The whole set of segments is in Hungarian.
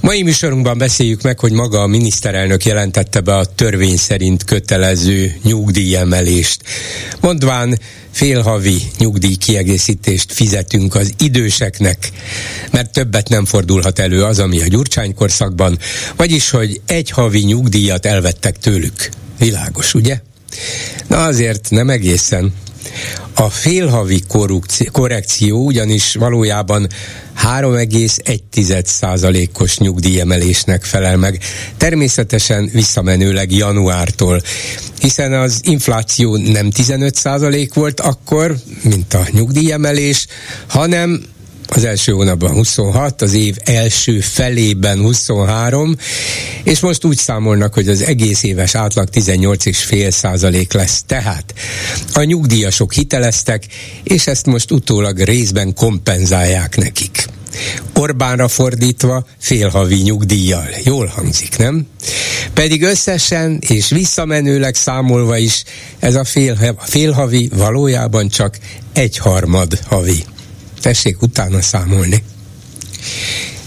Mai műsorunkban beszéljük meg, hogy maga a miniszterelnök jelentette be a törvény szerint kötelező nyugdíjemelést. Mondván félhavi nyugdíjkiegészítést fizetünk az időseknek, mert többet nem fordulhat elő az, ami a Gyurcsány korszakban, vagyis, hogy egy havi nyugdíjat elvettek tőlük. Világos, ugye? Na azért nem egészen. A félhavi korrekció ugyanis valójában 3,1%-os nyugdíjemelésnek felel meg. Természetesen visszamenőleg januártól, hiszen az infláció nem 15% volt akkor, mint a nyugdíjemelés, hanem az első hónapban 26, az év első felében 23, és most úgy számolnak, hogy az egész éves átlag 18,5 százalék lesz. Tehát a nyugdíjasok hiteleztek, és ezt most utólag részben kompenzálják nekik. Orbánra fordítva félhavi nyugdíjjal. Jól hangzik, nem? Pedig összesen és visszamenőleg számolva is ez a fél, félhavi valójában csak egyharmad havi. Tessék utána számolni.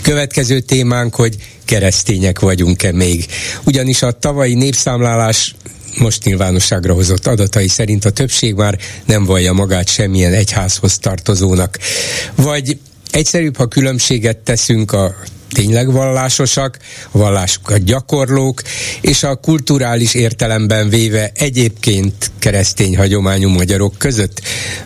Következő témánk, hogy keresztények vagyunk-e még. Ugyanis a tavalyi népszámlálás most nyilvánosságra hozott adatai szerint a többség már nem vallja magát semmilyen egyházhoz tartozónak. Vagy egyszerűbb, ha különbséget teszünk a tényleg vallásosak, a vallásukat gyakorlók, és a kulturális értelemben véve egyébként keresztény hagyományú magyarok között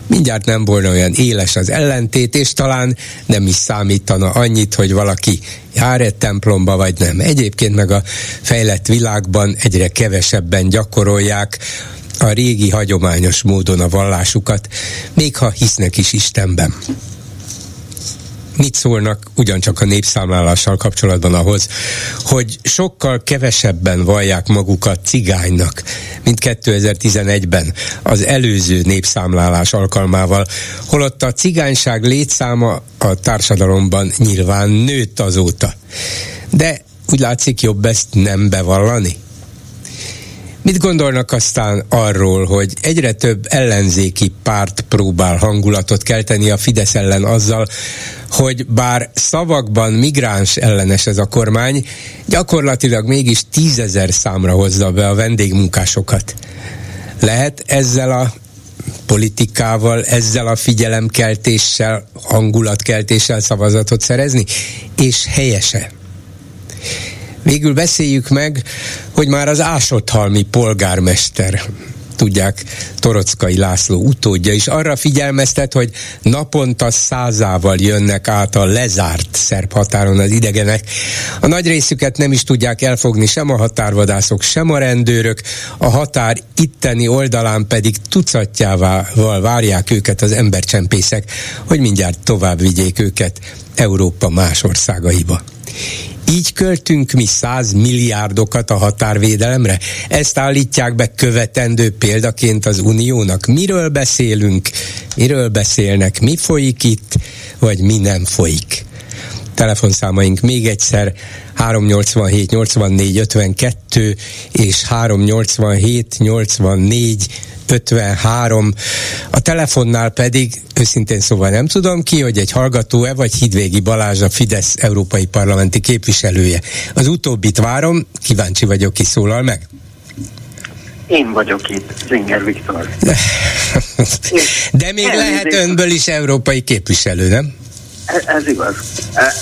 mindjárt nem volna olyan éles az ellentét, és talán nem is számítana annyit, hogy valaki jár egy templomba, vagy nem. Egyébként meg a fejlett világban egyre kevesebben gyakorolják a régi hagyományos módon a vallásukat, még ha hisznek is Istenben mit szólnak ugyancsak a népszámlálással kapcsolatban ahhoz, hogy sokkal kevesebben vallják magukat cigánynak, mint 2011-ben az előző népszámlálás alkalmával, holott a cigányság létszáma a társadalomban nyilván nőtt azóta. De úgy látszik jobb ezt nem bevallani? Mit gondolnak aztán arról, hogy egyre több ellenzéki párt próbál hangulatot kelteni a Fidesz ellen azzal, hogy bár szavakban migráns ellenes ez a kormány, gyakorlatilag mégis tízezer számra hozza be a vendégmunkásokat. Lehet ezzel a politikával, ezzel a figyelemkeltéssel, hangulatkeltéssel szavazatot szerezni? És helyese? Végül beszéljük meg, hogy már az Ásothalmi polgármester tudják, Torockai László utódja is arra figyelmeztet, hogy naponta százával jönnek át a lezárt szerb határon az idegenek. A nagy részüket nem is tudják elfogni sem a határvadászok, sem a rendőrök, a határ itteni oldalán pedig tucatjával várják őket az embercsempészek, hogy mindjárt tovább vigyék őket Európa más országaiba. Így költünk mi 100 milliárdokat a határvédelemre? Ezt állítják be követendő példaként az Uniónak. Miről beszélünk? Miről beszélnek? Mi folyik itt? Vagy mi nem folyik? Telefonszámaink még egyszer 387 84 52 és 387 84 53. A telefonnál pedig őszintén szóval nem tudom ki, hogy egy hallgató-e vagy Hidvégi Balázs a Fidesz európai parlamenti képviselője. Az utóbbit várom, kíváncsi vagyok, ki szólal meg. Én vagyok itt, Zinger Viktor. De még Elnézést. lehet önből is európai képviselő, nem? Ez, ez igaz.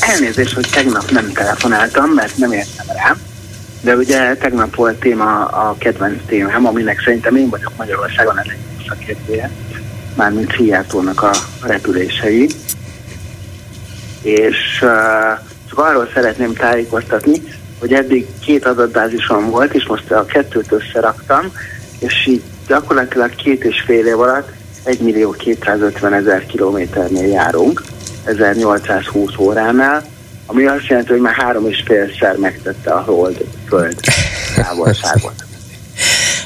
Elnézést, hogy tegnap nem telefonáltam, mert nem értem rá. De ugye tegnap volt téma a kedvenc témám, aminek szerintem én vagyok Magyarországon elég szakértője, mármint Szijjártónak a repülései. És uh, csak arról szeretném tájékoztatni, hogy eddig két adatbázisom volt, és most a kettőt összeraktam, és így gyakorlatilag két és fél év alatt 1 millió 250 ezer kilométernél járunk, 1820 óránál, ami azt jelenti, hogy már három és félszer megtette a hold föld távolságot.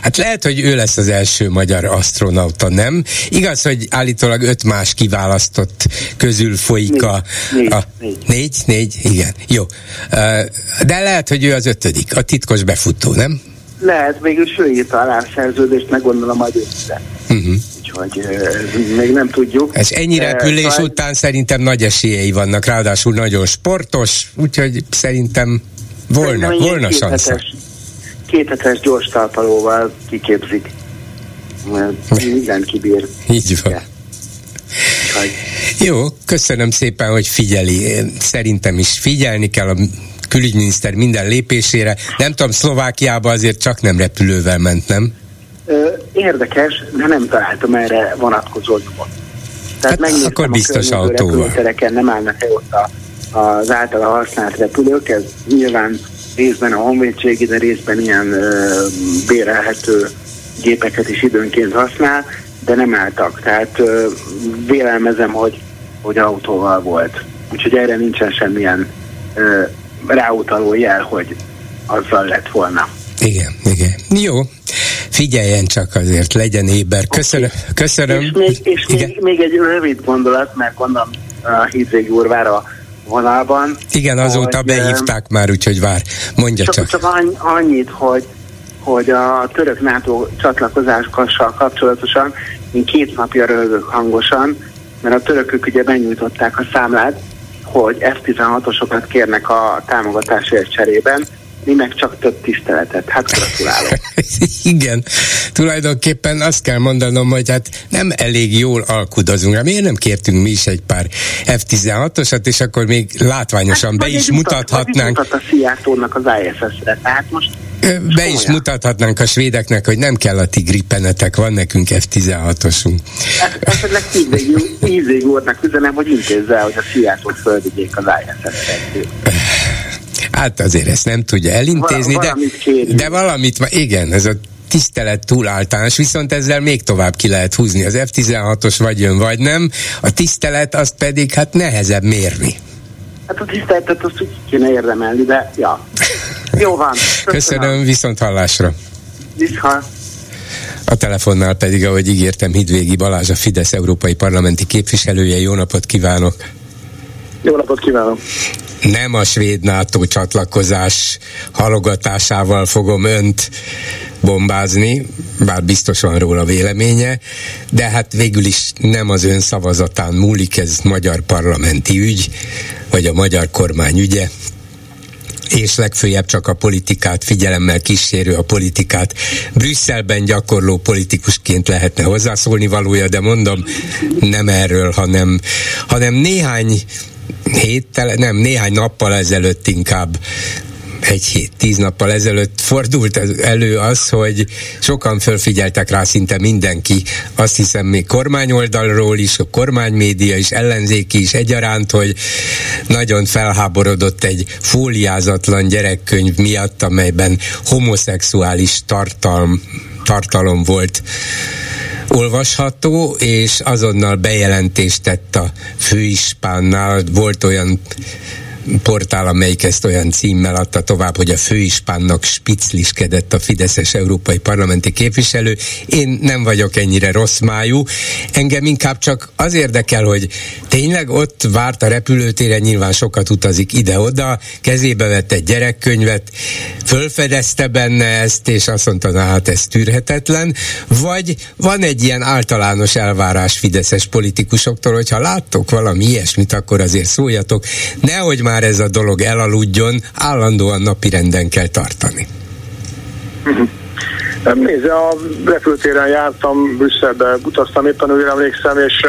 Hát lehet, hogy ő lesz az első magyar astronauta, nem? Igaz, hogy állítólag öt más kiválasztott közül folyik a... Négy, a négy. négy, négy, igen, jó. De lehet, hogy ő az ötödik, a titkos befutó, nem? Lehet, mégis ő írta alá a szerződést, meg gondolom majd össze. Uh-huh. Uh, még nem tudjuk. Ez ennyi repülés Uh, szóval- után szerintem nagy esélyei vannak, ráadásul nagyon sportos, úgyhogy szerintem volna, Szerintem volna sansza. kéthetes- gyors talpalóval kiképzik. Minden kibír. Így van. Ja. Jó, köszönöm szépen, hogy figyeli. Én Szerintem is figyelni kell a külügyminiszter minden lépésére. Nem tudom, Szlovákiába azért csak nem repülővel ment, nem? Érdekes, de nem találtam erre vonatkozó nyomot. Tehát Hát megnéztem akkor a biztos környező autóval. nem állnak-e ott a, az általa használt repülők, ez nyilván részben a honvédségi, de részben ilyen ö, bérelhető gépeket is időnként használ, de nem álltak. Tehát ö, vélelmezem, hogy, hogy autóval volt. Úgyhogy erre nincsen semmilyen ö, ráutaló jel, hogy azzal lett volna. Igen, igen. Jó, figyeljen csak azért, legyen éber. Köszönöm. köszönöm. És, még, és igen. még, még egy rövid gondolat, mert gondolom a Hídvég úr vár a vonalban. igen, azóta hogy, behívták már, úgyhogy vár. Mondja Csak, csak. csak annyi- annyit, hogy hogy a török NATO csatlakozással kapcsolatosan én két napja röhögök hangosan, mert a törökök ugye benyújtották a számlát, hogy F-16-osokat kérnek a támogatásért cserében, mi meg csak több tiszteletet. Hát gratulálok. Igen, tulajdonképpen azt kell mondanom, hogy hát nem elég jól alkudozunk. Hát Miért nem kértünk mi is egy pár F-16-osat, és akkor még látványosan be vagy is mutathatnánk. Mutat a Szijjártónak az ISS-re. Tehát most Be is mutathatnánk a svédeknek, hogy nem kell a tigri penetek, van nekünk F-16-osunk. Ezt- Esetleg Hídvég úrnak üzenem, hogy intézze hogy a Szijjártót fölvigyék az ISS-re. Hát azért ezt nem tudja elintézni, Val- de, de valamit, igen, ez a tisztelet túl általános, viszont ezzel még tovább ki lehet húzni. Az F-16-os vagy jön, vagy nem. A tisztelet azt pedig hát nehezebb mérni. Hát a tiszteletet azt úgy kéne érdemelni, de ja. Jó van. Köszönöm, viszont hallásra. Viszont. A telefonnál pedig, ahogy ígértem, Hidvégi Balázs, a Fidesz Európai Parlamenti képviselője. Jó napot kívánok! Jó napot kívánok! Nem a svéd NATO csatlakozás halogatásával fogom önt bombázni, bár biztos van róla véleménye, de hát végül is nem az ön szavazatán múlik, ez magyar parlamenti ügy, vagy a magyar kormány ügye, és legfőjebb csak a politikát figyelemmel kísérő, a politikát. Brüsszelben gyakorló politikusként lehetne hozzászólni valója, de mondom, nem erről, hanem, hanem néhány héttel, nem, néhány nappal ezelőtt inkább egy hét, tíz nappal ezelőtt fordult elő az, hogy sokan fölfigyeltek rá szinte mindenki, azt hiszem még kormányoldalról is, a kormánymédia is, ellenzéki is egyaránt, hogy nagyon felháborodott egy fóliázatlan gyerekkönyv miatt, amelyben homoszexuális tartalm, tartalom volt olvasható, és azonnal bejelentést tett a főispánnál, volt olyan portál, amelyik ezt olyan címmel adta tovább, hogy a főispánnak spicliskedett a Fideszes európai parlamenti képviselő. Én nem vagyok ennyire rossz májú. Engem inkább csak az érdekel, hogy tényleg ott várt a repülőtéren, nyilván sokat utazik ide-oda, kezébe vett egy gyerekkönyvet, fölfedezte benne ezt, és azt mondta, na hát ez tűrhetetlen, vagy van egy ilyen általános elvárás fideszes politikusoktól, hogyha láttok valami ilyesmit, akkor azért szóljatok, nehogy már ez a dolog elaludjon, állandóan napirenden kell tartani. Nézze, a repültéren jártam, Brüsszelbe utaztam éppen, úgy emlékszem, és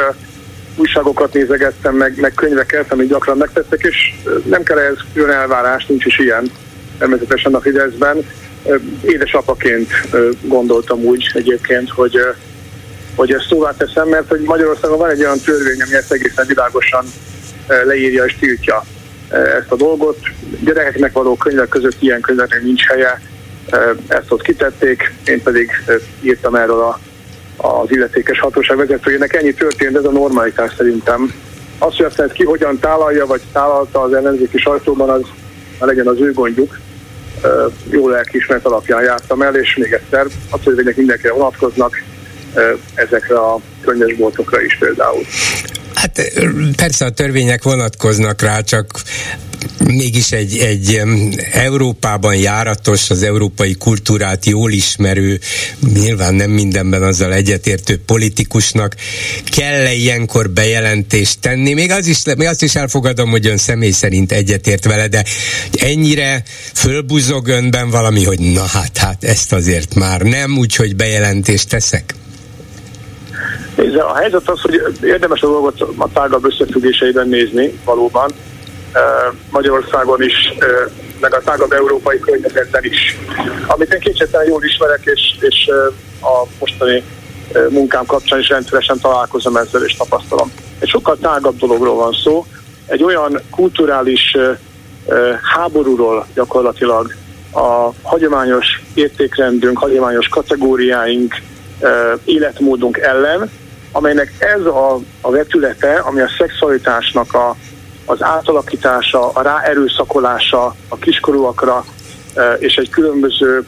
újságokat nézegettem, meg, meg könyveket, amik gyakran megtettek, és nem kell ehhez külön elvárás, nincs is ilyen természetesen a Fideszben. Édesapaként gondoltam úgy egyébként, hogy, hogy ezt szóvá teszem, mert hogy Magyarországon van egy olyan törvény, ami ezt egészen világosan leírja és tiltja ezt a dolgot. Gyerekeknek való könyvek között ilyen könyveknek nincs helye, ezt ott kitették, én pedig írtam erről a, az illetékes hatóság vezetőjének. Ennyi történt, ez a normalitás szerintem. Az, hogy aztán ki hogyan tálalja, vagy tálalta az ellenzéki sajtóban, az legyen az ő gondjuk. jó lelkiismeret alapján jártam el, és még egyszer a törvények mindenkire vonatkoznak, ezekre a könyvesboltokra is például. Hát persze a törvények vonatkoznak rá, csak mégis egy, egy Európában járatos, az európai kultúrát jól ismerő, nyilván nem mindenben azzal egyetértő politikusnak kell-e ilyenkor bejelentést tenni? Még, az is, még azt is elfogadom, hogy ön személy szerint egyetért vele, de ennyire fölbuzog önben valami, hogy na hát, hát ezt azért már nem, úgyhogy bejelentést teszek? Nézze, a helyzet az, hogy érdemes a dolgot a tágabb összefüggéseiben nézni valóban. Magyarországon is, meg a tágabb európai környezetben is. Amit én kétségtelen jól ismerek, és, és a mostani munkám kapcsán is rendszeresen találkozom ezzel, és tapasztalom. Egy sokkal tágabb dologról van szó, egy olyan kulturális háborúról gyakorlatilag a hagyományos értékrendünk, hagyományos kategóriáink, életmódunk ellen, amelynek ez a, a vetülete, ami a szexualitásnak a, az átalakítása, a ráerőszakolása a kiskorúakra és egy különböző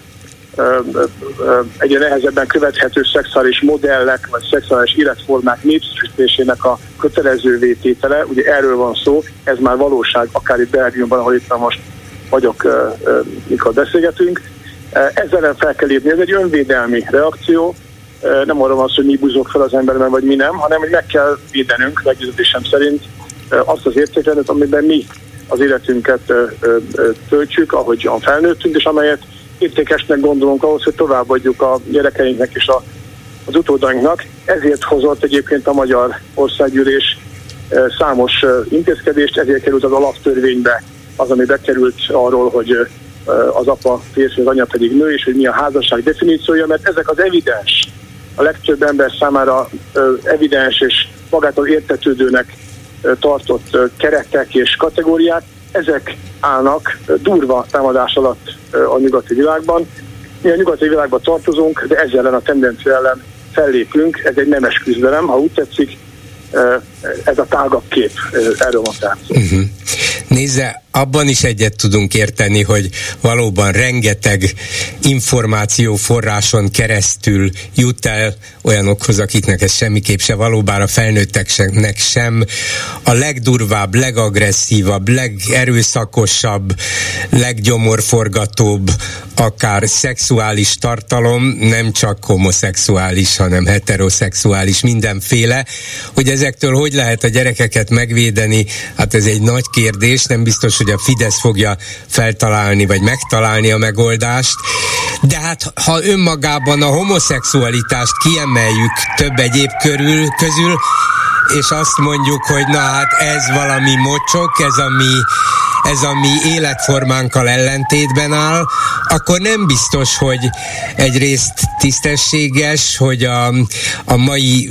egyre nehezebben követhető szexuális modellek vagy szexuális életformák népszerűsítésének a kötelező vététele, ugye erről van szó, ez már valóság, akár itt Belgiumban, ahol itt most vagyok, mikor beszélgetünk. Ezzel fel kell lépni, ez egy önvédelmi reakció, nem arra van szó, hogy mi buzog fel az emberben, vagy mi nem, hanem hogy meg kell védenünk, meggyőződésem szerint azt az értékrendet, amiben mi az életünket töltsük, ahogyan felnőttünk, és amelyet értékesnek gondolunk ahhoz, hogy továbbadjuk a gyerekeinknek és a, az utódainknak. Ezért hozott egyébként a Magyar Országgyűlés számos intézkedést, ezért került az alaptörvénybe az, ami bekerült arról, hogy az apa férfi, az anya pedig nő, és hogy mi a házasság definíciója, mert ezek az evidens a legtöbb ember számára evidens és magától értetődőnek tartott keretek és kategóriák, ezek állnak durva támadás alatt a nyugati világban. Mi a nyugati világban tartozunk, de ezzel ellen a tendencia ellen fellépünk, ez egy nemes küzdelem, ha úgy tetszik, ez a tágabb kép, erről van. Uh-huh. Nézze, abban is egyet tudunk érteni, hogy valóban rengeteg információforráson keresztül jut el olyanokhoz, akiknek ez semmiképp se valóban a felnőtteknek sem a legdurvább, legagresszívabb, legerőszakosabb, leggyomorforgatóbb, akár szexuális tartalom, nem csak homoszexuális, hanem heteroszexuális, mindenféle, hogy ezektől hogy lehet a gyerekeket megvédeni, hát ez egy nagy kérdés, nem biztos, hogy a Fidesz fogja feltalálni, vagy megtalálni a megoldást. De hát, ha önmagában a homoszexualitást kiemeljük több egyéb körül, közül, és azt mondjuk, hogy na hát ez valami mocsok, ez a mi ez a mi életformánkkal ellentétben áll, akkor nem biztos, hogy egyrészt tisztességes, hogy a, a mai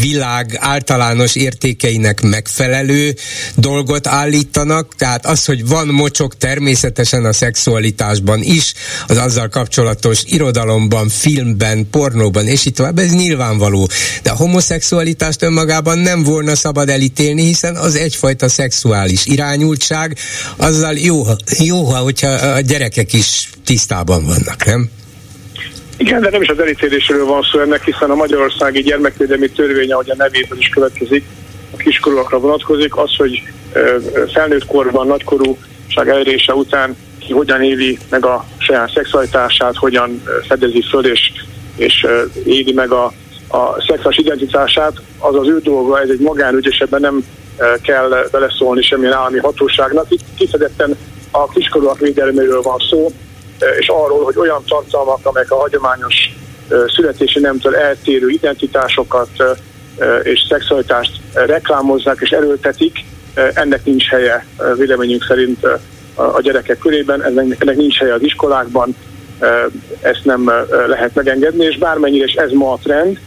világ általános értékeinek megfelelő dolgot állítanak, tehát az, hogy van mocsok természetesen a szexualitásban is, az azzal kapcsolatos irodalomban, filmben, pornóban, és itt tovább, ez nyilvánvaló. De a homoszexualitást önmagában nem volna szabad elítélni, hiszen az egyfajta szexuális irányultság, azzal jó, jó hogyha a gyerekek is tisztában vannak, nem? Igen, de nem is az elítélésről van szó ennek, hiszen a Magyarországi Gyermekvédelmi Törvény, ahogy a nevéből is következik, a kiskorúakra vonatkozik, az, hogy felnőtt korban, nagykorúság elérése után ki hogyan éli meg a saját szexualitását, hogyan fedezi föl és, és éli meg a, a szexuális identitását, az az ő dolga, ez egy magánügy, és ebben nem kell beleszólni semmilyen állami hatóságnak. Itt kifejezetten a kiskorúak védelméről van szó, és arról, hogy olyan tartalmak, amelyek a hagyományos születési nemtől eltérő identitásokat és szexualitást reklámozzák és erőltetik, ennek nincs helye véleményünk szerint a gyerekek körében, ennek nincs helye az iskolákban, ezt nem lehet megengedni, és bármennyire is ez ma a trend,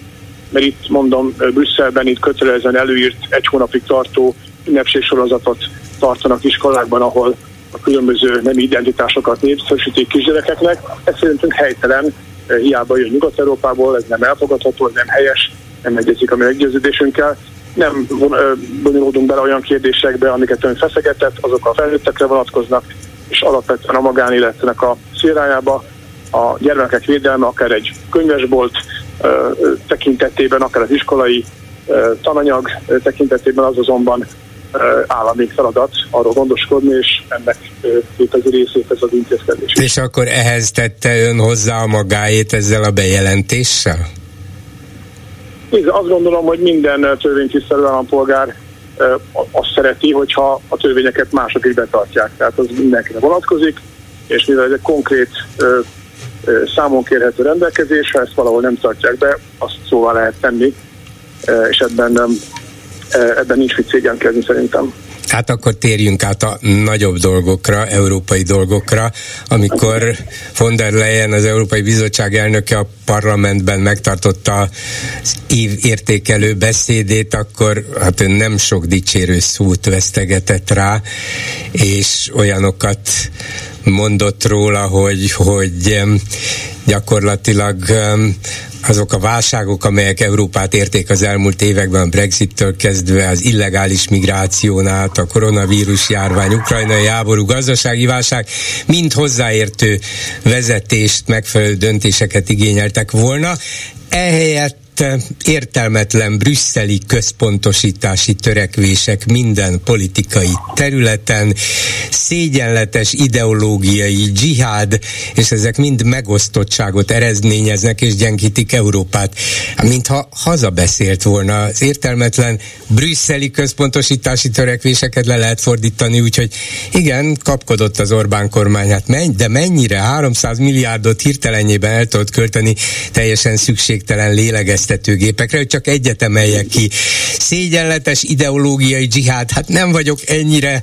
mert itt mondom, Brüsszelben itt kötelezően előírt egy hónapig tartó ünnepségsorozatot tartanak iskolákban, ahol a különböző nem identitásokat népszerűsítik kisgyerekeknek. Ez szerintünk helytelen, hiába jön Nyugat-Európából, ez nem elfogadható, nem helyes, nem egyezik a mi meggyőződésünkkel. Nem bonyolódunk bele olyan kérdésekbe, amiket ön feszegetett, azok a felnőttekre vonatkoznak, és alapvetően a magánéletnek a szférájába a gyermekek védelme, akár egy könyvesbolt tekintetében, akár az iskolai tananyag tekintetében az azonban állami feladat arról gondoskodni, és ennek képezi részét ez az intézkedés. És akkor ehhez tette ön hozzá a magáét ezzel a bejelentéssel? Én azt gondolom, hogy minden törvénytisztelő állampolgár azt szereti, hogyha a törvényeket mások is betartják. Tehát az mindenkire vonatkozik, és mivel ez egy konkrét számon kérhető rendelkezés, ha ezt valahol nem tartják be, azt szóval lehet tenni, és ebben, ebben nincs mit szégyenkezni szerintem. Hát akkor térjünk át a nagyobb dolgokra, európai dolgokra. Amikor von der Leyen, az Európai Bizottság elnöke a parlamentben megtartotta az év értékelő beszédét, akkor hát ő nem sok dicsérő szót vesztegetett rá, és olyanokat mondott róla, hogy, hogy gyakorlatilag azok a válságok, amelyek Európát érték az elmúlt években, Brexit-től kezdve, az illegális migráción át, a koronavírus járvány, ukrajnai háború, gazdasági válság, mind hozzáértő vezetést, megfelelő döntéseket igényeltek volna. Ehelyett értelmetlen brüsszeli központosítási törekvések minden politikai területen, szégyenletes ideológiai dzsihád, és ezek mind megosztottságot eredményeznek és gyengítik Európát. Mintha hazabeszélt volna az értelmetlen brüsszeli központosítási törekvéseket le lehet fordítani, úgyhogy igen, kapkodott az Orbán kormány, hát menj, de mennyire 300 milliárdot hirtelenjében el tudott költeni teljesen szükségtelen lélegeztetésre lélegeztetőgépekre, hogy csak egyet emeljek ki. Szégyenletes ideológiai dzsihád, hát nem vagyok ennyire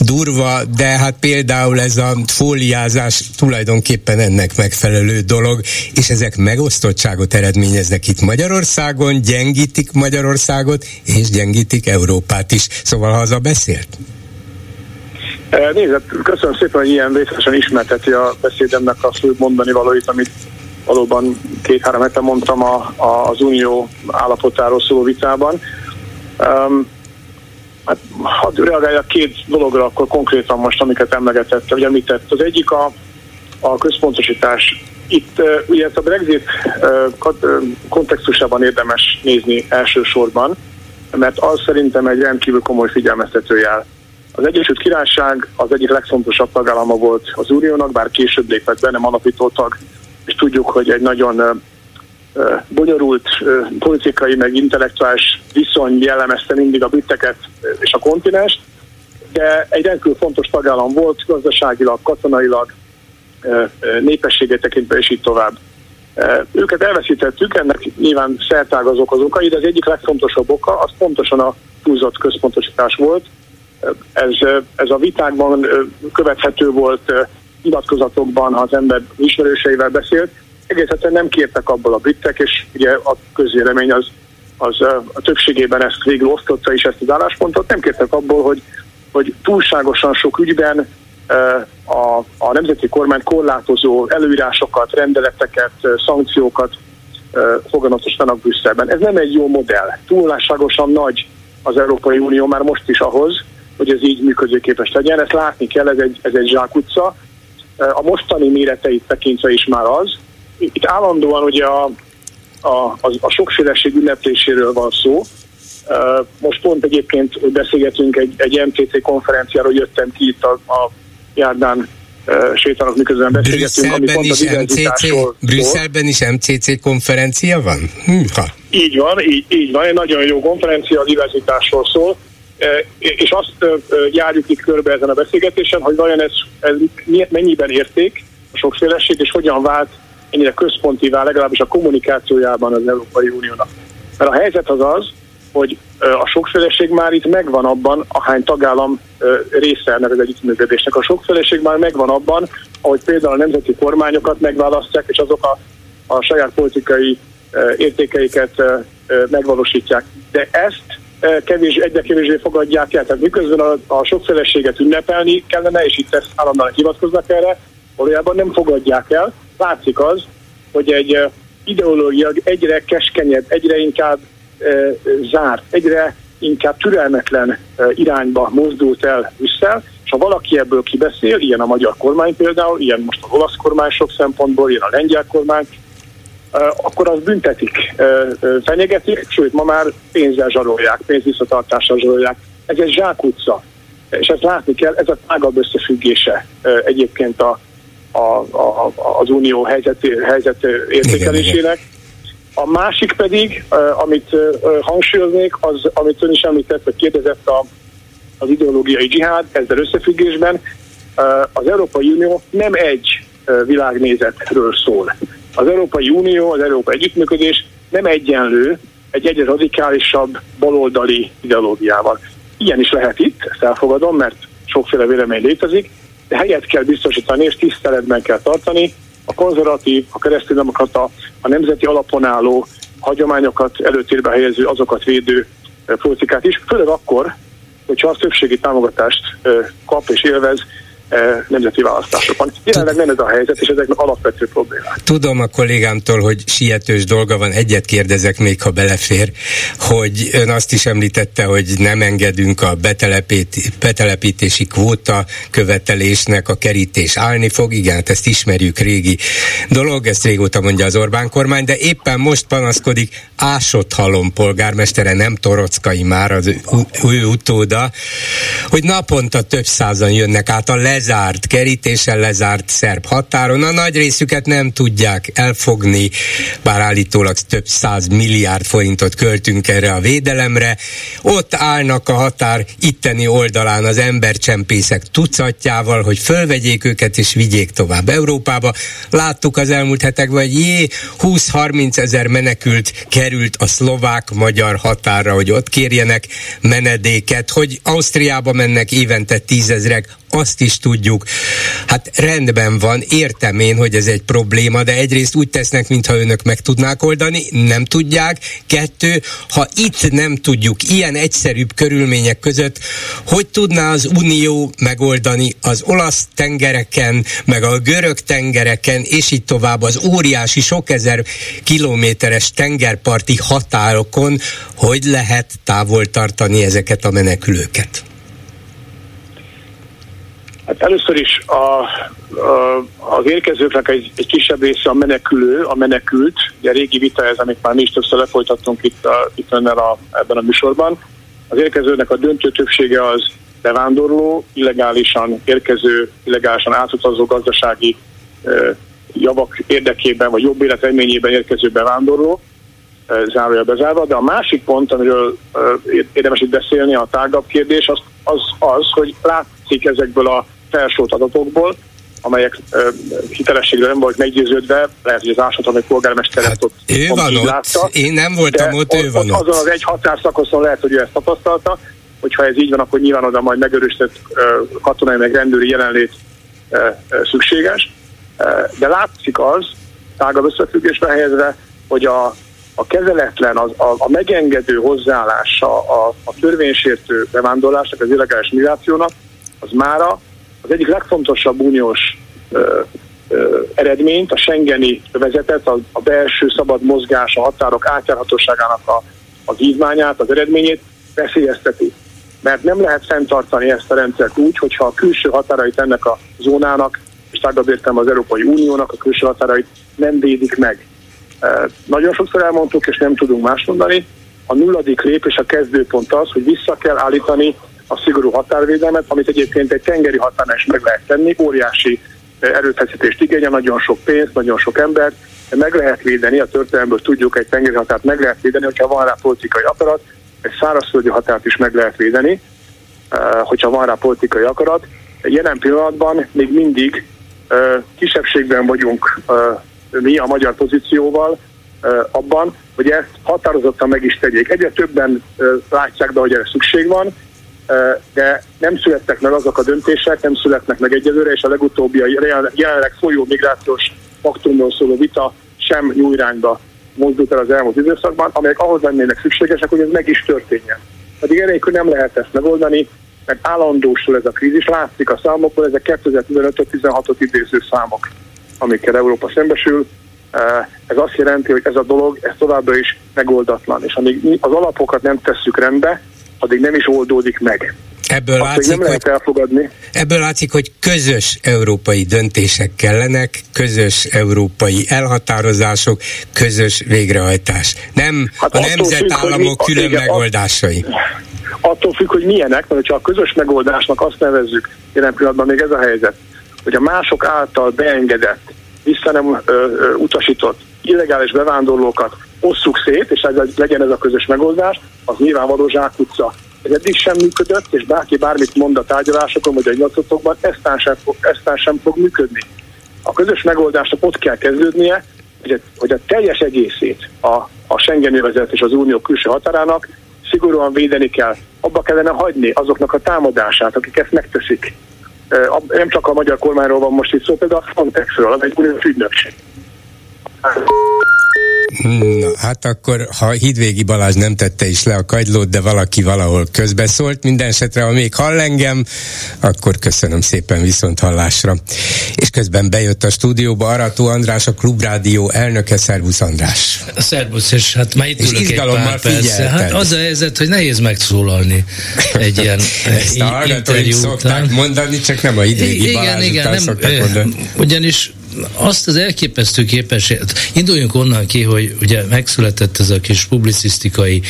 durva, de hát például ez a fóliázás tulajdonképpen ennek megfelelő dolog, és ezek megosztottságot eredményeznek itt Magyarországon, gyengítik Magyarországot, és gyengítik Európát is. Szóval haza beszélt? Nézd, köszönöm szépen, hogy ilyen részesen ismerteti a beszédemnek a fő mondani valóit, amit valóban két-három hete mondtam a, a, az unió állapotáról szóló vitában. Um, hát, hadd reagáljak két dologra akkor konkrétan most, amiket emlegetett, vagy említett. Az egyik a, a központosítás. Itt uh, ugye ezt a Brexit uh, kontextusában érdemes nézni elsősorban, mert az szerintem egy rendkívül komoly figyelmeztető jel. Az Egyesült Királyság az egyik legfontosabb tagállama volt az Uniónak, bár később lépett be, nem alapító tag és tudjuk, hogy egy nagyon bonyolult politikai meg intellektuális viszony jellemezte mindig a britteket és a kontinens, de egy rendkívül fontos tagállam volt gazdaságilag, katonailag, népességet tekintve és így tovább. Őket elveszítettük, ennek nyilván szertágazók az okai, de az egyik legfontosabb oka az pontosan a túlzott központosítás volt. Ez, ez a vitákban követhető volt nyilatkozatokban, ha az ember ismerőseivel beszélt, egészen nem kértek abból a britek, és ugye a közvélemény az, az a többségében ezt végül osztotta is ezt az álláspontot, nem kértek abból, hogy, hogy túlságosan sok ügyben a, a nemzeti kormány korlátozó előírásokat, rendeleteket, szankciókat foganatosítanak Brüsszelben. Ez nem egy jó modell. Túlságosan nagy az Európai Unió már most is ahhoz, hogy ez így működőképes legyen. Ezt látni kell, ez egy, ez egy zsákutca, a mostani méreteit tekintve is már az. Itt állandóan ugye a, a, a, a sokféleség ünnepléséről van szó. Most pont egyébként beszélgetünk egy, egy MTC konferenciáról, jöttem ki itt a, a Járdán sétálok, miközben beszélgetünk, ami pont is MCC, Brüsszelben is MCC konferencia van? Hűha. Így van, így, így van, egy nagyon jó konferencia a diverzitásról szól és azt járjuk itt körbe ezen a beszélgetésen, hogy vajon ez, ez mennyiben érték a sokféleség, és hogyan vált ennyire központivá, legalábbis a kommunikációjában az Európai Uniónak. Mert a helyzet az az, hogy a sokféleség már itt megvan abban, ahány tagállam része ennek az együttműködésnek. A sokféleség már megvan abban, ahogy például a nemzeti kormányokat megválasztják, és azok a, a saját politikai értékeiket megvalósítják. De ezt kevés, egyre kevésbé fogadják el. Tehát miközben a, a sokféleséget ünnepelni kellene, és itt ezt állandóan hivatkoznak erre, valójában nem fogadják el. Látszik az, hogy egy ideológia egyre keskenyebb, egyre inkább e, zárt, egyre inkább türelmetlen e, irányba mozdult el és és ha valaki ebből kibeszél, ilyen a magyar kormány például, ilyen most az olasz kormány sok szempontból, ilyen a lengyel kormány, akkor az büntetik, fenyegetik, sőt ma már pénzzel zsarolják, pénzvisszatartással zsarolják. Ez egy zsákutca, és ezt látni kell, ez a tágabb összefüggése egyébként a, a, a, az unió helyzet, helyzet értékelésének. A másik pedig, amit hangsúlyoznék, az, amit ön is említett, hogy kérdezett a, az ideológiai dzsihád, ezzel összefüggésben, az Európai Unió nem egy világnézetről szól. Az Európai Unió, az Európai Együttműködés nem egyenlő egy egyre radikálisabb baloldali ideológiával. Ilyen is lehet itt, ezt elfogadom, mert sokféle vélemény létezik, de helyet kell biztosítani és tiszteletben kell tartani a konzervatív, a kereszténydemokrata, a nemzeti alapon álló hagyományokat előtérbe helyező, azokat védő politikát is, főleg akkor, hogyha a többségi támogatást kap és élvez nemzeti választásokon. Jelenleg nem ez a helyzet, és ezek alapvető problémák. Tudom a kollégámtól, hogy sietős dolga van, egyet kérdezek még, ha belefér, hogy ön azt is említette, hogy nem engedünk a betelepítési kvóta követelésnek, a kerítés állni fog. Igen, hát ezt ismerjük, régi dolog, ezt régóta mondja az Orbán kormány, de éppen most panaszkodik Ásott Halom polgármestere, nem Torockai már az ő utóda, hogy naponta több százan jönnek át a le lezárt, kerítéssel lezárt szerb határon. A nagy részüket nem tudják elfogni, bár állítólag több száz milliárd forintot költünk erre a védelemre. Ott állnak a határ itteni oldalán az embercsempészek tucatjával, hogy fölvegyék őket és vigyék tovább Európába. Láttuk az elmúlt hetekben, hogy jé, 20-30 ezer menekült került a szlovák-magyar határa, hogy ott kérjenek menedéket, hogy Ausztriába mennek évente tízezrek, azt is tudjuk. Hát rendben van, értem én, hogy ez egy probléma, de egyrészt úgy tesznek, mintha önök meg tudnák oldani, nem tudják. Kettő, ha itt nem tudjuk ilyen egyszerűbb körülmények között, hogy tudná az Unió megoldani az olasz tengereken, meg a görög tengereken, és így tovább az óriási sok ezer kilométeres tengerparti határokon, hogy lehet távol tartani ezeket a menekülőket? Hát először is a, a, az érkezőknek egy, egy kisebb része a menekülő, a menekült, ugye a régi vita ez, amit már mi is többször lefolytattunk itt, a, itt a, ebben a műsorban. Az érkezőnek a döntő többsége az bevándorló, illegálisan érkező, illegálisan átutazó gazdasági e, javak érdekében, vagy jobb élet reményében érkező bevándorló, zárója bezárva, de a másik pont, amiről e, érdemes itt beszélni, a tágabb kérdés, az az, az hogy látszik ezekből a felsőt adatokból, amelyek uh, hitelességre nem volt meggyőződve, lehet, hogy az ásatami polgármester hát, ott ő van ott, látta, én nem voltam ott, ő van ott. Azon az egy határszakaszon lehet, hogy ő ezt tapasztalta, hogyha ez így van, akkor nyilván oda majd megerősített katonai meg rendőri jelenlét uh, uh, szükséges. De látszik az, tágabb összefüggésbe helyezve, hogy a, a kezeletlen, az, a, a megengedő hozzáállása a, a törvénysértő bevándorlásnak, az illegális migrációnak, az mára az egyik legfontosabb uniós ö, ö, eredményt, a Schengeni vezetet, a, a belső szabad mozgás, a határok átjárhatóságának a, az ívmányát, az eredményét veszélyezteti. Mert nem lehet fenntartani ezt a rendszert úgy, hogyha a külső határait ennek a zónának, és tágabb értem az Európai Uniónak a külső határait nem védik meg. Nagyon sokszor elmondtuk, és nem tudunk más mondani, a nulladik lépés, a kezdőpont az, hogy vissza kell állítani a szigorú határvédelmet, amit egyébként egy tengeri határnál is meg lehet tenni, óriási erőfeszítést igényel, nagyon sok pénz, nagyon sok ember, de meg lehet védeni, a történelmből tudjuk, egy tengeri határt meg lehet védeni, hogyha van rá politikai akarat, egy szárazföldi határt is meg lehet védeni, hogyha van rá politikai akarat. Jelen pillanatban még mindig kisebbségben vagyunk mi a magyar pozícióval abban, hogy ezt határozottan meg is tegyék. Egyre többen látják be, hogy erre szükség van, de nem születtek meg azok a döntések, nem születnek meg egyelőre, és a legutóbbi, a jelenleg folyó migrációs faktumról szóló vita sem nyújrányba mozdult el az elmúlt időszakban, amelyek ahhoz lennének szükségesek, hogy ez meg is történjen. Pedig enélkül nem lehet ezt megoldani, mert állandósul ez a krízis, látszik a számokból, ezek 2015-16-ot idéző számok amikkel Európa szembesül. Ez azt jelenti, hogy ez a dolog ez továbbra is megoldatlan, és amíg az alapokat nem tesszük rendbe, addig nem is oldódik meg. Ebből Azt látszik, nem lehet hogy, elfogadni. ebből látszik, hogy közös európai döntések kellenek, közös európai elhatározások, közös végrehajtás. Nem Hát a nemzetállamok függ, mi- külön igen, megoldásai. Attól függ, hogy milyenek, mert ha a közös megoldásnak azt nevezzük, jelen pillanatban még ez a helyzet, hogy a mások által beengedett, vissza nem ö, ö, utasított illegális bevándorlókat osszuk szét, és ez legyen ez a közös megoldás, az nyilvánvaló zsákutca. Ez eddig sem működött, és bárki bármit mond a tárgyalásokon, vagy a nyilatkozatokban, eztán sem, fog, eztán sem fog működni. A közös megoldásnak ott kell kezdődnie, hogy a, hogy a teljes egészét a, a Schengen övezet és az Unió külső határának szigorúan védeni kell. Abba kellene hagyni azoknak a támadását, akik ezt megteszik. Nem csak a magyar kormányról van most itt szó, például a Frontexről, az egy uniós ügynökség. Na, hát akkor, ha Hidvégi Balázs nem tette is le a kagylót, de valaki valahol közbeszólt, minden esetre, ha még hall engem, akkor köszönöm szépen viszont hallásra. És közben bejött a stúdióba Arató András, a Klubrádió elnöke, Szervusz András. Szerbusz, és hát már itt És ülök egy pár persze. Hát az a helyzet, hogy nehéz megszólalni egy ilyen Ezt a i- hallgatóink szokták után. mondani, csak nem a Hidvégi igen, Balázs igen, után nem, szokták mondani. ugyanis azt az elképesztő képességet, induljunk onnan ki, hogy ugye megszületett ez a kis publicisztikai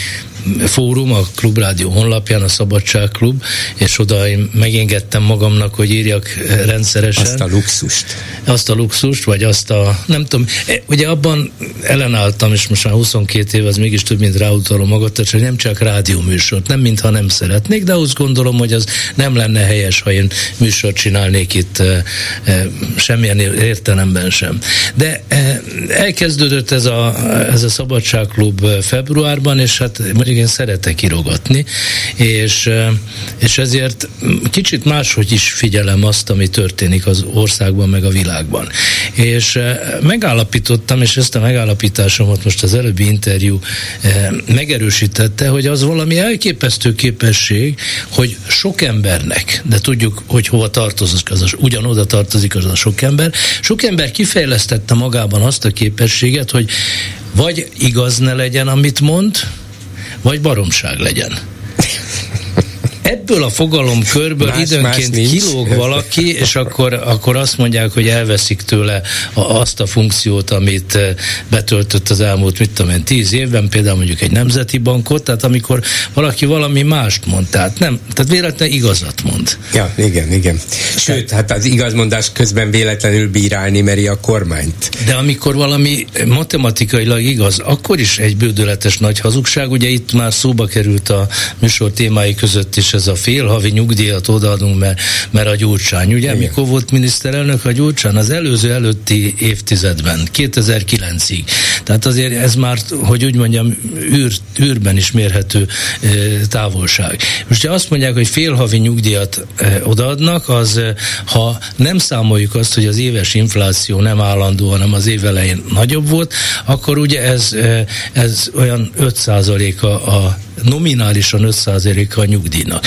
fórum a Klubrádió honlapján, a Szabadság Klub, és oda én megengedtem magamnak, hogy írjak rendszeresen Azt a luxust. azt a luxust, vagy azt a, nem tudom, e, ugye abban ellenálltam, és most már 22 év, az mégis több, mint ráutalom magat, hogy nem csak rádióműsort, nem mintha nem szeretnék, de azt gondolom, hogy az nem lenne helyes, ha én műsort csinálnék itt e, e, semmilyen értelemben sem. De e, elkezdődött ez a, ez a Szabadságklub e, februárban, és hát mondjuk én szeretek írogatni, és, e, és ezért kicsit máshogy is figyelem azt, ami történik az országban, meg a világban. És eh, megállapítottam, és ezt a megállapításomat most az előbbi interjú eh, megerősítette, hogy az valami elképesztő képesség, hogy sok embernek, de tudjuk, hogy hova tartozik az a, ugyanoda tartozik az a sok ember, sok ember kifejlesztette magában azt a képességet, hogy vagy igaz ne legyen, amit mond, vagy baromság legyen ebből a fogalomkörből Más- más időnként nincs. kilóg valaki, és akkor, akkor azt mondják, hogy elveszik tőle a, azt a funkciót, amit eh, betöltött az elmúlt, mit tudom én, tíz évben, például mondjuk egy nemzeti bankot, tehát amikor valaki valami mást mond, tehát nem, tehát véletlenül igazat mond. Ja, igen, igen. Sőt, hát az igazmondás közben véletlenül bírálni meri a kormányt. De amikor valami matematikailag igaz, akkor is egy bődöletes nagy hazugság. Ugye itt már szóba került a műsor témái között is ez a félhavi nyugdíjat odaadunk, mert, mert a gyurcsány. Ugye, Igen. mikor volt miniszterelnök a gyurcsány? Az előző előtti évtizedben, 2009-ig. Tehát azért ez már, hogy úgy mondjam, űr, űrben is mérhető eh, távolság. Most ha azt mondják, hogy félhavi nyugdíjat eh, odaadnak, az eh, ha nem számoljuk azt, hogy az éves infláció nem állandó, hanem az év elején nagyobb volt, akkor ugye ez, ez olyan 5%-a a nominálisan 5%-a a nyugdíjnak.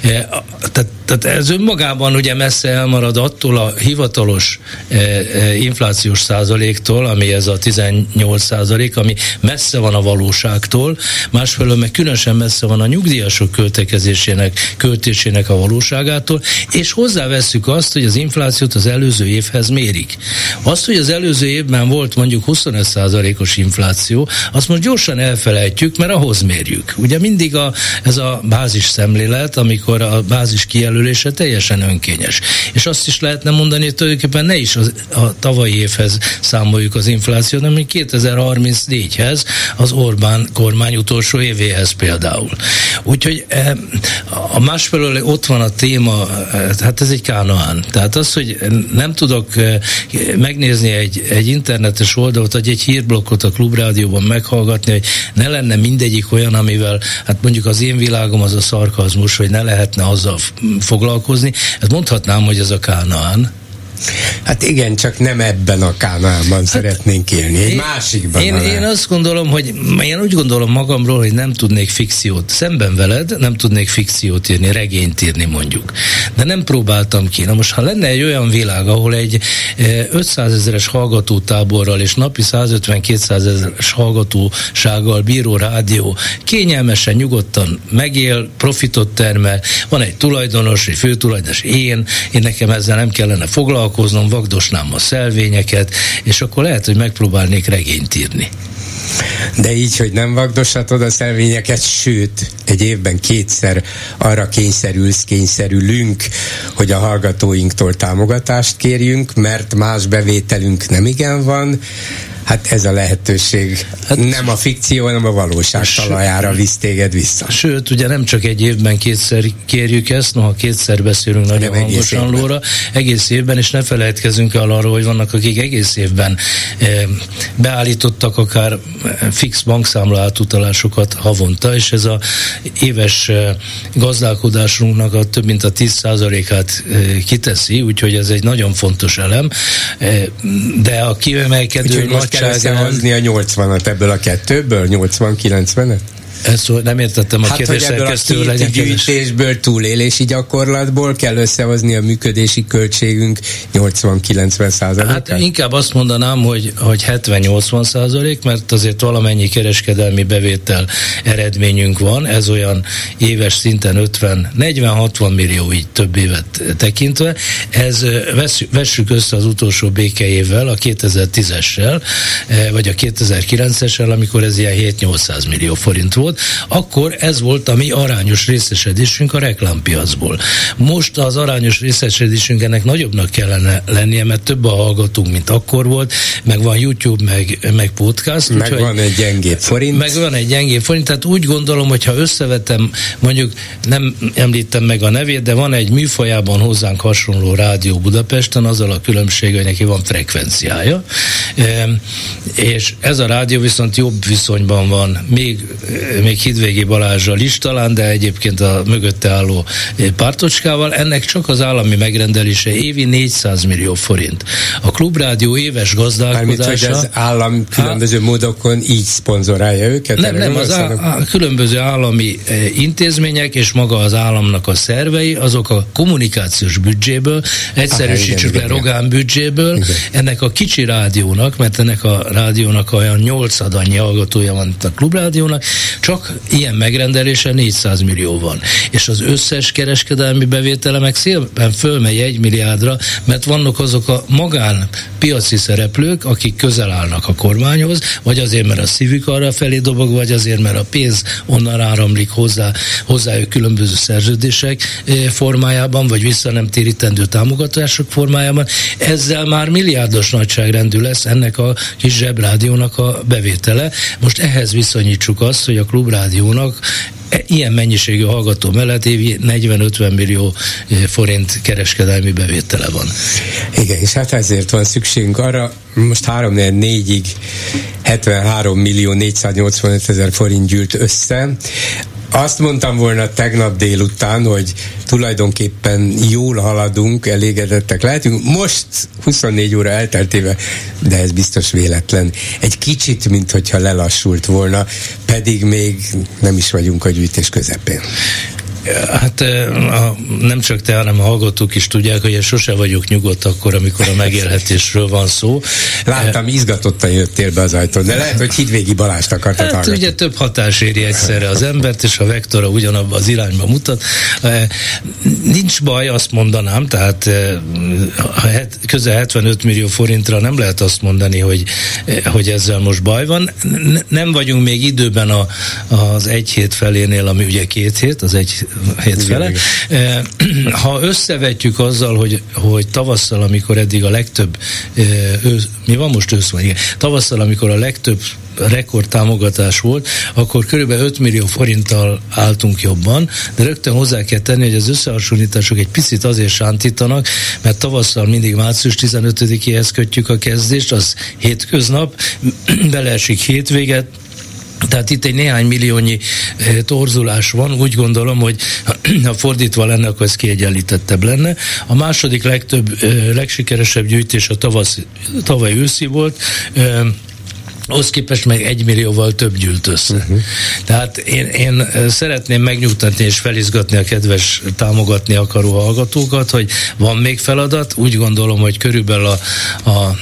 E, a- Tehát, tehát ez önmagában ugye messze elmarad attól a hivatalos e, e, inflációs százaléktól, ami ez a 18 százalék, ami messze van a valóságtól, másfelől meg különösen messze van a nyugdíjasok költekezésének, költésének a valóságától, és hozzáveszünk azt, hogy az inflációt az előző évhez mérik. Azt, hogy az előző évben volt mondjuk 25 százalékos infláció, azt most gyorsan elfelejtjük, mert ahhoz mérjük. Ugye mindig a, ez a bázis szemlélet, amikor a bázis kijelölése teljesen önkényes. És azt is lehetne mondani, hogy tulajdonképpen ne is az, a tavalyi évhez számoljuk az inflációt, hanem 2034-hez, az Orbán kormány utolsó évéhez például. Úgyhogy eh, a másfelől ott van a téma, eh, hát ez egy kánaán. Tehát az, hogy nem tudok eh, megnézni egy, egy internetes oldalt, vagy egy hírblokkot a klubrádióban meghallgatni, hogy ne lenne mindegyik olyan, amivel, hát mondjuk az én világom az a szarkazmus, hogy ne lehetne azzal foglalkozni. Hát mondhatnám, hogy ez a kánaán, Hát igen, csak nem ebben a Kánálban hát, szeretnénk élni, egy én, másikban. Én, én azt gondolom, hogy én úgy gondolom magamról, hogy nem tudnék fikciót, szemben veled nem tudnék fikciót írni, regényt írni mondjuk. De nem próbáltam ki. Na most, ha lenne egy olyan világ, ahol egy 500 ezeres hallgatótáborral és napi 150-200 ezeres hallgatósággal bíró rádió kényelmesen, nyugodtan megél, profitot termel, van egy tulajdonos, egy főtulajdonos, én, én nekem ezzel nem kellene foglalkoznom, vagdosnám a szelvényeket, és akkor lehet, hogy megpróbálnék regényt írni. De így, hogy nem vagdoshatod a szelvényeket, sőt, egy évben kétszer arra kényszerülsz, kényszerülünk, hogy a hallgatóinktól támogatást kérjünk, mert más bevételünk nem igen van, Hát ez a lehetőség. Hát, nem a fikció, hanem a valóság talajára visz téged vissza. Sőt, ugye nem csak egy évben kétszer kérjük ezt, noha kétszer beszélünk nagyon nem hangosan egész lóra, egész évben, és ne felejtkezünk el arról, hogy vannak, akik egész évben e, beállítottak akár eh, fix bankszámla átutalásokat havonta, és ez a éves e, gazdálkodásunknak a több mint a 10%-át e, kiteszi, úgyhogy ez egy nagyon fontos elem, de a kiemelkedő nagy kell összehozni a 80-at ebből a kettőből, 80-90-et? Ezt nem értettem a hát, kérdés szerkesztő legyen gyűjtésből, túlélési gyakorlatból kell összehozni a működési költségünk 80-90 százalékát? Hát inkább azt mondanám, hogy, hogy 70-80 százalék, mert azért valamennyi kereskedelmi bevétel eredményünk van, ez olyan éves szinten 50, 40-60 millió így több évet tekintve. Ez vessük össze az utolsó békeével, a 2010-essel, vagy a 2009-essel, amikor ez ilyen 7-800 millió forint volt, volt, akkor ez volt a mi arányos részesedésünk a reklámpiacból. Most az arányos részesedésünk ennek nagyobbnak kellene lennie, mert több a hallgatunk, mint akkor volt, meg van YouTube, meg, meg podcast. Meg úgy, van egy gyengébb forint. Meg van egy gyengébb forint, tehát úgy gondolom, hogy ha összevetem, mondjuk nem említem meg a nevét, de van egy műfajában hozzánk hasonló rádió Budapesten, azzal a különbség, hogy neki van frekvenciája, és ez a rádió viszont jobb viszonyban van, még még Hidvégi Balázsral is talán, de egyébként a mögötte álló pártocskával. Ennek csak az állami megrendelése évi 400 millió forint. A klubrádió éves gazdálkodása... Mármint, hogy az állam különböző módokon így szponzorálja őket? Nem, nem, az á, a különböző állami eh, intézmények és maga az államnak a szervei, azok a kommunikációs büdzséből, egyszerűsítsük le Rogán büdzséből, igen. ennek a kicsi rádiónak, mert ennek a rádiónak olyan nyolcadannyi hallgatója van itt a klubrádiónak, csak ilyen megrendelése 400 millió van. És az összes kereskedelmi bevétele meg szépen fölmegy egy milliárdra, mert vannak azok a magán piaci szereplők, akik közel állnak a kormányhoz, vagy azért, mert a szívük arra felé dobog, vagy azért, mert a pénz onnan áramlik hozzá, hozzájuk különböző szerződések eh, formájában, vagy vissza nem térítendő támogatások formájában. Ezzel már milliárdos nagyságrendű lesz ennek a kis zsebrádiónak a bevétele. Most ehhez viszonyítsuk azt, hogy a klubrádiónak e, ilyen mennyiségű hallgató mellett évi 40-50 millió e, forint kereskedelmi bevétele van. Igen, és hát ezért van szükségünk arra, most 3 4-ig 73 millió 485 ezer forint gyűlt össze, azt mondtam volna tegnap délután, hogy tulajdonképpen jól haladunk, elégedettek lehetünk. Most 24 óra elteltéve, de ez biztos véletlen. Egy kicsit, mint hogyha lelassult volna, pedig még nem is vagyunk a gyűjtés közepén. Hát a, nem csak te, hanem a hallgatók is tudják, hogy én sose vagyok nyugodt akkor, amikor a megélhetésről van szó. Láttam, izgatottan jöttél be az ajtón, de lehet, hogy Hidvégi Balást akartad hát, hallgatni. ugye több hatás éri egyszerre az embert, és a vektora ugyanabba az irányba mutat. Nincs baj, azt mondanám, tehát közel 75 millió forintra nem lehet azt mondani, hogy, hogy ezzel most baj van. Nem vagyunk még időben a, az egy hét felénél, ami ugye két hét, az egy hétfele. Eh, ha összevetjük azzal, hogy, hogy tavasszal, amikor eddig a legtöbb, eh, ősz, mi van most ősz van, igen, tavasszal, amikor a legtöbb rekord támogatás volt, akkor körülbelül 5 millió forinttal álltunk jobban, de rögtön hozzá kell tenni, hogy az összehasonlítások egy picit azért sántítanak, mert tavasszal mindig március 15-éhez kötjük a kezdést, az hétköznap, beleesik hétvéget, Tehát itt egy néhány milliónyi torzulás van, úgy gondolom, hogy ha fordítva lenne, akkor ez kiegyenlítettebb lenne. A második legtöbb, legsikeresebb gyűjtés a tavasz, tavaly őszi volt, ahhoz képest meg egy millióval több gyűlt össze. Uh-huh. Tehát én, én szeretném megnyugtatni és felizgatni a kedves támogatni akaró hallgatókat, hogy van még feladat, úgy gondolom, hogy körülbelül a, a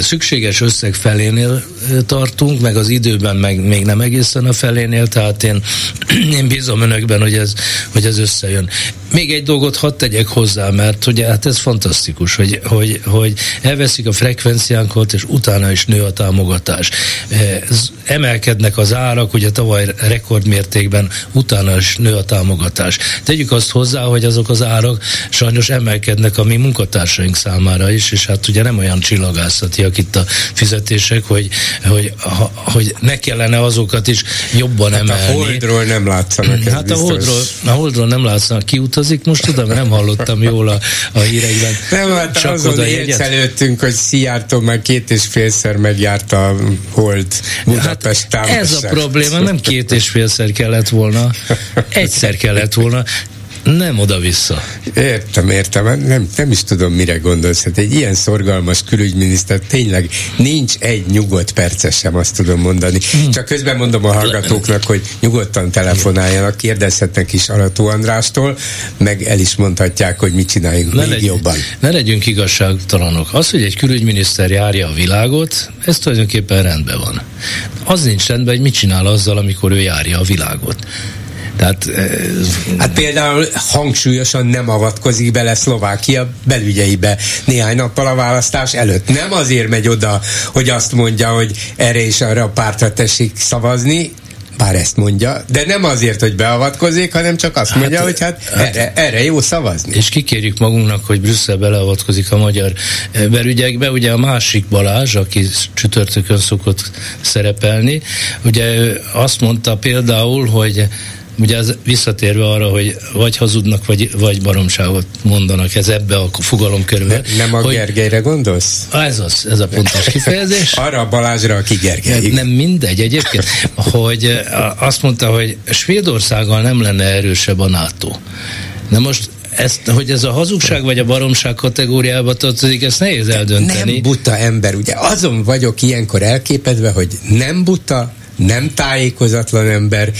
szükséges összeg felénél tartunk, meg az időben meg még nem egészen a felénél, tehát én, én bízom önökben, hogy ez, hogy ez összejön. Még egy dolgot hadd tegyek hozzá, mert ugye hát ez fantasztikus, hogy, hogy, hogy elveszik a frekvenciánkat, és utána is nő a támogatás. Ez, emelkednek az árak, ugye tavaly rekordmértékben utána is nő a támogatás. Tegyük azt hozzá, hogy azok az árak sajnos emelkednek a mi munkatársaink számára is, és hát ugye nem olyan csillagászatiak itt a fizetések, hogy, hogy, ha, hogy ne kellene azokat is jobban hát emelni. A holdról nem látszanak. Hát a holdról, a holdról nem látszanak. Ki utazik most tudom, nem hallottam jól a, a hírekben. Nem, hát Csak azon élsz előttünk, hogy Szijjártó már két és félszer megjárt a hold Budapest hát Ez a probléma, nem két és félszer kellett volna, egyszer kellett volna nem oda-vissza. Értem, értem. Nem, nem is tudom, mire gondolsz. Hát egy ilyen szorgalmas külügyminiszter tényleg nincs egy nyugodt perce sem, azt tudom mondani. Hmm. Csak közben mondom a hallgatóknak, hogy nyugodtan telefonáljanak, kérdezhetnek is Arató Andrástól, meg el is mondhatják, hogy mit csináljunk ne még legy, jobban. Ne legyünk igazságtalanok. Az, hogy egy külügyminiszter járja a világot, ez tulajdonképpen rendben van. Az nincs rendben, hogy mit csinál azzal, amikor ő járja a világot. Tehát, hát például hangsúlyosan nem avatkozik bele Szlovákia belügyeibe néhány nappal a választás előtt. Nem azért megy oda, hogy azt mondja, hogy erre és arra a pártra tessék szavazni, bár ezt mondja, de nem azért, hogy beavatkozik, hanem csak azt hát, mondja, hogy hát, hát erre, erre jó szavazni. És kikérjük magunknak, hogy Brüsszel beleavatkozik a magyar belügyekbe. Ugye a másik Balázs, aki csütörtökön szokott szerepelni, ugye azt mondta például, hogy Ugye ez visszatérve arra, hogy vagy hazudnak, vagy, vagy baromságot mondanak, ez ebbe a fogalomkörbe. Ne, nem a hogy, Gergelyre gondolsz? Ez az, ez a pontos kifejezés. arra a Balázsra, aki Gergely. Nem mindegy egyébként, hogy azt mondta, hogy Svédországgal nem lenne erősebb a NATO. Na most ezt, hogy ez a hazugság vagy a baromság kategóriába tartozik, ezt nehéz eldönteni. Nem buta ember, ugye azon vagyok ilyenkor elképedve, hogy nem buta, nem tájékozatlan ember,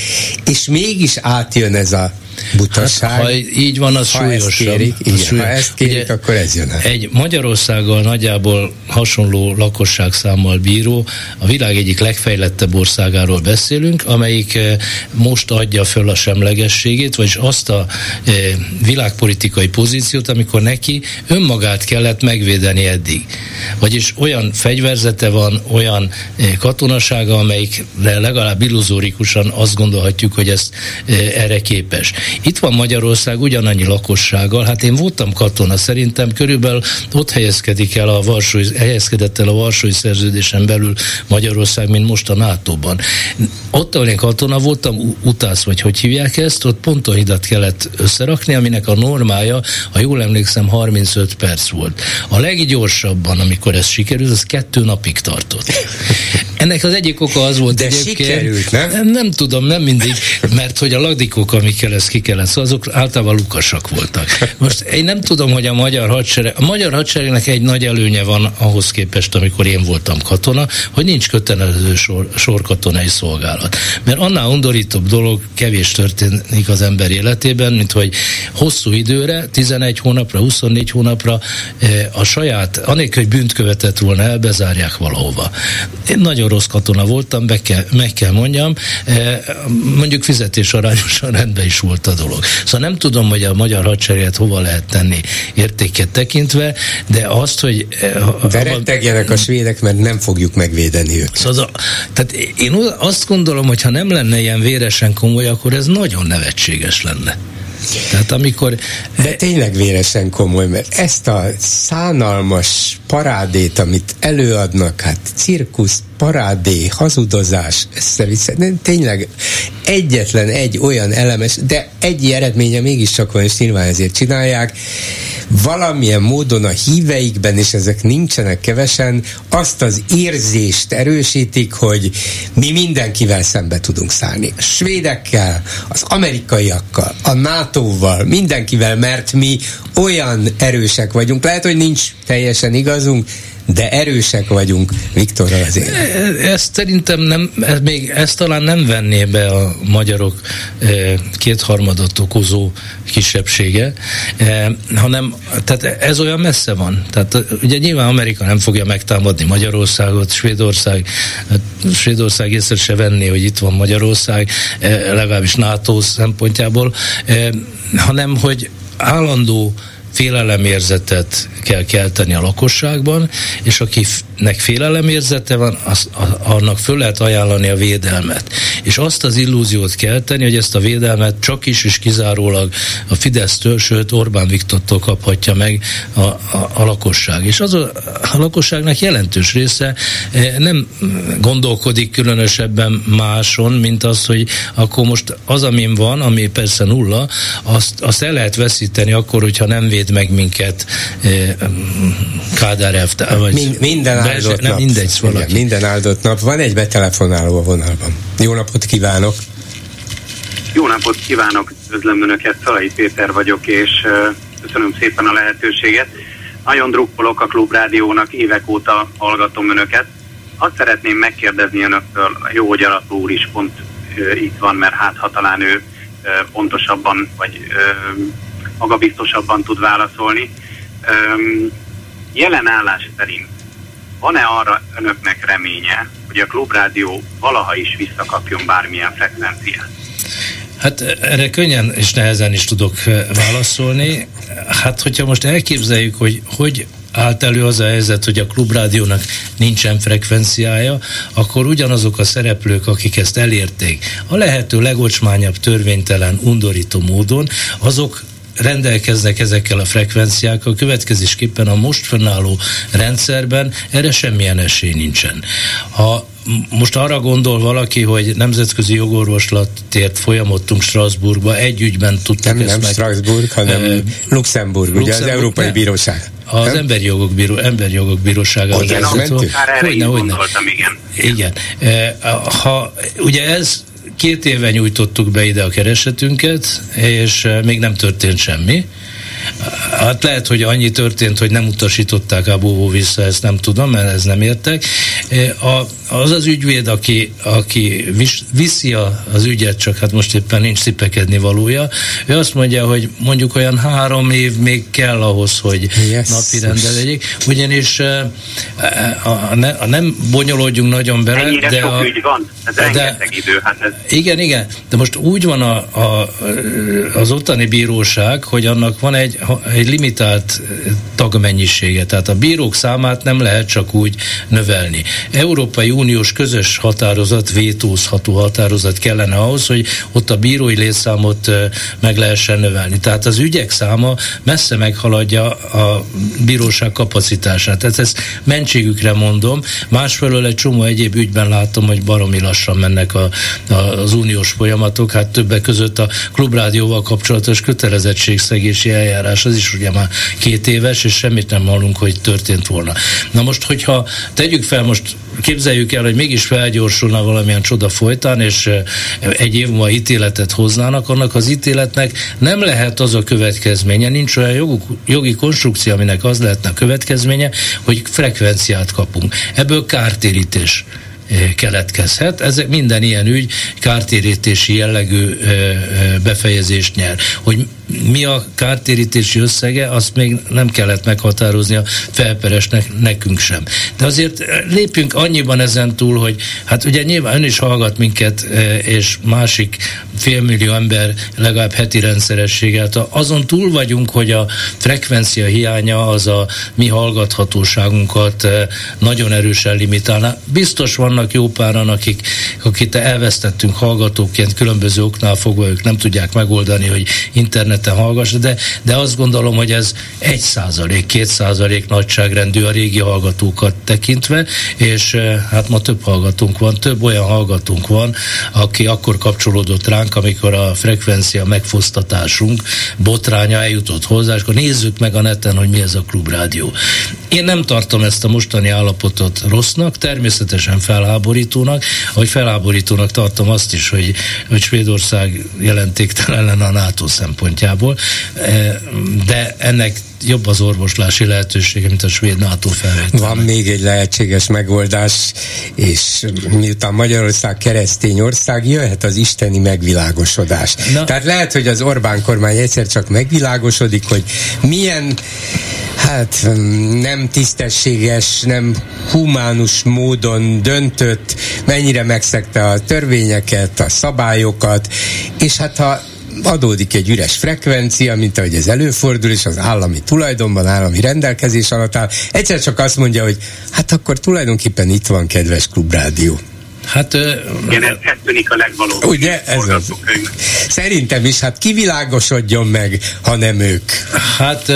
és mégis átjön ez a butaság. Hát, ha így van, az ha súlyosabb. Ezt kérik, igen, súly... Ha ezt kérik, Ugye, akkor ez jön el. Egy Magyarországgal nagyjából hasonló lakosságszámmal bíró, a világ egyik legfejlettebb országáról beszélünk, amelyik eh, most adja föl a semlegességét, vagyis azt a eh, világpolitikai pozíciót, amikor neki önmagát kellett megvédeni eddig. Vagyis olyan fegyverzete van, olyan eh, katonasága, amelyikre legalább illuzórikusan azt gondolhatjuk, hogy ezt erre képes. Itt van Magyarország ugyanannyi lakossággal, hát én voltam katona, szerintem körülbelül ott helyezkedik el a Varsói, helyezkedett el a Varsói szerződésen belül Magyarország, mint most a NATO-ban. Ott, ahol én katona voltam, utász, vagy hogy hívják ezt, ott pontohidat kellett összerakni, aminek a normája, ha jól emlékszem, 35 perc volt. A leggyorsabban, amikor ez sikerült, az kettő napig tartott. Ennek az egyik oka az volt De egyébként. Sikerült, nem? nem? Nem tudom, nem mindig, mert hogy a lagdikok, amikkel ez ki kellett, szóval azok általában lukasak voltak. Most én nem tudom, hogy a magyar hadsereg, a magyar hadseregnek egy nagy előnye van ahhoz képest, amikor én voltam katona, hogy nincs kötelező sor, sorkatonai szolgálat. Mert annál undorítóbb dolog kevés történik az ember életében, mint hogy hosszú időre, 11 hónapra, 24 hónapra eh, a saját, anélkül, hogy bűnt követett volna el, bezárják valahova. Én nagyon rossz katona voltam, be kell, meg kell mondjam, eh, mondjuk fizetés arányosan rendben is volt a dolog. Szóval nem tudom, hogy a magyar hadsereget hova lehet tenni értéket tekintve, de azt, hogy... Eh, de rettegjenek a svédek, mert nem fogjuk megvédeni őket. Szóval, tehát én azt gondolom, hogy ha nem lenne ilyen véresen komoly, akkor ez nagyon nevetséges lenne. Tehát amikor... De tényleg véresen komoly, mert ezt a szánalmas parádét, amit előadnak, hát cirkusz, parádé, hazudozás, össze-vissza, nem, tényleg egyetlen egy olyan elemes, de egy eredménye mégiscsak van, és nyilván ezért csinálják, valamilyen módon a híveikben, és ezek nincsenek kevesen, azt az érzést erősítik, hogy mi mindenkivel szembe tudunk szállni. A svédekkel, az amerikaiakkal, a NATO-val, mindenkivel, mert mi olyan erősek vagyunk. Lehet, hogy nincs teljesen igazunk, de erősek vagyunk Viktorral azért. E, ezt szerintem nem, ez még ezt talán nem venné be a magyarok e, kétharmadot okozó kisebbsége, e, hanem tehát ez olyan messze van. Tehát ugye nyilván Amerika nem fogja megtámadni Magyarországot, Svédország, hát Svédország észre se venni, hogy itt van Magyarország, legalábbis NATO szempontjából, hanem hogy állandó félelemérzetet kell kelteni a lakosságban, és akinek félelemérzete van, az, annak föl lehet ajánlani a védelmet. És azt az illúziót kelteni, hogy ezt a védelmet csak is és kizárólag a Fidesztől, sőt Orbán Viktortól kaphatja meg a, a, a lakosság. És az a, a lakosságnak jelentős része eh, nem gondolkodik különösebben máson, mint az, hogy akkor most az, amin van, ami persze nulla, azt, azt el lehet veszíteni akkor, hogyha nem véd meg minket eh, Kádár elvtár, vagy Mind, minden áldott nap. Mindegy, Igen, minden áldott nap. Van egy betelefonáló a vonalban. Jó napot kívánok! Jó napot kívánok, üdvözlöm Önöket, Szalai Péter vagyok, és uh, köszönöm szépen a lehetőséget. Nagyon drukkolok a Klubrádiónak, évek óta hallgatom Önöket. Azt szeretném megkérdezni Önöktől, jó, hogy Alapú úr is pont uh, itt van, mert hát ha talán ő pontosabban, vagy magabiztosabban tud válaszolni. Öm, jelen állás szerint van-e arra önöknek reménye, hogy a klubrádió valaha is visszakapjon bármilyen frekvenciát? Hát erre könnyen és nehezen is tudok válaszolni. Hát, hogyha most elképzeljük, hogy hogy állt elő az a helyzet, hogy a klubrádiónak nincsen frekvenciája, akkor ugyanazok a szereplők, akik ezt elérték, a lehető legocsmányabb törvénytelen, undorító módon, azok rendelkeznek ezekkel a frekvenciákkal, következésképpen a most fennálló rendszerben erre semmilyen esély nincsen. Ha most arra gondol valaki, hogy nemzetközi jogorvoslatért folyamodtunk Strasbourgba, egy ügyben tudtak nem, ezt nem meg... Strasbourg, hanem uh, Luxemburg, Luxemburg, ugye az Európai nem. Bíróság. Az nem? Emberi Jogok, Bíró, Emberi Jogok Bírósága. Hogyne, hogyne. igen. Igen. Ha, ugye ez Két éve nyújtottuk be ide a keresetünket, és eh, még nem történt semmi. Hát lehet, hogy annyi történt, hogy nem utasították a bóvó vissza, ezt nem tudom, mert ez nem értek. A, az az ügyvéd, aki, aki viszi a, az ügyet, csak hát most éppen nincs szipekedni valója, ő azt mondja, hogy mondjuk olyan három év még kell ahhoz, hogy yes. napi rende legyék, ugyanis a, a, ne, a nem bonyolódjunk nagyon bele, Ennyire de a, ügy van, ez de, idő. Hát ez... Igen, igen, de most úgy van a, a, az ottani bíróság, hogy annak van egy egy limitált eh, tagmennyisége, tehát a bírók számát nem lehet csak úgy növelni. Európai Uniós közös határozat, vétózható határozat kellene ahhoz, hogy ott a bírói létszámot eh, meg lehessen növelni. Tehát az ügyek száma messze meghaladja a bíróság kapacitását. Tehát ezt mentségükre mondom. Másfelől egy csomó egyéb ügyben látom, hogy baromi lassan mennek a, a, az uniós folyamatok. Hát többek között a klubrádióval kapcsolatos kötelezettségszegési eljárás eljárás, az is ugye már két éves, és semmit nem hallunk, hogy történt volna. Na most, hogyha tegyük fel, most képzeljük el, hogy mégis felgyorsulna valamilyen csoda folytán, és egy év múlva ítéletet hoznának, annak az ítéletnek nem lehet az a következménye, nincs olyan joguk, jogi konstrukció, aminek az lehetne a következménye, hogy frekvenciát kapunk. Ebből kártérítés keletkezhet. Ez minden ilyen ügy kártérítési jellegű befejezést nyer. Hogy mi a kártérítési összege, azt még nem kellett meghatározni a felperesnek nekünk sem. De azért lépjünk annyiban ezen túl, hogy hát ugye nyilván ön is hallgat minket, és másik félmillió ember legalább heti rendszerességgel. Azon túl vagyunk, hogy a frekvencia hiánya az a mi hallgathatóságunkat nagyon erősen limitálná. Biztos van vannak jó páran, akik, akit elvesztettünk hallgatóként különböző oknál fogva, ők nem tudják megoldani, hogy internet interneten hallgass, de, de azt gondolom, hogy ez egy százalék, két százalék nagyságrendű a régi hallgatókat tekintve, és hát ma több hallgatónk van, több olyan hallgatónk van, aki akkor kapcsolódott ránk, amikor a frekvencia megfosztatásunk botránya eljutott hozzá, és akkor nézzük meg a neten, hogy mi ez a klubrádió. Én nem tartom ezt a mostani állapotot rossznak, természetesen felháborítónak, hogy felháborítónak tartom azt is, hogy, hogy Svédország jelentéktelen a NATO szempontjából, e, de ennek jobb az orvoslási lehetősége, mint a svéd NATO felvétel. Van még egy lehetséges megoldás, és miután Magyarország keresztény ország, jöhet az isteni megvilágosodás. Na. Tehát lehet, hogy az Orbán kormány egyszer csak megvilágosodik, hogy milyen hát nem tisztességes, nem humánus módon döntött, mennyire megszegte a törvényeket, a szabályokat, és hát ha adódik egy üres frekvencia, mint ahogy ez előfordul, és az állami tulajdonban, állami rendelkezés alatt áll. Egyszer csak azt mondja, hogy hát akkor tulajdonképpen itt van kedves klubrádió. Hát, Igen, ez, ez tűnik a legvalóbb. Ugye, ez az. Szerintem is, hát kivilágosodjon meg, ha nem ők. Hát,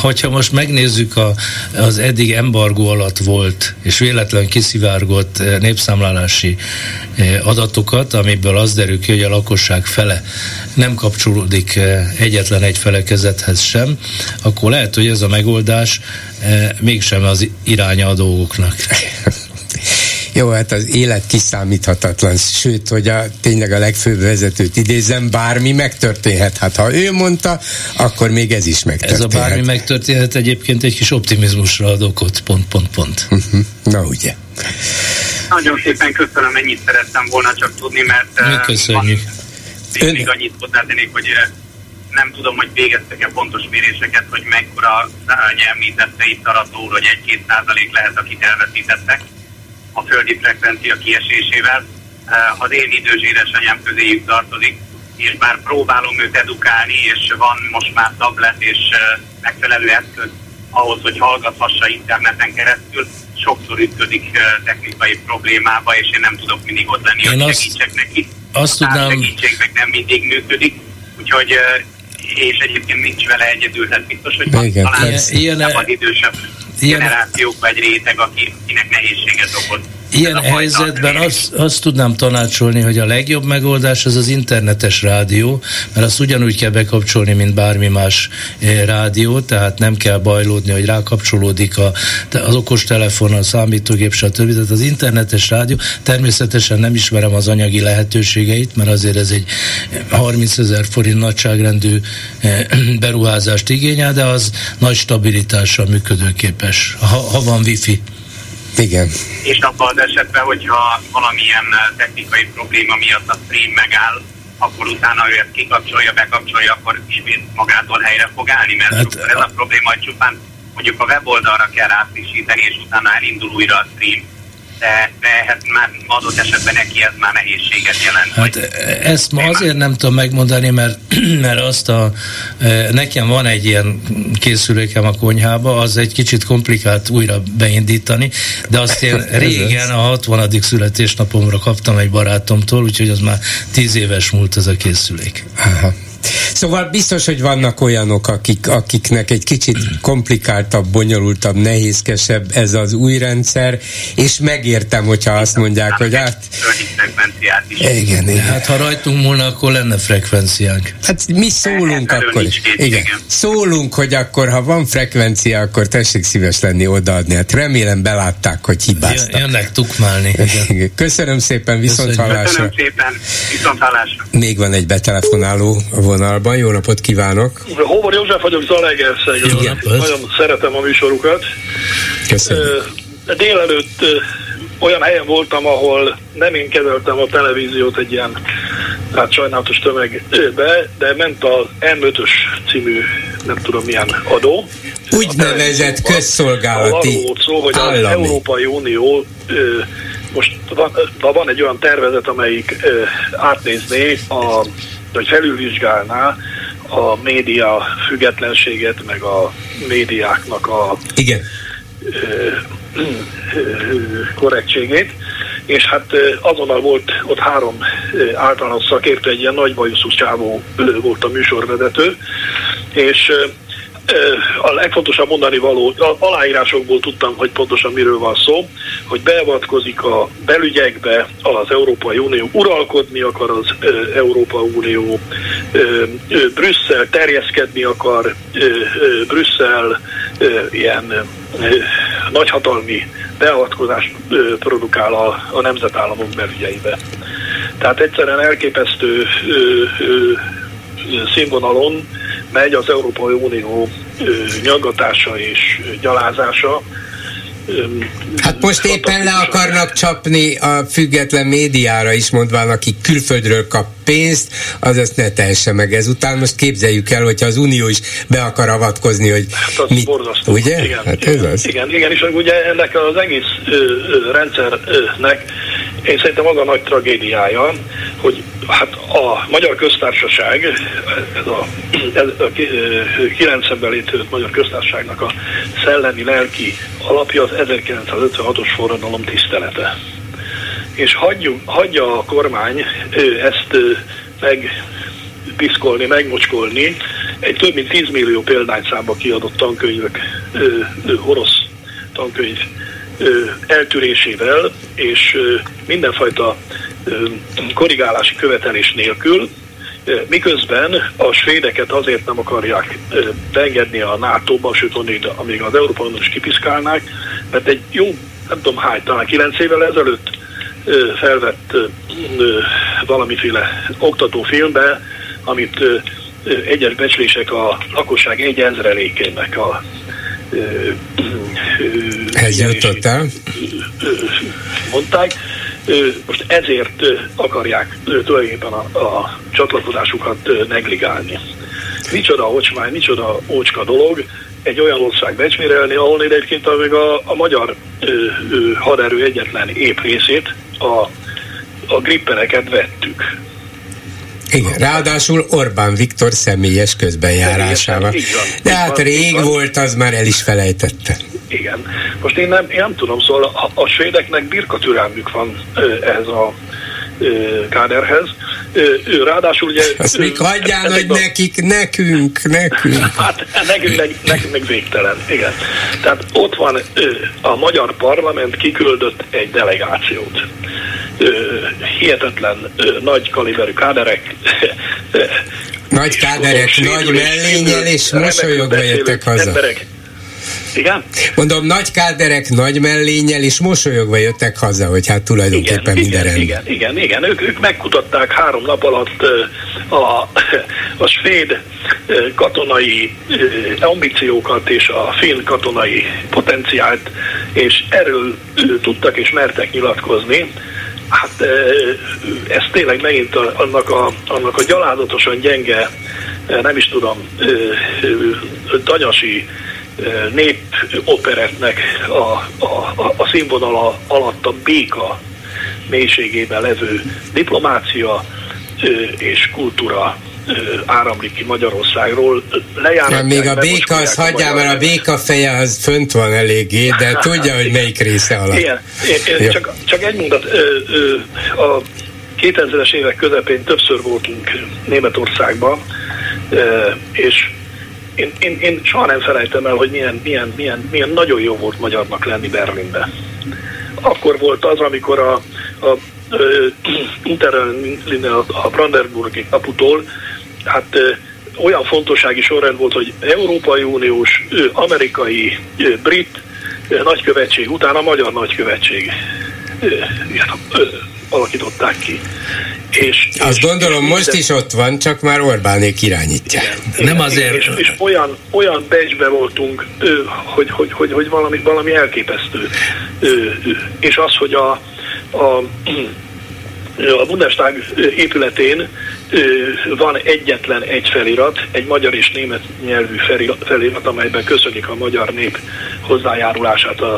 hogyha most megnézzük a, az eddig embargó alatt volt, és véletlen kiszivárgott népszámlálási adatokat, amiből az derül ki, hogy a lakosság fele nem kapcsolódik egyetlen egy felekezethez sem, akkor lehet, hogy ez a megoldás mégsem az iránya a dolgoknak. Jó, hát az élet kiszámíthatatlan, sőt, hogy a, tényleg a legfőbb vezetőt idézem, bármi megtörténhet. Hát ha ő mondta, akkor még ez is megtörténhet. Ez a bármi megtörténhet egyébként egy kis optimizmusra ad okot, pont, pont, pont. Uh-huh. Na ugye. Nagyon szépen köszönöm, ennyit szerettem volna csak tudni, mert... Mi köszönjük. Én még annyit hozzátennék, hogy nem tudom, hogy végeztek-e pontos méréseket, hogy mekkora említette itt Arató hogy egy-két százalék lehet, akit elveszítettek a földi frekvencia kiesésével. Eh, az én idős édesanyám közéjük tartozik, és már próbálom őt edukálni, és van most már tablet és eh, megfelelő eszköz ahhoz, hogy hallgathassa interneten keresztül, sokszor ütködik eh, technikai problémába, és én nem tudok mindig ott lenni, én hogy azt, segítsek neki. Azt a tudnám... segítség meg nem mindig működik, úgyhogy és egyébként nincs vele egyedül, tehát biztos, hogy Igen, talán ilyen, ilyen, idősebb ilyen, generációk vagy réteg, akinek nehézséget okoz. Ilyen helyzetben azt, azt tudnám tanácsolni, hogy a legjobb megoldás az az internetes rádió, mert azt ugyanúgy kell bekapcsolni, mint bármi más eh, rádió, tehát nem kell bajlódni, hogy rákapcsolódik a, az okostelefon, a számítógép, stb. Tehát az internetes rádió, természetesen nem ismerem az anyagi lehetőségeit, mert azért ez egy 30 ezer forint nagyságrendű eh, beruházást igényel, de az nagy stabilitással működőképes, ha, ha van wifi. Igen. És abban az esetben, hogyha valamilyen technikai probléma miatt a stream megáll, akkor utána ő ezt kikapcsolja, bekapcsolja, akkor ismét magától helyre fog állni, mert hát, ez a probléma, hogy csupán mondjuk a weboldalra kell átfrissíteni, és utána elindul újra a stream de, de ehhez már adott esetben neki ez már nehézséget jelent. Hát ezt ma azért nem tudom megmondani, mert, mert azt a, e, nekem van egy ilyen készülékem a konyhába, az egy kicsit komplikált újra beindítani, de azt én régen a 60. születésnapomra kaptam egy barátomtól, úgyhogy az már 10 éves múlt ez a készülék. Aha. Szóval biztos, hogy vannak olyanok, akik, akiknek egy kicsit komplikáltabb, bonyolultabb, nehézkesebb ez az új rendszer, és megértem, hogyha azt mondják, hogy hát... Igen, igen. Hát ha rajtunk múlna, akkor lenne frekvenciánk. Hát mi szólunk akkor. Igen. Szólunk, hogy akkor, ha van frekvencia, akkor tessék szíves lenni odaadni. Hát remélem belátták, hogy hibáztak. Jönnek tukmálni. Igen. Köszönöm szépen, viszont hallásra. Köszönöm szépen, viszont hallásra. Még van egy betelefonáló vonalban. Jó napot kívánok! Hóbor József vagyok Zalaegerszegről. Nagyon szeretem a műsorukat. Köszönöm. Délelőtt olyan helyen voltam, ahol nem én kezeltem a televíziót egy ilyen hát sajnálatos tömegbe, de ment az M5-ös című nem tudom milyen adó. Úgynevezett közszolgálati Arról szó, hogy állami. az Európai Unió most van, van egy olyan tervezet, amelyik átnézné a hogy felülvizsgálná a média függetlenséget, meg a médiáknak a Igen. korrektségét, és hát azonnal volt ott három általános szakértő, egy ilyen nagy bajuszú csávó volt a műsorvezető, és a legfontosabb mondani való, aláírásokból tudtam, hogy pontosan miről van szó, hogy beavatkozik a belügyekbe az Európai Unió, uralkodni akar az Európa Unió, Brüsszel terjeszkedni akar, Brüsszel ilyen nagyhatalmi beavatkozást produkál a, a nemzetállamok belügyeibe. Tehát egyszerűen elképesztő színvonalon megy az Európai Unió nyaggatása és gyalázása. Hát most éppen le akarnak csapni a független médiára is, mondván, aki külföldről kap pénzt, az ezt ne tehesse meg ezután. Most képzeljük el, hogyha az Unió is be akar avatkozni, hogy hát az mit, borzasztó. ugye? Igen, hát ez igen, az. Igen, igen, és ugye ennek az egész ö, ö, rendszernek én szerintem az a nagy tragédiája, hogy hát a Magyar Köztársaság, ez a, ez a 90-ben létrejött Magyar Köztársaságnak a szellemi lelki alapja az 1956-os forradalom tisztelete. És hagyjuk, hagyja a kormány ezt meg piszkolni, megmocskolni egy több mint 10 millió példányszámba kiadott tankönyvek, orosz tankönyv eltűrésével és mindenfajta korrigálási követelés nélkül, miközben a svédeket azért nem akarják beengedni a NATO-ba, sőt, amíg az Európai Unió is kipiszkálnák, mert egy jó, nem tudom hány, talán kilenc évvel ezelőtt felvett valamiféle oktatófilmbe, amit egyes becslések a lakosság egy ezrelékének a ez jutott el? Mondták. Most ezért akarják tulajdonképpen a, a csatlakozásukat negligálni. Micsoda ocsmány, micsoda ócska dolog egy olyan ország becsmérelni, ahol egyébként még a, a magyar ö, ö, haderő egyetlen épp részét, a, a grippereket vettük. Igen, ráadásul Orbán Viktor személyes közbenjárásával. De hát rég volt, az már el is felejtette. Igen. Most én nem, én nem tudom, szóval a, a svédeknek birkatürelmük van ehhez a káderhez. Ő ráadásul ugye... Azt még hagyján, hogy a... nekik, nekünk, nekünk. Hát nekünk, nekünk, nekünk meg végtelen, igen. Tehát ott van a magyar parlament kiküldött egy delegációt. Hihetetlen nagy kaliberű káderek. Nagy káderek, nagy mellényel és mosolyogva jöttek haza. Emberek, igen? Mondom, nagy káderek, nagy mellényel és mosolyogva jöttek haza, hogy hát tulajdonképpen igen, minden igen. Igen, igen, igen. Ők, ők megkutatták három nap alatt a, a svéd katonai ambíciókat és a finn katonai potenciált, és erről tudtak és mertek nyilatkozni. Hát ez tényleg megint annak a, annak a gyalázatosan gyenge, nem is tudom, tanyasi népoperetnek a, a, a színvonala alatt a béka mélységében levő diplomácia és kultúra áramlik ki Magyarországról. Ja, még a béka, az hagyjál, mert a béka feje az fönt van eléggé, de tudja, hogy melyik része alatt. Igen, ja. csak, csak egy mondat. A 2000-es évek közepén többször voltunk Németországban, és én, én, én soha nem felejtem el, hogy milyen, milyen, milyen, milyen nagyon jó volt magyarnak lenni Berlinbe. Akkor volt az, amikor a, a Interlinie a Brandenburgi kaputól, hát olyan fontossági sorrend volt, hogy Európai Uniós, amerikai, brit nagykövetség után a magyar nagykövetség alakították ki. És, Azt és, gondolom és most is ott van, csak már Orbánék irányítják. Igen, Nem azért. És, és olyan, olyan becsbe voltunk, hogy, hogy, hogy, hogy valami, valami elképesztő. És az, hogy a, a a Bundestag épületén van egyetlen egy felirat, egy magyar és német nyelvű felirat, amelyben köszönik a magyar nép hozzájárulását a,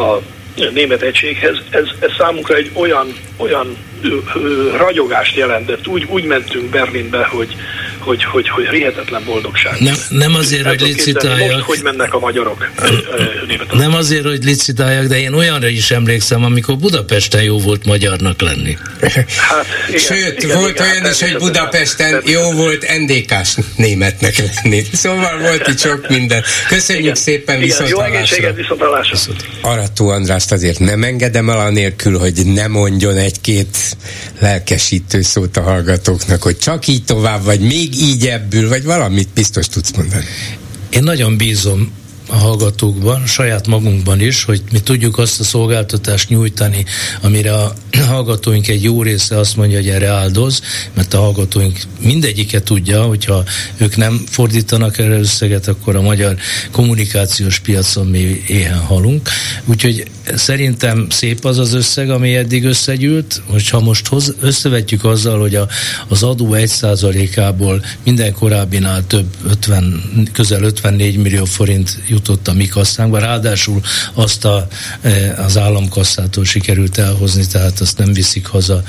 a német egységhez. Ez, ez számunkra egy olyan, olyan ragyogást jelentett. Úgy, úgy mentünk Berlinbe, hogy hogy, hogy, hogy hihetetlen boldogság. Nem, nem azért, hogy licitáljak. Most, hogy mennek a magyarok Nem azért, hogy licitáljak, de én olyanra is emlékszem, amikor Budapesten jó volt magyarnak lenni. Hát, igen, Sőt, igen, volt igen, olyan is, hogy Budapesten jó volt NDK-s németnek lenni. Szóval volt itt sok minden. Köszönjük igen, szépen, viszont Jó egészséget, viszont Arató Andrást azért nem engedem el anélkül, hogy ne mondjon egy-két lelkesítő szót a hallgatóknak, hogy csak így tovább, vagy még így ebből, vagy valamit biztos tudsz mondani. Én nagyon bízom a hallgatókban, saját magunkban is, hogy mi tudjuk azt a szolgáltatást nyújtani, amire a hallgatóink egy jó része azt mondja, hogy erre áldoz, mert a hallgatóink mindegyike tudja, hogyha ők nem fordítanak erre összeget, akkor a magyar kommunikációs piacon mi éhen halunk. Úgyhogy szerintem szép az az összeg, ami eddig összegyűlt, hogyha most hoz, összevetjük azzal, hogy a, az adó 1%-ából minden korábbinál több 50, közel 54 millió forint jutott a mi kasszánkba, ráadásul azt a, e, az államkasszától sikerült elhozni, tehát azt nem viszik haza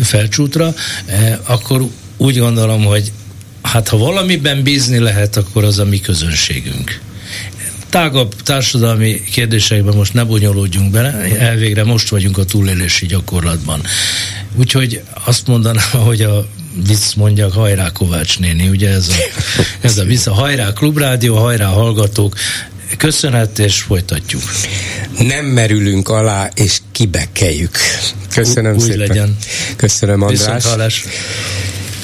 felcsútra, e, akkor úgy gondolom, hogy hát ha valamiben bízni lehet, akkor az a mi közönségünk tágabb társadalmi kérdésekben most ne bonyolódjunk bele, elvégre most vagyunk a túlélési gyakorlatban. Úgyhogy azt mondanám, hogy a vicc mondjak, hajrá Kovács néni, ugye ez a, ez a vissza, hajrá Klubrádió, hajrá hallgatók, köszönhet, és folytatjuk. Nem merülünk alá, és kibekeljük. Köszönöm Úgy szépen. legyen. Köszönöm, András.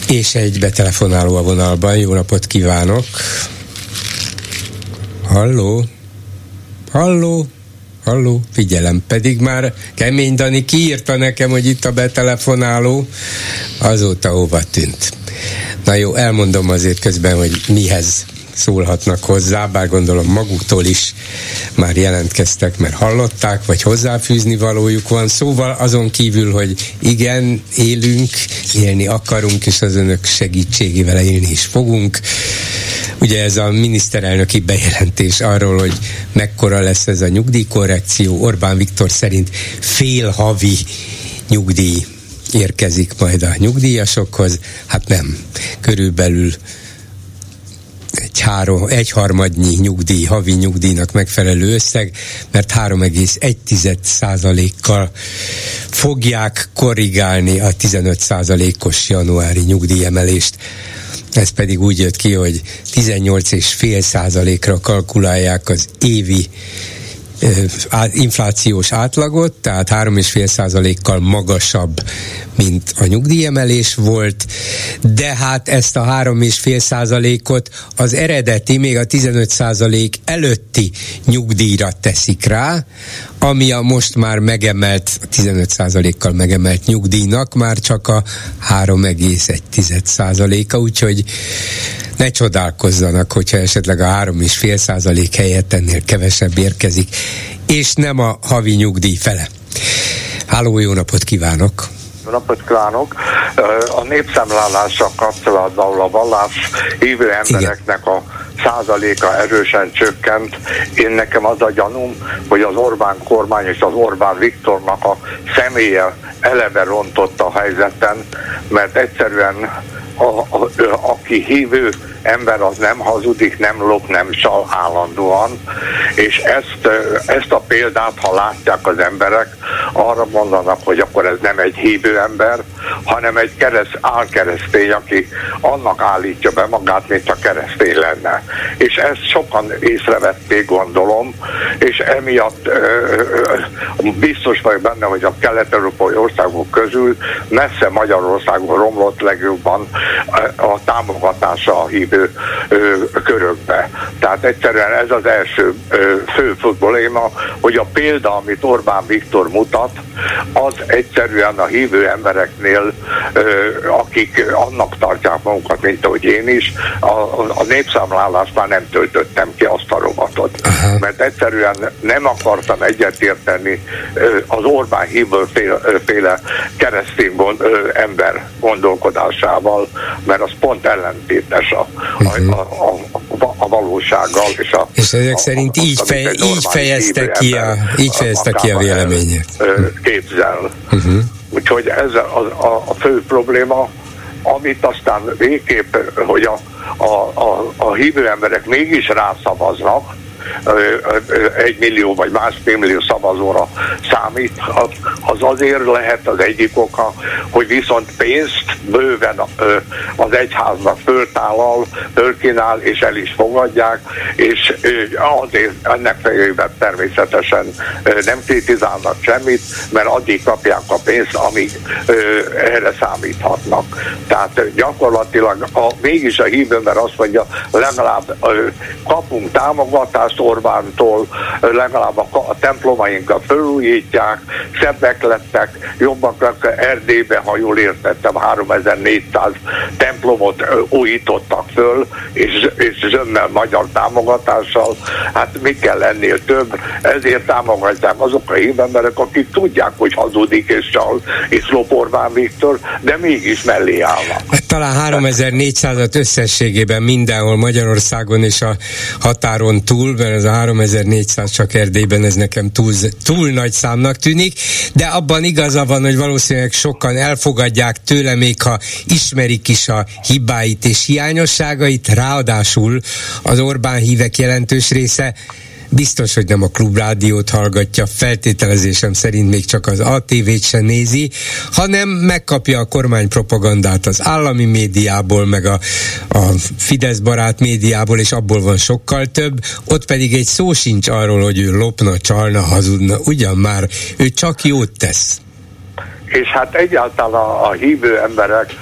És egy betelefonáló a vonalban. Jó napot kívánok! Halló? Halló? Halló? Figyelem, pedig már Kemény Dani kiírta nekem, hogy itt a betelefonáló, azóta hova tűnt. Na jó, elmondom azért közben, hogy mihez szólhatnak hozzá, bár gondolom maguktól is már jelentkeztek, mert hallották, vagy hozzáfűzni valójuk van. Szóval azon kívül, hogy igen, élünk, élni akarunk, és az önök segítségével élni is fogunk. Ugye ez a miniszterelnöki bejelentés arról, hogy mekkora lesz ez a nyugdíjkorrekció, Orbán Viktor szerint fél havi nyugdíj érkezik majd a nyugdíjasokhoz. Hát nem, körülbelül három, egyharmadnyi nyugdíj, havi nyugdíjnak megfelelő összeg, mert 3,1 százalékkal fogják korrigálni a 15 százalékos januári nyugdíjemelést. Ez pedig úgy jött ki, hogy 18,5 százalékra kalkulálják az évi inflációs átlagot, tehát 3,5 százalékkal magasabb, mint a nyugdíjemelés volt, de hát ezt a 3,5 százalékot az eredeti, még a 15 százalék előtti nyugdíjra teszik rá, ami a most már megemelt, 15 százalékkal megemelt nyugdíjnak már csak a 3,1 százaléka, úgyhogy ne csodálkozzanak, hogyha esetleg a 3,5 százalék helyett ennél kevesebb érkezik, és nem a havi nyugdíj fele. Háló, jó napot kívánok! Jó napot kívánok! A népszámlálással kapcsolatban a vallás hívő embereknek a százaléka erősen csökkent. Én nekem az a gyanúm, hogy az Orbán kormány és az Orbán Viktornak a személye eleve rontott a helyzeten, mert egyszerűen a, a, a, aki hívő ember az nem hazudik, nem lop, nem csal állandóan, és ezt, ezt a példát, ha látják az emberek, arra mondanak, hogy akkor ez nem egy hívő ember, hanem egy kereszt, álkeresztény, aki annak állítja be magát, mint a keresztény lenne. És ezt sokan észrevették, gondolom, és emiatt ö, ö, biztos vagyok benne, hogy a kelet-európai országok közül messze Magyarországon romlott legjobban a támogatása a hívő ö, körökbe. Tehát egyszerűen ez az első fő probléma, hogy a példa, amit Orbán Viktor mutat, az egyszerűen a hívő embereknél, akik annak tartják magukat, mint ahogy én is, a, a népszámlálást már nem töltöttem ki azt a rovatot. Aha. Mert egyszerűen nem akartam egyetérteni az Orbán hívő féle, keresztény gond, ember gondolkodásával, mert az pont ellentétes a. a, a, a, a valósággal. És, a, és ezek a, szerint így, fej, így fejezte ki a, így fejezte ki a véleményét. Képzel. Uh-huh. Úgyhogy ez a, a, a fő probléma, amit aztán végképp, hogy a, a, a, a hívő emberek mégis rászavaznak, egy millió vagy másfél millió szavazóra számít, az azért lehet az egyik oka, hogy viszont pénzt bőven az egyháznak föltállal, fölkínál, és el is fogadják, és azért ennek fejében természetesen nem kritizálnak semmit, mert addig kapják a pénzt, amíg erre számíthatnak. Tehát gyakorlatilag a, mégis a hívőben azt mondja, legalább kapunk támogatást, azt Orbántól legalább a templomainkat felújítják, szebbek lettek, jobbak lettek, Erdélybe, ha jól értettem, 3400 templomot újítottak föl, és, és zömmel magyar támogatással, hát mi kell ennél több, ezért támogatják azok a hívemberek, akik tudják, hogy hazudik és csal, és lop Orbán Viktor, de mégis mellé állnak. Hát talán 3400-at összességében mindenhol Magyarországon és a határon túl, mert ez a 3400 csak Erdélyben, ez nekem túl, túl nagy számnak tűnik, de abban igaza van, hogy valószínűleg sokan elfogadják tőle, még ha ismerik is a hibáit és hiányosságait, ráadásul az Orbán hívek jelentős része biztos, hogy nem a klubrádiót hallgatja, feltételezésem szerint még csak az ATV-t se nézi, hanem megkapja a kormánypropagandát az állami médiából, meg a, a Fidesz barát médiából, és abból van sokkal több, ott pedig egy szó sincs arról, hogy ő lopna, csalna, hazudna, ugyan már ő csak jót tesz és hát egyáltalán a, a hívő emberek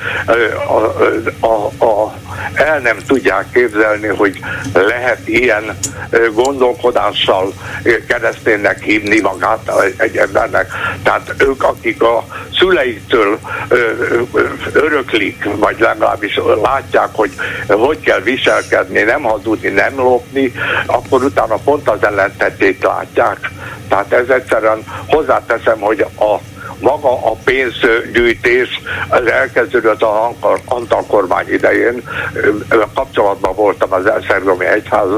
a, a, a, el nem tudják képzelni, hogy lehet ilyen gondolkodással kereszténynek hívni magát egy embernek. Tehát ők, akik a szüleiktől öröklik, vagy legalábbis látják, hogy hogy kell viselkedni, nem hazudni, nem lopni, akkor utána pont az ellentetét látják. Tehát ez egyszerűen hozzáteszem, hogy a maga a pénzgyűjtés az elkezdődött a Antal kormány idején. Kapcsolatban voltam az Elszergomi Egyház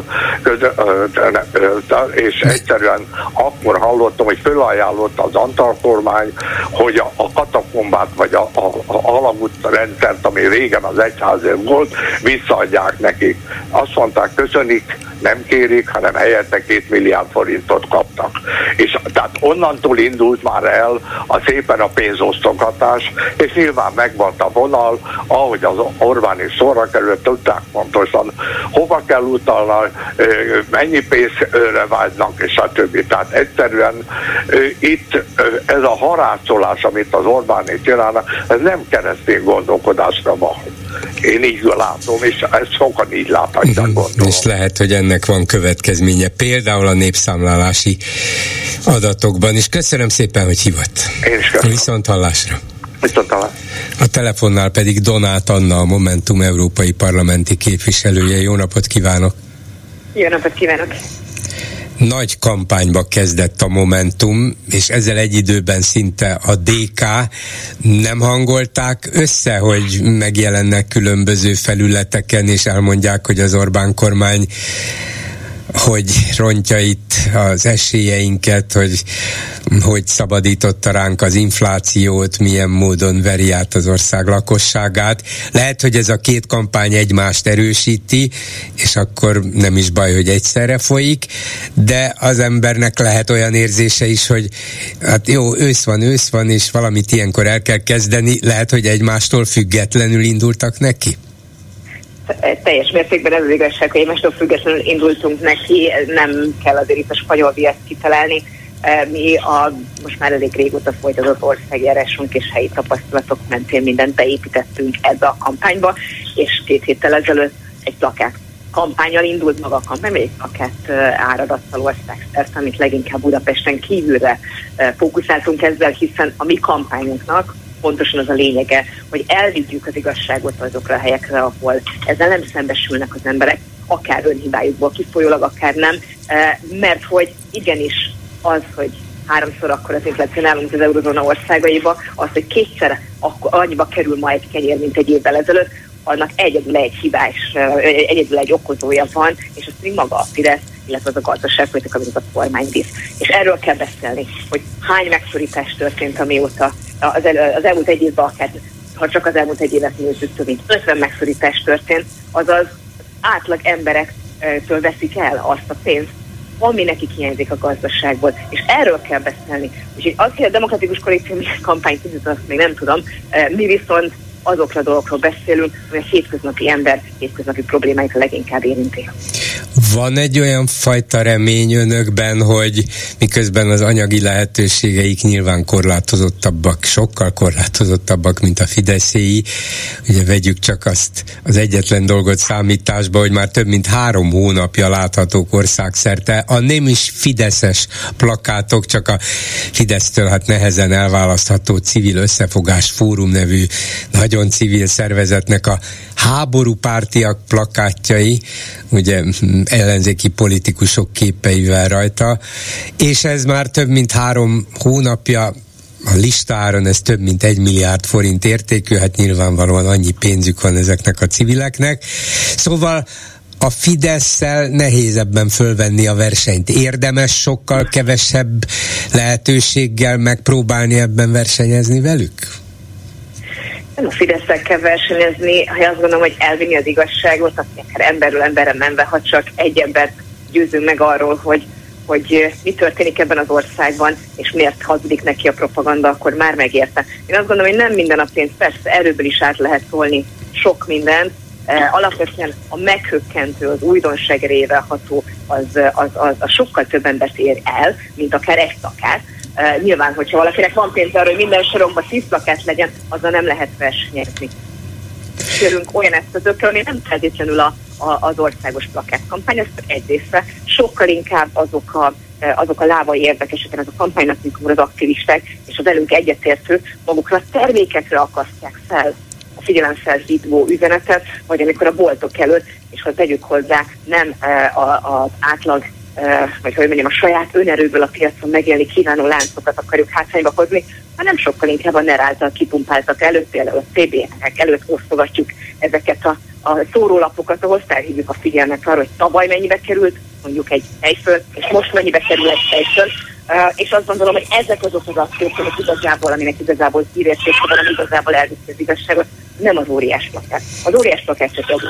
és egyszerűen akkor hallottam, hogy fölajánlott az Antal kormány, hogy a, katakombát vagy a, a, a alagút rendszert, ami régen az egyházért volt, visszaadják nekik. Azt mondták, köszönik, nem kérik, hanem helyette két milliárd forintot kaptak. És tehát onnantól indult már el a szépen a pénzosztogatás, és nyilván megvan a vonal, ahogy az Orbán is szóra került, tudták pontosan, hova kell utalni, mennyi pénzre vágynak, és a többi. Tehát egyszerűen itt ez a harácsolás, amit az Orbáni csinálnak, ez nem keresztény gondolkodásra van. Én így látom, és ezt sokan így láthatják, uh-huh. gondolom. És lehet, hogy ennek van következménye, például a népszámlálási adatokban is. Köszönöm szépen, hogy hívott. Én is köszönöm. Viszont hallásra. Viszont hallásra. A telefonnál pedig Donát Anna, a Momentum Európai Parlamenti képviselője. Jó napot kívánok! Jó napot kívánok! nagy kampányba kezdett a Momentum, és ezzel egy időben szinte a DK nem hangolták össze, hogy megjelennek különböző felületeken, és elmondják, hogy az Orbán kormány hogy rontja itt az esélyeinket, hogy hogy szabadította ránk az inflációt, milyen módon veri át az ország lakosságát. Lehet, hogy ez a két kampány egymást erősíti, és akkor nem is baj, hogy egyszerre folyik, de az embernek lehet olyan érzése is, hogy hát jó, ősz van, ősz van, és valamit ilyenkor el kell kezdeni, lehet, hogy egymástól függetlenül indultak neki? Teljes mértékben ez az igazság, hogy egymástól függetlenül indultunk neki, nem kell azért itt a spanyol viaszt kitalálni. E, mi a most már elég régóta folytatott országjárásunk és helyi tapasztalatok mentén mindent beépítettünk ebbe a kampányba, és két héttel ezelőtt egy plakát kampányal indult maga a kampány, egy plakát e, áradattal országszerte, amit leginkább Budapesten kívülre e, fókuszáltunk ezzel, hiszen a mi kampányunknak pontosan az a lényege, hogy elvigyük az igazságot azokra a helyekre, ahol ezzel nem szembesülnek az emberek, akár önhibájukból kifolyólag, akár nem, eh, mert hogy igenis az, hogy háromszor akkor az infláció nálunk, az eurozóna országaiba, az, hogy kétszer akkor annyiba kerül ma egy kenyér, mint egy évvel ezelőtt, annak egyedül egy hibás, eh, egyedül egy okozója van, és az pedig maga a Fidesz, illetve az a gazdaságpolitika, amit a kormány visz. És erről kell beszélni, hogy hány megszorítás történt, amióta az, el, az elmúlt egy évben akár ha csak az elmúlt egy évet nézzük, több mint 50 megszorítás történt, azaz átlag emberektől veszik el azt a pénzt, ami nekik hiányzik a gazdaságból. És erről kell beszélni. Úgyhogy az, hogy a demokratikus koalíció kampány kizut, azt még nem tudom. Mi viszont azokra a dolgokról beszélünk, hogy a hétköznapi ember hétköznapi problémáit a leginkább érinti. Van egy olyan fajta remény önökben, hogy miközben az anyagi lehetőségeik nyilván korlátozottabbak, sokkal korlátozottabbak, mint a Fideszéi, ugye vegyük csak azt az egyetlen dolgot számításba, hogy már több mint három hónapja láthatók országszerte a nem is Fideszes plakátok, csak a Fidesztől hát nehezen elválasztható civil összefogás fórum nevű nagyon civil szervezetnek a háború pártiak plakátjai, ugye ellenzéki politikusok képeivel rajta, és ez már több mint három hónapja a listáron ez több mint egy milliárd forint értékű, hát nyilvánvalóan annyi pénzük van ezeknek a civileknek. Szóval a Fidesz-szel nehéz ebben fölvenni a versenyt. Érdemes sokkal kevesebb lehetőséggel megpróbálni ebben versenyezni velük? Nem a fidesz kell versenyezni, ha azt gondolom, hogy elvinni az igazságot, akkor akár emberről emberre menve, ha csak egy embert győzünk meg arról, hogy, hogy mi történik ebben az országban, és miért hazudik neki a propaganda, akkor már megérte. Én azt gondolom, hogy nem minden a pénz, persze erőből is át lehet szólni sok mindent, alapvetően a meghökkentő, az újdonság ható, az, az, az, az sokkal több embert ér el, mint akár egy szakát. Uh, nyilván, hogyha valakinek van pénz arra, hogy minden soromban tíz plakát legyen, azzal nem lehet versenyezni. Kérünk olyan eszközökről, ami nem feltétlenül a, a, az országos plakátkampány, ez egy része, sokkal inkább azok a azok a lábai érdekesek ez a kampánynak, mikor az aktivisták és az velünk egyetértő magukra a termékekre akasztják fel a figyelemfelhívó üzenetet, vagy amikor a boltok előtt, és ha tegyük hozzá, nem az átlag vagy hogy mondjam, a saját önerőből a piacon megélni kívánó láncokat akarjuk hátrányba hozni, hanem sokkal inkább a NER által kipumpáltak előtt, például a CBN-ek előtt osztogatjuk ezeket a, a szórólapokat, ahol felhívjuk a figyelmet arra, hogy tavaly mennyibe került mondjuk egy helyföld, és most mennyibe kerül egy helyföld, Uh, és azt gondolom, hogy ezek azok az akciók, amik igazából, aminek igazából hírérték, van, ami igazából elviszi az igazságot, nem az óriás plakát. Az óriás plakát csak egy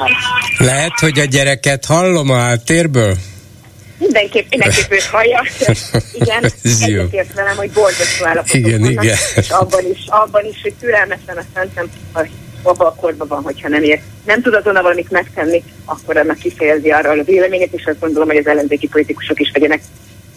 Lehet, hogy a gyereket hallom a háttérből? Mindenképp, mindenképp őt hallja. Igen, egyetért velem, hogy borzasztó állapotok igen, vannak, igen. és abban is, abban is, hogy türelmetlen a szentem, abban a korban van, hogyha nem ér. Nem tud azonnal valamit megtenni, akkor ennek kifejezi arra a véleményét, és azt gondolom, hogy az ellenzéki politikusok is vegyenek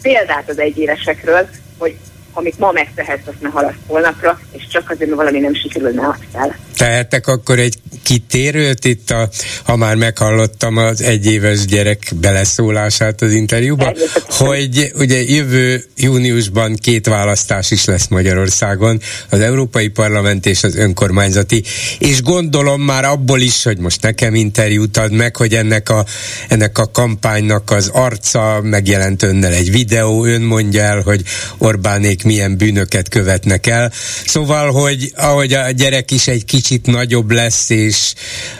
példát az egyévesekről, hogy amit ma megtehetsz, azt ne halaszt holnapra, és csak azért, mert valami nem sikerül, ne azt el. Tehetek akkor egy kitérőt itt, a, ha már meghallottam az egyéves gyerek beleszólását az interjúba, hogy ugye jövő júniusban két választás is lesz Magyarországon, az Európai Parlament és az önkormányzati, és gondolom már abból is, hogy most nekem interjút ad meg, hogy ennek a, ennek a kampánynak az arca megjelent önnel egy videó, ön mondja el, hogy Orbánék milyen bűnöket követnek el. Szóval, hogy ahogy a gyerek is egy kicsit nagyobb lesz, és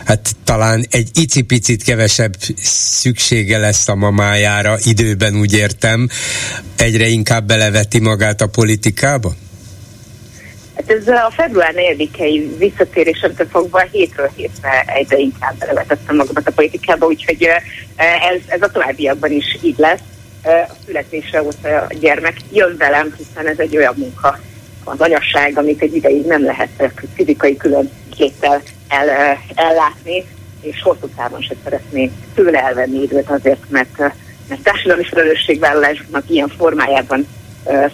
hát talán egy icipicit kevesebb szüksége lesz a mamájára, időben úgy értem, egyre inkább beleveti magát a politikába? Hát ez a február 4-i visszatérésemtől fogva hétről hétre egyre inkább belevetettem magamat a politikába, úgyhogy ez, ez a továbbiakban is így lesz születése óta a gyermek jön velem, hiszen ez egy olyan munka, az anyasság, amit egy ideig nem lehet fizikai különkéttel el, ellátni, és hosszú távon se szeretnék tőle elvenni időt azért, mert, mert társadalmi felelősségvállalásnak ilyen formájában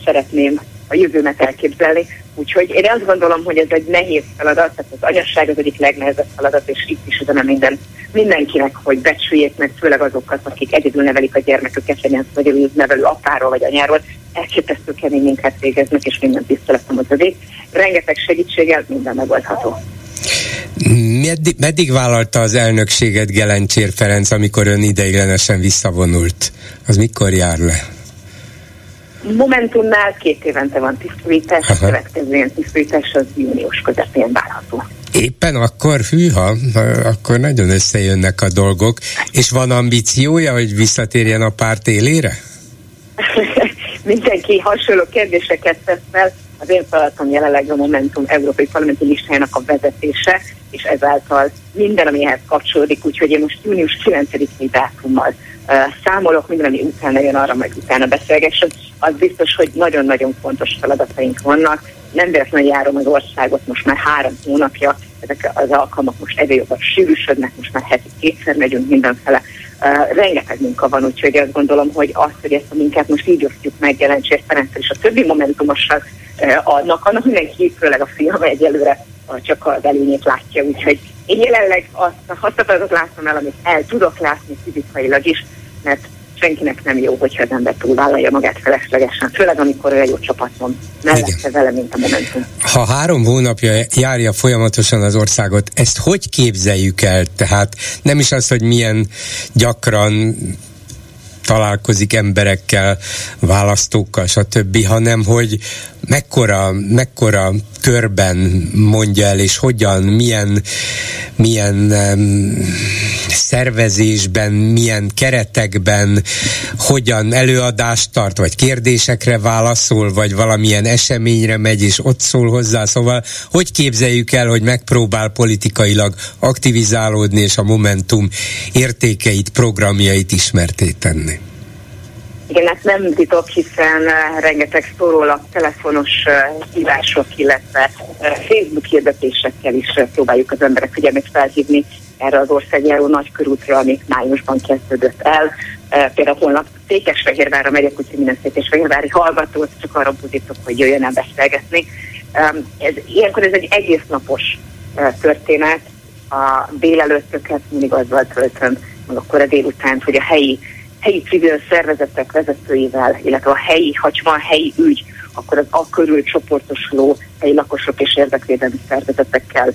szeretném a jövőmet elképzelni. Úgyhogy én azt gondolom, hogy ez egy nehéz feladat, tehát az anyasság az egyik legnehezebb feladat, és itt is üzenem minden, mindenkinek, hogy becsüljék meg, főleg azokat, akik egyedül nevelik a gyermeküket, legyen vagy nevelő apáról vagy anyáról, elképesztő kemény munkát végeznek, és minden tiszteletem az övé. Rengeteg segítséggel minden megoldható. Meddig, meddig vállalta az elnökséget Gelencsér Ferenc, amikor ön ideiglenesen visszavonult? Az mikor jár le? Momentumnál két évente van tisztítás, a következő ilyen tisztítás az június közepén várható. éppen akkor, hűha, akkor nagyon összejönnek a dolgok, és van ambíciója, hogy visszatérjen a párt élére? Mindenki hasonló kérdéseket tesz fel, az én feladatom jelenleg a Momentum Európai Parlamenti listájának a vezetése, és ezáltal minden, amihez kapcsolódik, úgyhogy én most június 9-i dátummal uh, számolok, minden, ami utána jön, arra majd utána beszélgessem. Az biztos, hogy nagyon-nagyon fontos feladataink vannak. Nem véletlenül járom az országot most már három hónapja, ezek az alkalmak most egyre jobban sűrűsödnek, most már heti kétszer megyünk mindenfele. Uh, rengeteg munka van, úgyhogy azt gondolom, hogy azt, hogy ezt a munkát most így osztjuk meg Jelencsés Ferenccel és a többi momentumossal uh, adnak, annak mindenki, főleg a fiam egyelőre csak az előnyét látja, úgyhogy én jelenleg azt a használatot látom el, amit el tudok látni fizikailag is, mert senkinek nem jó, hogyha az ember túlvállalja magát feleslegesen, főleg amikor olyan jó csapat van mellette vele, mint a Momentum. Ha három hónapja járja folyamatosan az országot, ezt hogy képzeljük el? Tehát nem is az, hogy milyen gyakran találkozik emberekkel, választókkal, stb., hanem hogy mekkora, mekkora körben mondja el, és hogyan, milyen, milyen um, szervezésben, milyen keretekben, hogyan előadást tart, vagy kérdésekre válaszol, vagy valamilyen eseményre megy, és ott szól hozzá. Szóval, hogy képzeljük el, hogy megpróbál politikailag aktivizálódni, és a Momentum értékeit, programjait ismerté tenni? Igen, ezt nem titok, hiszen uh, rengeteg szórólap, telefonos uh, hívások, illetve uh, Facebook hirdetésekkel is próbáljuk az emberek figyelmét felhívni erre az országjáró nagykörútra, ami májusban kezdődött el. Például holnap Székesfehérvárra megyek, úgyhogy minden Székesfehérvári hallgatót csak arra buzdítok, hogy jöjjön el beszélgetni. Ez, ilyenkor ez egy egész napos történet. A délelőttöket mindig azzal töltöm, meg akkor a délután, hogy a helyi helyi civil szervezetek vezetőivel, illetve a helyi, ha van helyi ügy, akkor az a körül csoportosuló helyi lakosok és érdekvédelmi szervezetekkel uh,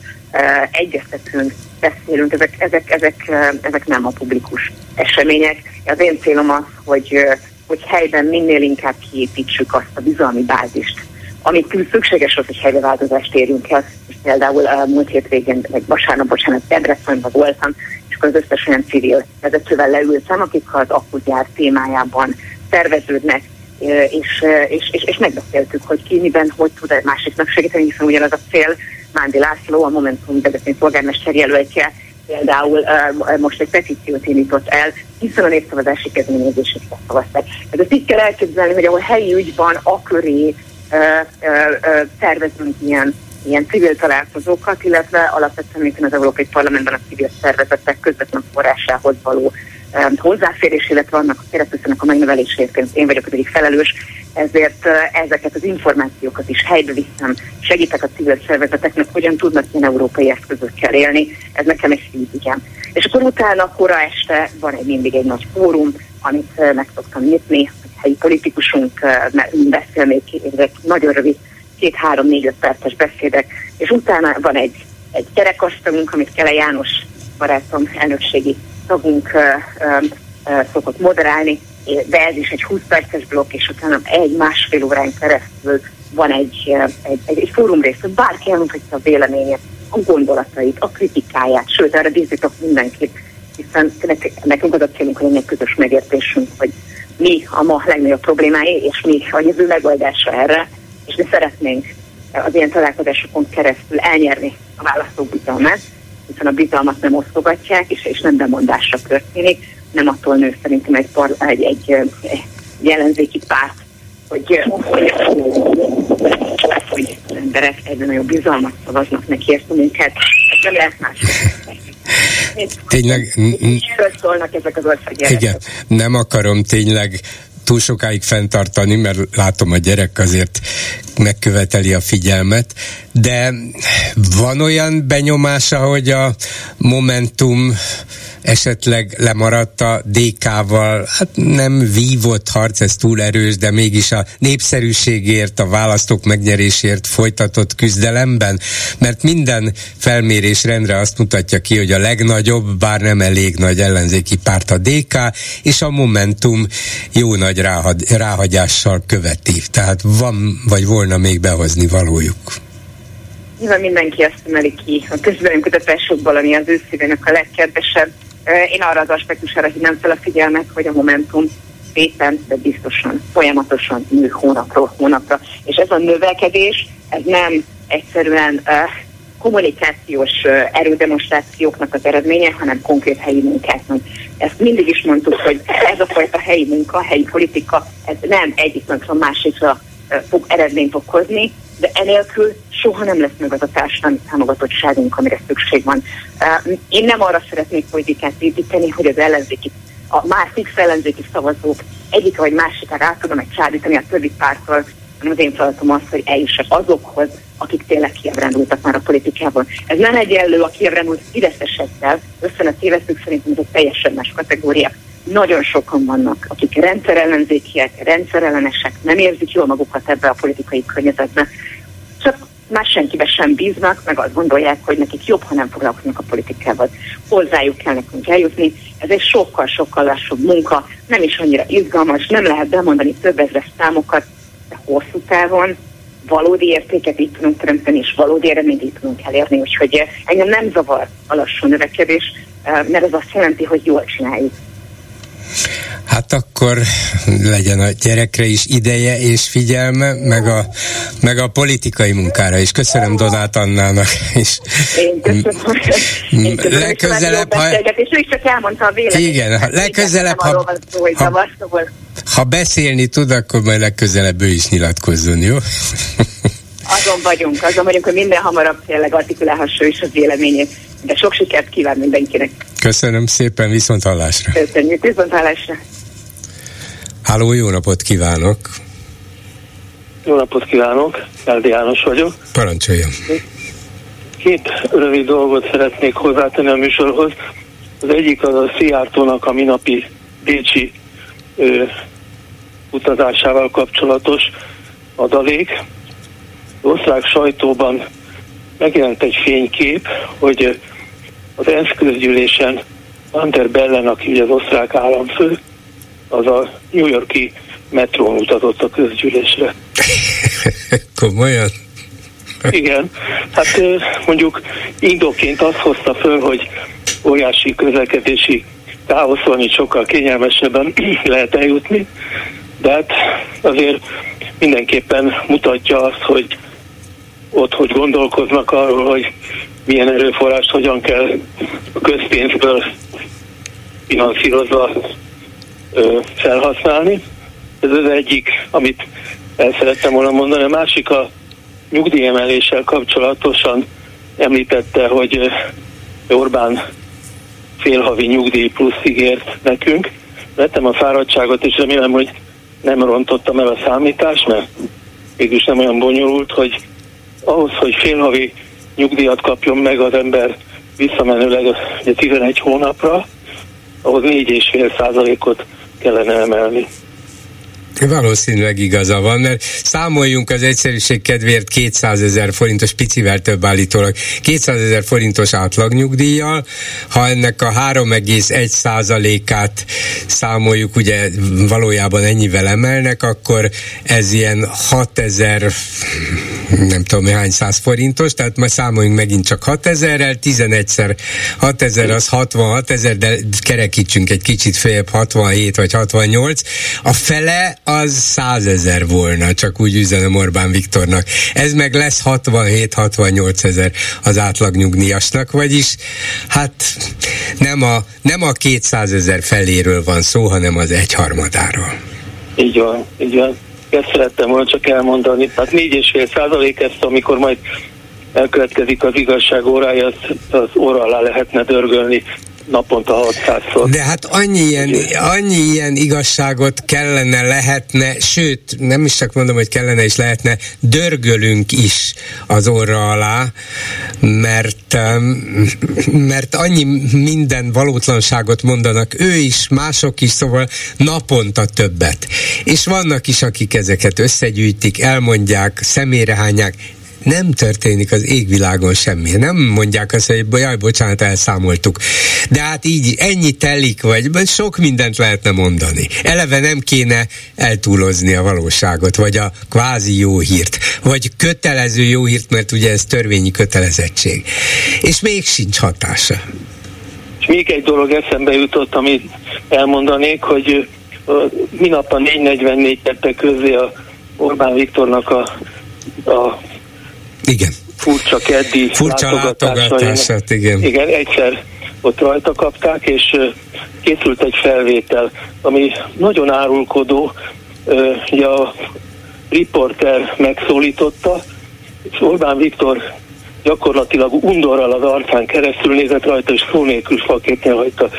egyeztetünk, beszélünk, ezek, ezek, ezek, uh, ezek nem a publikus események. Az én célom az, hogy, uh, hogy helyben minél inkább kiépítsük azt a bizalmi bázist, amit szükséges az, hogy helyváltozást érjünk el. És például uh, múlt hétvégén, vagy vasárnap, bocsánat, Debrecenben voltam, akkor az összes olyan civil vezetővel leültem, akik az akkugyár témájában szerveződnek, és, és, és, és megbeszéltük, hogy ki miben, hogy tud egy másiknak segíteni, hiszen ugyanaz a cél, Mándi László, a Momentum Debrecen polgármester jelöltje, például uh, most egy petíciót indított el, hiszen a népszavazási kezdeményezését szavazták. Tehát ezt így kell elképzelni, hogy ahol helyi ügyban a köré uh, ilyen ilyen civil találkozókat, illetve alapvetően mint az Európai Parlamentben a civil szervezetek közvetlen forrásához való um, hozzáférés, illetve annak a keresztülszenek a megnöveléséért én vagyok az egyik felelős, ezért uh, ezeket az információkat is helybe viszem, segítek a civil szervezeteknek, hogyan tudnak ilyen európai eszközökkel élni, ez nekem egy szívügyem. És akkor utána kora este van egy mindig egy nagy fórum, amit uh, meg szoktam nyitni, helyi politikusunk beszél még, nagyon rövid két-három-négy-öt perces beszédek, és utána van egy, egy kerekasztalunk, amit Kele János barátom, elnökségi tagunk uh, uh, szokott moderálni, de ez is egy 20 perces blokk, és utána egy másfél órán keresztül van egy, egy, egy, egy fórum rész, hogy bárki elmondhatja a véleményét, a gondolatait, a kritikáját, sőt, erre díszítok mindenkit, hiszen nekünk az a célunk, hogy egy közös megértésünk, hogy mi a ma legnagyobb problémái, és mi a jövő megoldása erre, és mi szeretnénk az ilyen találkozásokon keresztül elnyerni a választók bizalmát, hiszen a bizalmat nem osztogatják, és, és nem bemondásra történik, nem attól nő szerintem egy, par, egy, egy, egy ellenzéki párt, hogy, hogy, hogy az emberek egyre nagyobb bizalmat szavaznak neki ezt a munkát. Ez nem lehet más. Tényleg... szólnak ezek az országjelek. Igen, nem akarom tényleg túl sokáig fenntartani, mert látom a gyerek azért megköveteli a figyelmet, de van olyan benyomása, hogy a Momentum esetleg lemaradt a DK-val, hát nem vívott harc, ez túl erős, de mégis a népszerűségért, a választók megnyerésért folytatott küzdelemben, mert minden felmérés rendre azt mutatja ki, hogy a legnagyobb, bár nem elég nagy ellenzéki párt a DK, és a Momentum jó nagy ráhagyással követi. Tehát van, vagy volna még behozni valójuk. Nyilván mindenki ezt emeli ki a kutatásokból, ami az ő szívének a legkedvesebb. Én arra az aspektusára hívnám fel a figyelmet, hogy a Momentum szépen, de biztosan, folyamatosan nő hónapról hónapra. És ez a növekedés, ez nem egyszerűen uh, kommunikációs uh, erődemonstrációknak az eredménye, hanem konkrét helyi munkáknak. Ezt mindig is mondtuk, hogy ez a fajta helyi munka, helyi politika, ez nem egyik a másikra fog eredményt okozni, de enélkül soha nem lesz meg az a társadalmi támogatottságunk, amire szükség van. Én nem arra szeretnék politikát építeni, hogy az ellenzéki, a már fix ellenzéki szavazók egyik vagy másikára át tudom egy csábítani a többi pártól, hanem az én feladatom az, hogy eljussak azokhoz, akik tényleg kiebrendultak már a politikában. Ez nem egyenlő a kiebrendult fideszesekkel, összen a tévesztők szerintem ez egy teljesen más kategória. Nagyon sokan vannak, akik rendszerellenzékiek, rendszerellenesek, nem érzik jól magukat ebbe a politikai környezetbe, csak más senkibe sem bíznak, meg azt gondolják, hogy nekik jobb, ha nem foglalkoznak a politikával. Hozzájuk kell nekünk eljutni. Ez egy sokkal-sokkal lassúbb munka, nem is annyira izgalmas, nem lehet bemondani több ezres számokat, de hosszú távon valódi értéket itt tudunk teremteni, és valódi eredményt itt tudunk elérni. Úgyhogy engem nem zavar a lassú növekedés, eh, mert ez azt jelenti, hogy jól csináljuk. Hát akkor legyen a gyerekre is ideje és figyelme, meg a, meg a politikai munkára is. Köszönöm Donát Annának is. Én köszönöm. Én köszönöm legközelebb, ha... És ő is csak elmondta a véleményt. Igen, ha legközelebb, ha, ha, ha beszélni tud, akkor majd legközelebb ő is nyilatkozzon, jó? Azon vagyunk, azon vagyunk, hogy minden hamarabb tényleg artikulálhassa is a véleményét. De sok sikert kíván mindenkinek. Köszönöm szépen, viszont hallásra. Köszönjük, viszont hallásra. Háló, jó napot kívánok! Jó napot kívánok, Eldi János vagyok. Parancsoljon! Két rövid dolgot szeretnék hozzátenni a műsorhoz. Az egyik az a Szijjártónak a minapi Bécsi ö, utazásával kapcsolatos adalék. Az osztrák sajtóban megjelent egy fénykép, hogy az ENSZ közgyűlésen Ander Bellen, aki ugye az osztrák államfő, az a New Yorki metrón utazott a közgyűlésre. Komolyan? Igen, hát mondjuk indoként azt hozta föl, hogy óriási közlekedési káosz van, így sokkal kényelmesebben lehet eljutni, de hát azért mindenképpen mutatja azt, hogy ott hogy gondolkoznak arról, hogy milyen erőforrást hogyan kell a közpénzből finanszírozva ö, felhasználni. Ez az egyik, amit el szerettem volna mondani. A másik a nyugdíjemeléssel kapcsolatosan említette, hogy Orbán félhavi nyugdíj plusz ígért nekünk. Vettem a fáradtságot, és remélem, hogy nem rontottam el a számítást, mert mégis nem olyan bonyolult, hogy ahhoz, hogy félhavi nyugdíjat kapjon meg az ember visszamenőleg ugye 11 hónapra, ahhoz 4,5 százalékot kellene emelni. Valószínűleg igaza van, mert számoljunk az egyszerűség kedvéért 200 ezer forintos, picivel több állítólag, 200 ezer forintos átlagnyugdíjjal, ha ennek a 3,1 százalékát számoljuk, ugye valójában ennyivel emelnek, akkor ez ilyen 6 ezer, nem tudom hány száz forintos, tehát majd számoljunk megint csak 6 ezerrel, 11-szer 6 ezer az 66 ezer, de kerekítsünk egy kicsit feljebb 67 vagy 68, a fele az százezer volna, csak úgy üzenem Orbán Viktornak. Ez meg lesz 67-68 ezer az átlag vagyis hát nem a, nem a 200 ezer feléről van szó, hanem az egyharmadáról. Így van, így van. Ezt szerettem volna csak elmondani. Tehát 4,5 százalék ezt, amikor majd elkövetkezik az igazság órája, az, az óra alá lehetne dörgölni naponta 600-szor. De hát annyi ilyen, annyi ilyen igazságot kellene, lehetne, sőt, nem is csak mondom, hogy kellene és lehetne, dörgölünk is az orra alá, mert, mert annyi minden valótlanságot mondanak ő is, mások is, szóval naponta többet. És vannak is, akik ezeket összegyűjtik, elmondják, személyre hányják, nem történik az égvilágon semmi. Nem mondják azt, hogy jaj, bocsánat, elszámoltuk. De hát így ennyi telik, vagy sok mindent lehetne mondani. Eleve nem kéne eltúlozni a valóságot, vagy a kvázi jó hírt, vagy kötelező jó hírt, mert ugye ez törvényi kötelezettség. És még sincs hatása. És még egy dolog eszembe jutott, amit elmondanék, hogy minap a 444 tette közé a Orbán Viktornak a, a igen. furcsa keddi furcsa látogatását. Igen. igen, egyszer ott rajta kapták, és készült egy felvétel, ami nagyon árulkodó, ugye a riporter megszólította, és Orbán Viktor gyakorlatilag undorral az arcán keresztül nézett rajta, és szó nélkül faképnél hagyta.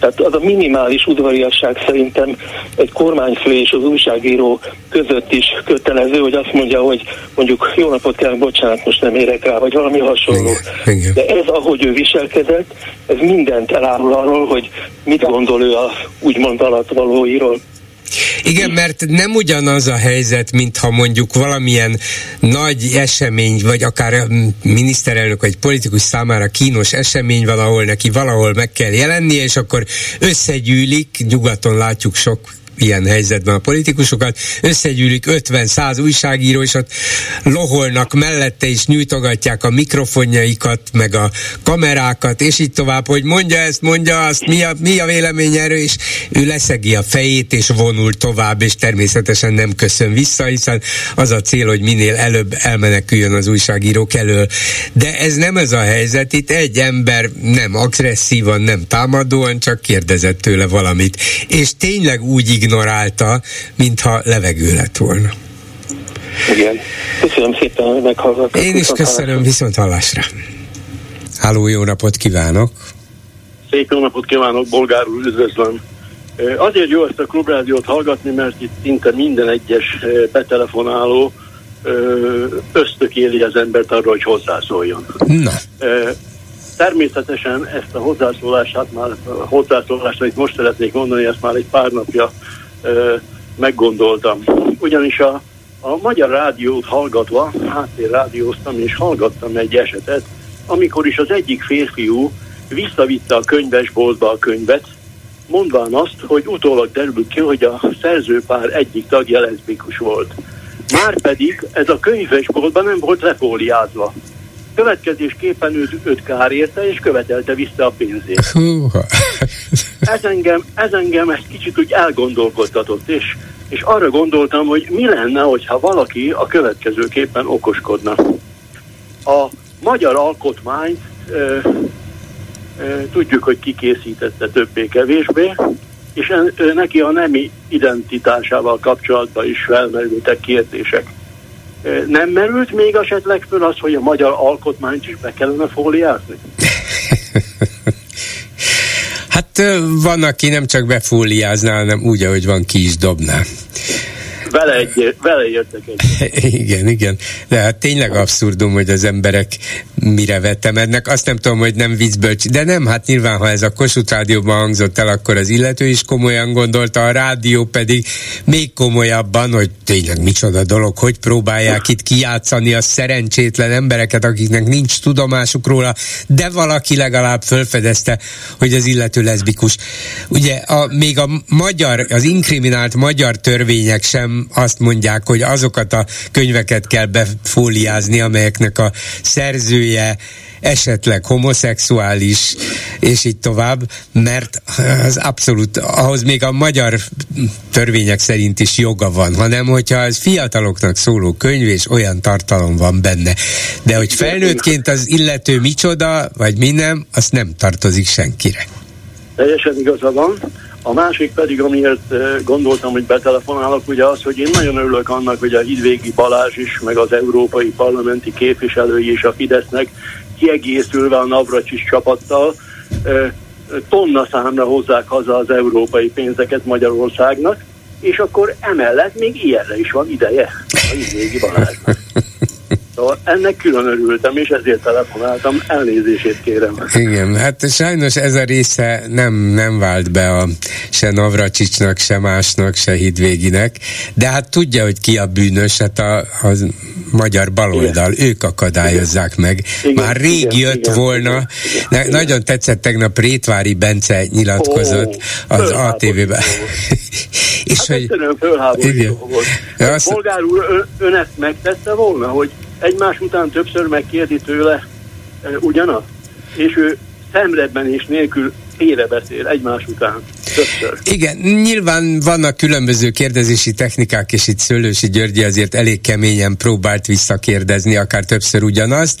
Tehát az a minimális udvariasság szerintem egy kormányfő és az újságíró között is kötelező, hogy azt mondja, hogy mondjuk jó napot kell, bocsánat, most nem érek rá, vagy valami hasonló. Igen, igen. De ez, ahogy ő viselkedett, ez mindent elárul arról, hogy mit gondol ő a úgymond alattvalóiról. Igen, mert nem ugyanaz a helyzet, mintha mondjuk valamilyen nagy esemény, vagy akár miniszterelnök vagy politikus számára kínos esemény van, ahol neki valahol meg kell jelennie, és akkor összegyűlik, nyugaton látjuk sok ilyen helyzetben a politikusokat, összegyűlik 50-100 újságíró, és ott loholnak mellette, és nyújtogatják a mikrofonjaikat, meg a kamerákat, és így tovább, hogy mondja ezt, mondja azt, mi a, mi a vélemény erről, és ő leszegi a fejét, és vonul tovább, és természetesen nem köszön vissza, hiszen az a cél, hogy minél előbb elmeneküljön az újságírók elől. De ez nem ez a helyzet, itt egy ember nem agresszívan, nem támadóan, csak kérdezett tőle valamit. És tényleg úgy ignorálta, mintha levegő lett volna. Igen. Köszönöm szépen, hogy meghallgattak. Én is köszönöm, viszont hallásra. Háló, jó napot kívánok! Szép jó napot kívánok, bolgár úr, üdvözlöm! Azért jó ezt a klubrádiót hallgatni, mert itt szinte minden egyes betelefonáló ösztökéli az embert arra, hogy hozzászóljon. Na. Természetesen ezt a hozzászólását már, a hozzászólást, amit most szeretnék mondani, ezt már egy pár napja ö, meggondoltam. Ugyanis a, a magyar rádiót hallgatva, rádióztam és hallgattam egy esetet, amikor is az egyik férfiú visszavitte a könyvesboltba a könyvet, mondván azt, hogy utólag derült ki, hogy a szerzőpár egyik tagja leszbikus volt. Márpedig ez a könyvesboltban nem volt lefóliázva. Következésképpen őt, őt kár érte, és követelte vissza a pénzét. Ez engem, ez engem ezt kicsit úgy elgondolkodtatott, és, és arra gondoltam, hogy mi lenne, hogyha valaki a következőképpen okoskodna. A magyar alkotmányt ö, ö, tudjuk, hogy kikészítette többé-kevésbé, és en, ö, neki a nemi identitásával kapcsolatban is felmerültek kérdések. Nem merült még esetleg föl az, hogy a magyar alkotmányt is be kellene fóliázni? hát van, aki nem csak befóliázná, hanem úgy, ahogy van, ki is dobná vele, egy, vele értek egy. igen, igen. De hát tényleg abszurdum, hogy az emberek mire vetemednek. Azt nem tudom, hogy nem viccből, de nem, hát nyilván, ha ez a Kossuth Rádióban hangzott el, akkor az illető is komolyan gondolta, a rádió pedig még komolyabban, hogy tényleg micsoda dolog, hogy próbálják itt kijátszani a szerencsétlen embereket, akiknek nincs tudomásuk róla, de valaki legalább felfedezte, hogy az illető leszbikus. Ugye a, még a magyar, az inkriminált magyar törvények sem azt mondják, hogy azokat a könyveket kell befóliázni, amelyeknek a szerzője esetleg homoszexuális, és így tovább, mert az abszolút, ahhoz még a magyar törvények szerint is joga van, hanem hogyha az fiataloknak szóló könyv, és olyan tartalom van benne. De hogy felnőttként az illető micsoda, vagy mi nem, azt nem tartozik senkire. Teljesen igaza van. A másik pedig, amiért eh, gondoltam, hogy betelefonálok, ugye az, hogy én nagyon örülök annak, hogy a Hidvégi Balázs is, meg az európai parlamenti képviselői és a Fidesznek kiegészülve a Navracsis csapattal eh, tonna számra hozzák haza az európai pénzeket Magyarországnak, és akkor emellett még ilyenre is van ideje a Hidvégi Balázsnak. Szóval ennek külön örültem, és ezért telefonáltam, elnézését kérem. Igen, hát sajnos ez a része nem, nem vált be a se Navracsicsnak, se másnak, se Hidvéginek, de hát tudja, hogy ki a bűnös, hát a, a magyar baloldal, igen. ők akadályozzák igen. meg. Igen, Már rég igen, jött igen, volna, igen, ne, igen. nagyon tetszett tegnap Rétvári Bence nyilatkozott oh, az ATV-ben. és hát hogy... Igen. volt. Azt... Polgár úr, ön, ön ezt megtette volna, hogy egymás után többször megkérdi tőle e, ugyanaz, és ő szemredben és nélkül beszél egymás után. Többször. Igen, nyilván vannak különböző kérdezési technikák, és itt Szőlősi Györgyi azért elég keményen próbált visszakérdezni, akár többször ugyanazt,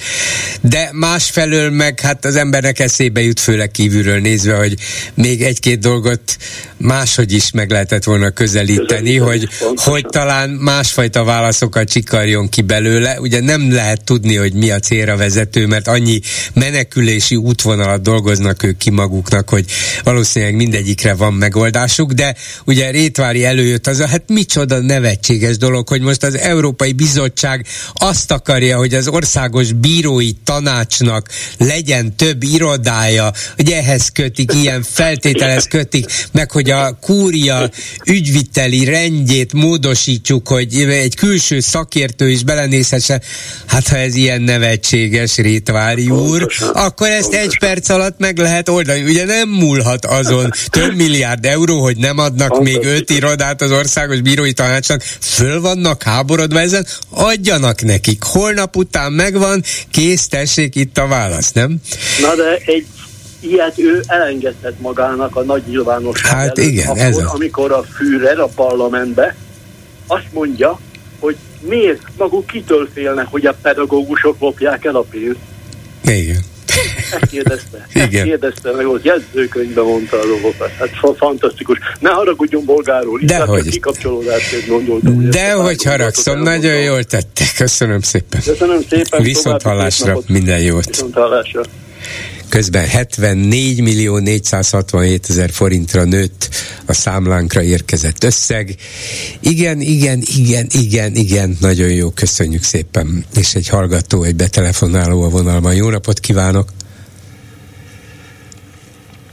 de másfelől meg hát az embernek eszébe jut, főleg kívülről nézve, hogy még egy-két dolgot máshogy is meg lehetett volna közelíteni, hogy, hogy talán másfajta válaszokat csikarjon ki belőle. Ugye nem lehet tudni, hogy mi a célra vezető, mert annyi menekülési útvonalat dolgoznak ők ki maguknak, hogy valószínűleg mindegyikre van megoldásuk, de ugye Rétvári előjött az a, hát micsoda nevetséges dolog, hogy most az Európai Bizottság azt akarja, hogy az országos bírói tanácsnak legyen több irodája, hogy ehhez kötik, ilyen feltételhez kötik, meg hogy a kúria ügyviteli rendjét módosítsuk, hogy egy külső szakértő is belenézhesse. Hát ha ez ilyen nevetséges, Rétvári úr, akkor ezt egy perc alatt meg lehet oldani. Ugye nem múlhat azon több milliárd euró, hogy nem adnak még öt irodát az országos bírói tanácsnak, föl vannak háborodva ezen, adjanak nekik. Holnap után megvan, kész, tessék itt a válasz, nem? Na de egy ilyet ő elengedhet magának a nagy nyilvánosság hát előtt, igen, akkor, ez a... amikor a Führer a parlamentbe azt mondja, hogy miért maguk kitől félnek, hogy a pedagógusok lopják el a pénzt. Igen. Ezt kérdezte. Igen. Ezt kérdezte meg, ott jegyzőkönyvben mondta a dolgokat. Hát fantasztikus. Ne haragudjon bolgáról. De hogy. Kikapcsolódásért gondoltam. De hogy haragszom, nagyon jól tette. Köszönöm szépen. Köszönöm szépen. Viszont hallásra, minden jót. Viszont hallásra közben 74 millió 467 ezer forintra nőtt a számlánkra érkezett összeg. Igen, igen, igen, igen, igen, nagyon jó, köszönjük szépen. És egy hallgató, egy betelefonáló a vonalban. Jó napot kívánok!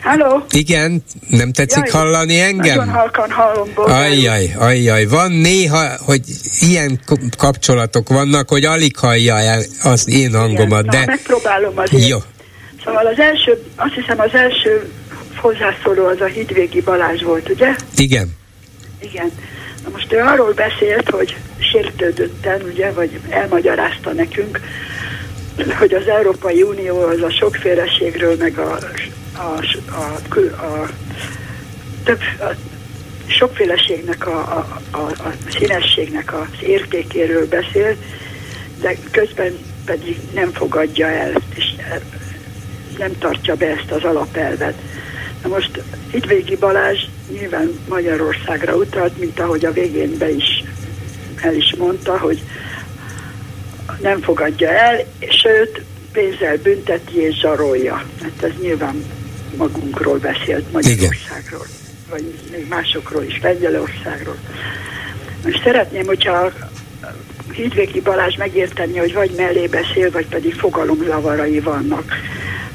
Halló? Igen, nem tetszik Jaj, hallani engem? Nagyon halkan hallom. Ajjaj, ajjaj, van néha, hogy ilyen kapcsolatok vannak, hogy alig hallja el az én hangomat, Igen, de... Na, megpróbálom azért. Jó, Szóval az első, azt hiszem az első hozzászóló az a Hidvégi Balázs volt, ugye? Igen. Igen. Na most ő arról beszélt, hogy sértődötten, ugye, vagy elmagyarázta nekünk, hogy az Európai Unió az a sokféleségről, meg a, a, a, a, több, a sokféleségnek, a, a, a, a színességnek az értékéről beszél, de közben pedig nem fogadja el, és nem tartja be ezt az alapelvet. Na most Hidvégi Balázs nyilván Magyarországra utalt, mint ahogy a végén be is el is mondta, hogy nem fogadja el, sőt, pénzzel bünteti és zsarolja. Hát ez nyilván magunkról beszélt Magyarországról, Igen. vagy még másokról is, Lengyelországról. Most szeretném, hogyha Hidvégi Balázs megérteni, hogy vagy mellé beszél, vagy pedig fogalomlavarai vannak.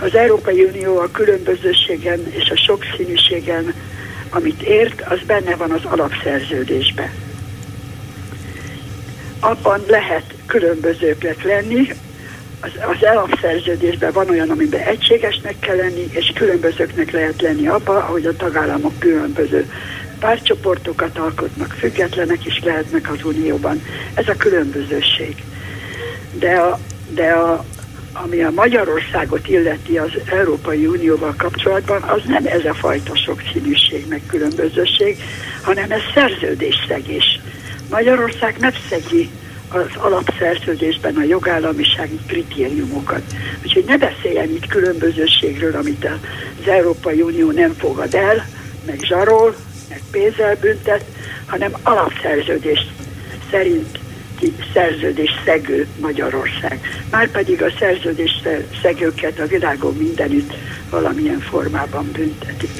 Az Európai Unió a különbözőségen és a sokszínűségen, amit ért, az benne van az alapszerződésben. Abban lehet különbözőknek lenni, az, az alapszerződésben van olyan, amiben egységesnek kell lenni, és különbözőknek lehet lenni abba, ahogy a tagállamok különböző pártcsoportokat alkotnak, függetlenek is lehetnek az Unióban. Ez a különbözőség. De a, de a, ami a Magyarországot illeti az Európai Unióval kapcsolatban, az nem ez a fajta sokszínűség, meg különbözőség, hanem ez szerződésszegés. Magyarország megszegi az alapszerződésben a jogállamisági kritériumokat. Úgyhogy ne beszéljen itt különbözőségről, amit az Európai Unió nem fogad el, meg zsarol, meg pénzzel büntet, hanem alapszerződés szerint szerződés szegő Magyarország. Márpedig a szerződés szegőket a világon mindenütt valamilyen formában büntetik.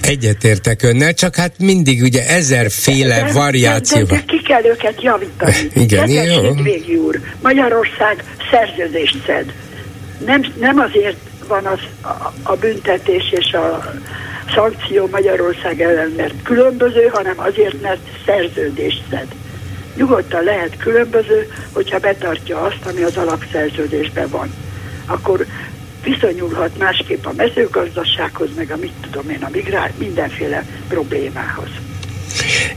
Egyetértek önnel, csak hát mindig ugye ezerféle de, variáció. De, de, ki kell őket javítani. Igen, Kedves jó. Hétvégi úr, Magyarország szerződést szed. Nem, nem azért van az, a, a büntetés és a szankció Magyarország ellen, mert különböző, hanem azért, mert szerződést szed. Nyugodtan lehet különböző, hogyha betartja azt, ami az alapszerződésben van. Akkor viszonyulhat másképp a mezőgazdasághoz, meg a mit tudom én, a migrá- mindenféle problémához.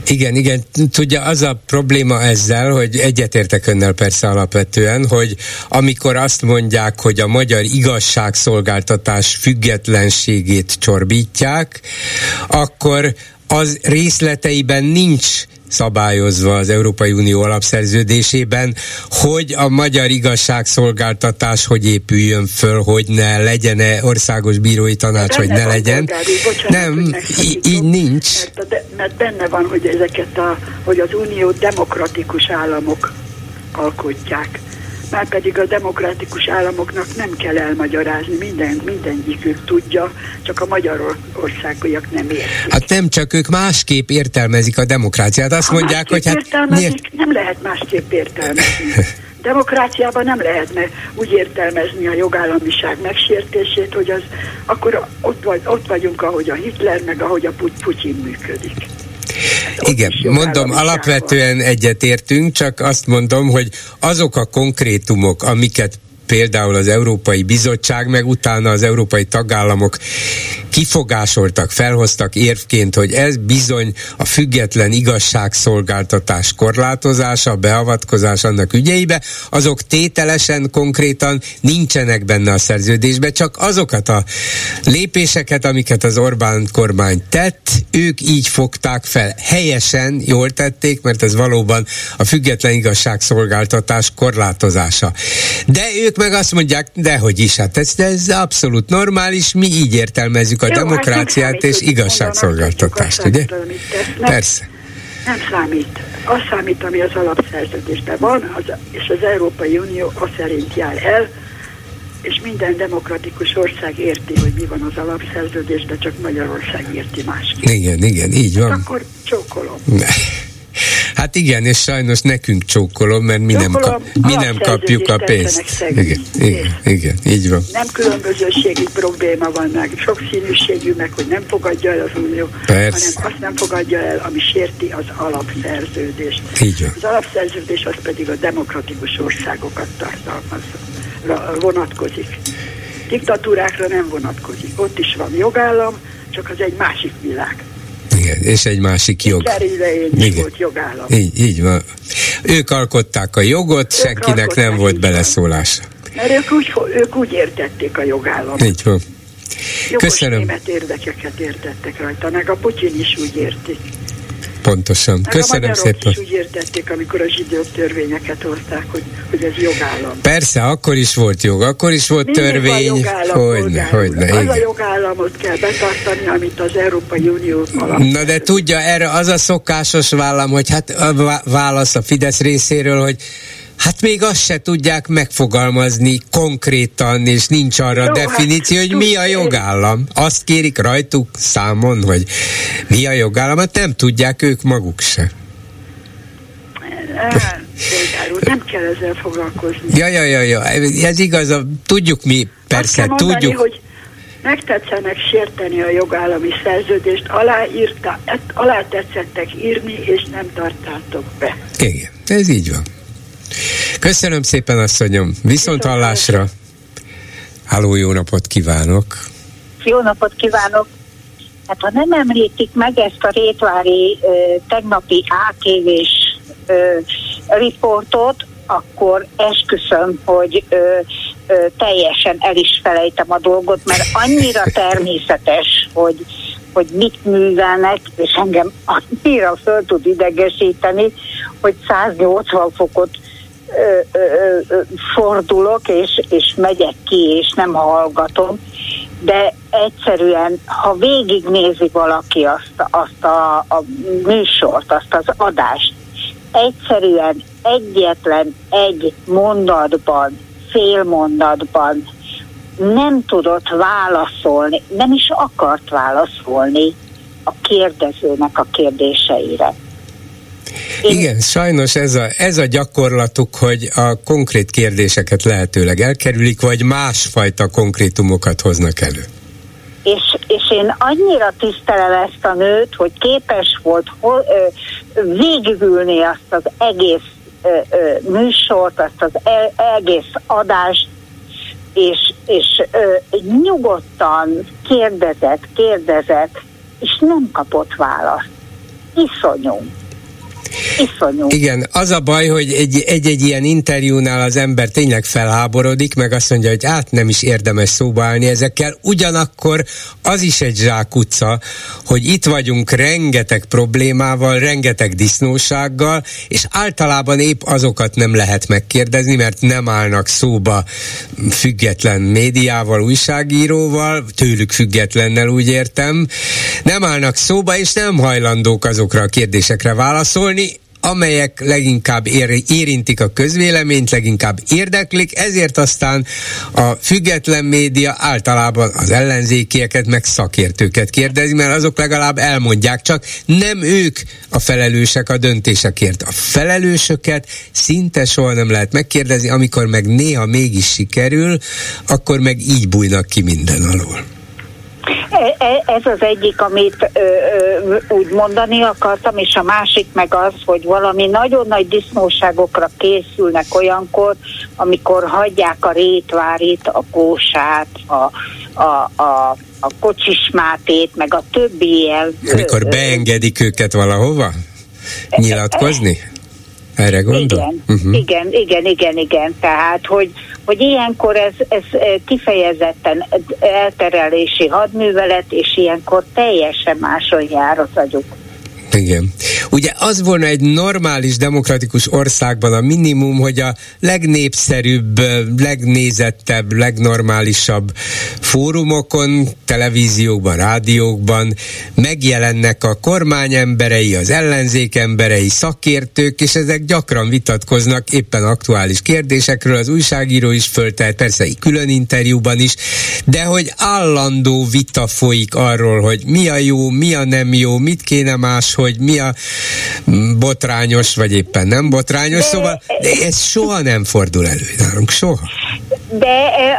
Igen, igen. Tudja, az a probléma ezzel, hogy egyetértek önnel persze alapvetően, hogy amikor azt mondják, hogy a magyar igazságszolgáltatás függetlenségét csorbítják, akkor az részleteiben nincs szabályozva az Európai Unió alapszerződésében, hogy a magyar igazságszolgáltatás hogy épüljön föl, hogy ne legyen-e országos bírói tanács, vagy ne legyen. Polgári, bocsánat, Nem, í- így nincs. Mert, de, mert benne van, hogy ezeket a, hogy az unió demokratikus államok alkotják. Márpedig a demokratikus államoknak nem kell elmagyarázni, minden, mindegyikük tudja, csak a magyarországiak nem értik. Hát nem csak ők másképp értelmezik a demokráciát. Azt Ha mondják, hogy hát miért? nem lehet másképp értelmezni. Demokráciában nem lehetne úgy értelmezni a jogállamiság megsértését, hogy az akkor ott, vagy, ott vagyunk, ahogy a Hitler, meg ahogy a Put- Putyin működik. Igen, mondom, alapvetően egyetértünk, csak azt mondom, hogy azok a konkrétumok, amiket például az Európai Bizottság, meg utána az európai tagállamok kifogásoltak, felhoztak érvként, hogy ez bizony a független igazságszolgáltatás korlátozása, beavatkozás annak ügyeibe, azok tételesen, konkrétan nincsenek benne a szerződésben, csak azokat a lépéseket, amiket az Orbán kormány tett, ők így fogták fel. Helyesen, jól tették, mert ez valóban a független igazságszolgáltatás korlátozása. De ők meg azt mondják, dehogy is, hát ez, ez abszolút normális, mi így értelmezzük a Jó, hát demokráciát számít, és igazságszolgáltatást, ugye? Persze. Nem számít. Az számít, ami az alapszerződésben van, az, és az Európai Unió az szerint jár el, és minden demokratikus ország érti, hogy mi van az alapszerződésben, csak Magyarország érti másképp. Igen, igen, így van. Akkor csókolom. Hát igen, és sajnos nekünk csókolom, mert mi nem, kap, mi nem kapjuk a pénzt. Igen, igen, igen, így van. Nem különbözőségi probléma van meg, sokszínűségű meg, hogy nem fogadja el az Unió, Persze. hanem azt nem fogadja el, ami sérti az alapszerződést. Így van. Az alapszerződés az pedig a demokratikus országokat tartalmaz, vonatkozik. Diktatúrákra nem vonatkozik. Ott is van jogállam, csak az egy másik világ. Igen, és egy másik jog. Igen. volt jogállam. Így, így van. Ők alkották a jogot, senkinek alkották, nem volt beleszólása. Mert ők úgy, ők úgy értették a jogállamot. Így van. Jogos Köszönöm. német érdekeket értettek rajta, meg a Putyin is úgy érti. Pontosan. Meg a Köszönöm magyarok szépen. is úgy értették, amikor a zsidók törvényeket hozták, hogy, hogy ez jogállam. Persze, akkor is volt jog, akkor is volt Mindig törvény. jogállam, Hogyne, hogyne. Az a igen. jogállamot kell betartani, amit az Európai Unió alap. Na de tudja, erre az a szokásos vállam, hogy hát a vá- válasz a Fidesz részéről, hogy Hát még azt se tudják megfogalmazni konkrétan, és nincs arra Jó, definíció, hát, hogy mi a jogállam. Azt kérik rajtuk számon, hogy mi a jogállam, hát nem tudják ők maguk se. Úr, nem kell ezzel foglalkozni. Ja, ja, ja, ja, ez igaz, a, tudjuk mi, persze, Azt mondani, tudjuk. hogy megtetszenek sérteni a jogállami szerződést, aláírta, alá tetszettek írni, és nem tartátok be. Igen, ez így van. Köszönöm szépen, asszonyom. Viszont hallásra. Háló, jó napot kívánok. Jó napot kívánok! Hát ha nem említik meg ezt a rétvári ö, tegnapi ATV-s riportot, akkor esküszöm, hogy ö, ö, teljesen el is felejtem a dolgot, mert annyira természetes, hogy, hogy mit művelnek, és engem annyira föl tud idegesíteni, hogy 180 fokot fordulok, és, és megyek ki, és nem hallgatom, de egyszerűen, ha végignézi valaki azt, azt a, a műsort, azt az adást, egyszerűen egyetlen egy mondatban, fél mondatban nem tudott válaszolni, nem is akart válaszolni a kérdezőnek a kérdéseire. Igen, sajnos ez a, ez a gyakorlatuk, hogy a konkrét kérdéseket lehetőleg elkerülik, vagy másfajta konkrétumokat hoznak elő. És, és én annyira tisztelem ezt a nőt, hogy képes volt ho, ö, végigülni azt az egész ö, ö, műsort, azt az e, egész adást, és, és ö, nyugodtan kérdezett, kérdezett, és nem kapott választ. Iszonyú. Iszonyú. Igen, az a baj, hogy egy-egy ilyen interjúnál az ember tényleg felháborodik, meg azt mondja, hogy át nem is érdemes szóba állni ezekkel. Ugyanakkor az is egy zsákutca, hogy itt vagyunk rengeteg problémával, rengeteg disznósággal, és általában épp azokat nem lehet megkérdezni, mert nem állnak szóba független médiával, újságíróval, tőlük függetlennel úgy értem, nem állnak szóba, és nem hajlandók azokra a kérdésekre válaszolni, amelyek leginkább ér, érintik a közvéleményt, leginkább érdeklik, ezért aztán a független média általában az ellenzékieket meg szakértőket kérdezi, mert azok legalább elmondják, csak nem ők a felelősek a döntésekért. A felelősöket szinte soha nem lehet megkérdezni, amikor meg néha mégis sikerül, akkor meg így bújnak ki minden alól. E, e, ez az egyik, amit ö, ö, úgy mondani akartam, és a másik meg az, hogy valami nagyon nagy disznóságokra készülnek olyankor, amikor hagyják a rétvárit, a kósát, a, a, a, a kocsismátét, meg a többi ilyen. Amikor beengedik őket valahova? Nyilatkozni? Erre gondol? Igen, uh-huh. igen, igen, igen, igen. Tehát, hogy, hogy ilyenkor ez, ez eh, kifejezetten elterelési hadművelet, és ilyenkor teljesen máson jár az agyuk. Igen. Ugye az volna egy normális demokratikus országban a minimum, hogy a legnépszerűbb, legnézettebb, legnormálisabb fórumokon, televíziókban, rádiókban megjelennek a kormány emberei, az ellenzék emberei, szakértők, és ezek gyakran vitatkoznak éppen aktuális kérdésekről, az újságíró is föltelt, persze külön interjúban is, de hogy állandó vita folyik arról, hogy mi a jó, mi a nem jó, mit kéne máshogy, hogy mi a botrányos, vagy éppen nem botrányos, de, szóval de ez soha nem fordul elő nálunk, soha. De, e,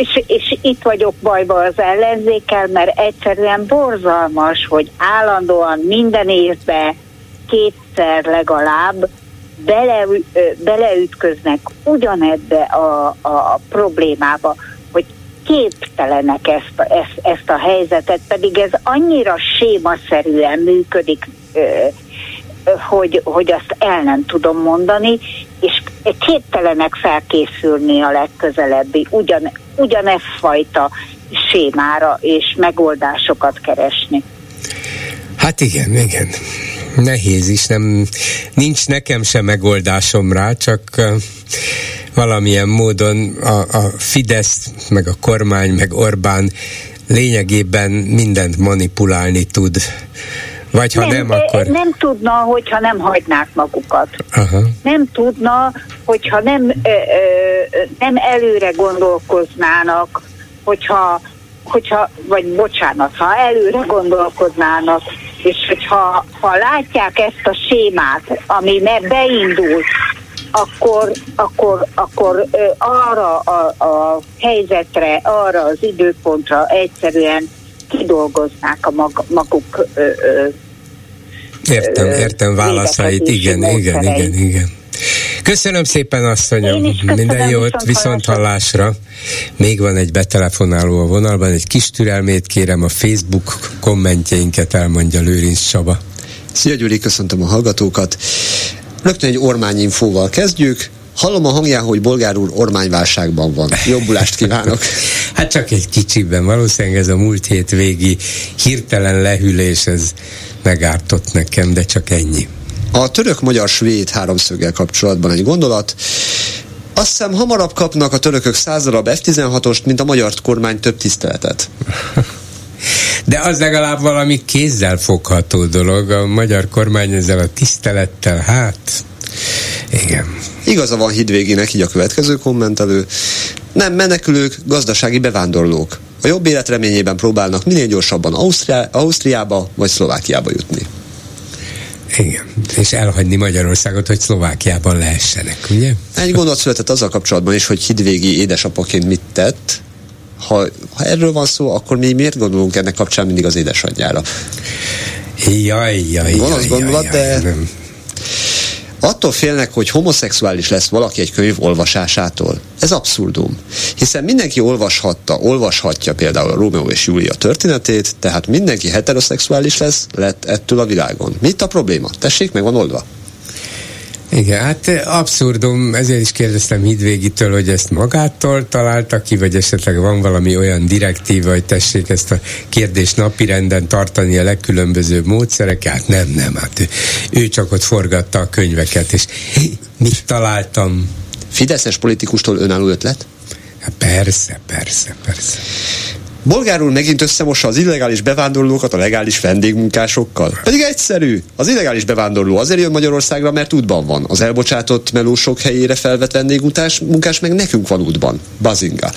és, és itt vagyok bajba az ellenzékkel, mert egyszerűen borzalmas, hogy állandóan minden évben kétszer legalább bele, beleütköznek ugyanebbe a, a problémába, képtelenek ezt, ezt, ezt a helyzetet, pedig ez annyira sémaszerűen működik, hogy, hogy azt el nem tudom mondani, és képtelenek felkészülni a legközelebbi ugyan, ugyanez fajta sémára és megoldásokat keresni. Hát igen, igen. Nehéz is, nem, nincs nekem sem megoldásom rá, csak valamilyen módon a, a Fidesz, meg a kormány, meg Orbán lényegében mindent manipulálni tud. Vagy ha nem, nem akkor... Nem tudna, hogyha nem hagynák magukat. Aha. Nem tudna, hogyha nem, ö, ö, nem előre gondolkoznának, hogyha, hogyha, vagy bocsánat, ha előre gondolkoznának, és hogyha ha látják ezt a sémát, ami beindult, akkor, akkor, akkor arra a, a helyzetre, arra az időpontra egyszerűen kidolgoznák a mag, maguk ö, ö, Értem, értem válaszait, igen, igen, igen, igen. Köszönöm szépen, asszonyom. Minden jót, viszont hallásra. Még van egy betelefonáló a vonalban, egy kis türelmét kérem, a Facebook kommentjeinket elmondja Lőrinc Csaba. Szia Gyuri, köszöntöm a hallgatókat. Rögtön egy ormányinfóval kezdjük. Hallom a hangján, hogy bolgár úr ormányválságban van. Jobbulást kívánok! hát csak egy kicsiben. Valószínűleg ez a múlt hét végi hirtelen lehűlés, ez megártott nekem, de csak ennyi. A török-magyar-svéd háromszöggel kapcsolatban egy gondolat. Azt hiszem hamarabb kapnak a törökök száz darab F-16-ost, mint a magyar kormány több tiszteletet. De az legalább valami kézzel fogható dolog. A magyar kormány ezzel a tisztelettel, hát igen. Igaza van Hidvéginek, így a következő kommentelő. Nem menekülők, gazdasági bevándorlók. A jobb élet reményében próbálnak minél gyorsabban Ausztriá, Ausztriába vagy Szlovákiába jutni. Igen, és elhagyni Magyarországot, hogy Szlovákiában lehessenek, ugye? Egy gondolat született azzal kapcsolatban is, hogy Hidvégi édesapaként mit tett. Ha, ha erről van szó, akkor mi miért gondolunk ennek kapcsán mindig az édesanyjára? Jaj, jaj, az gondolat, jaj, de jaj, nem. attól félnek, hogy homoszexuális lesz valaki egy könyv olvasásától. Ez abszurdum. Hiszen mindenki olvashatta, olvashatja például a Rómeó és Júlia történetét, tehát mindenki heteroszexuális lesz, lett ettől a világon. Mit a probléma? Tessék, meg van oldva. Igen, hát abszurdum, ezért is kérdeztem Hidvégitől, hogy ezt magától találta ki, vagy esetleg van valami olyan direktíva, hogy tessék ezt a kérdést napirenden tartani a legkülönbözőbb módszerek, hát nem, nem, hát ő, ő csak ott forgatta a könyveket, és mit találtam? Fideszes politikustól önálló ötlet? Hát persze, persze, persze. Bolgár úr megint összemossa az illegális bevándorlókat a legális vendégmunkásokkal. Pedig egyszerű. Az illegális bevándorló azért jön Magyarországra, mert útban van. Az elbocsátott melósok helyére felvett vendégmunkás munkás meg nekünk van útban. Bazinga.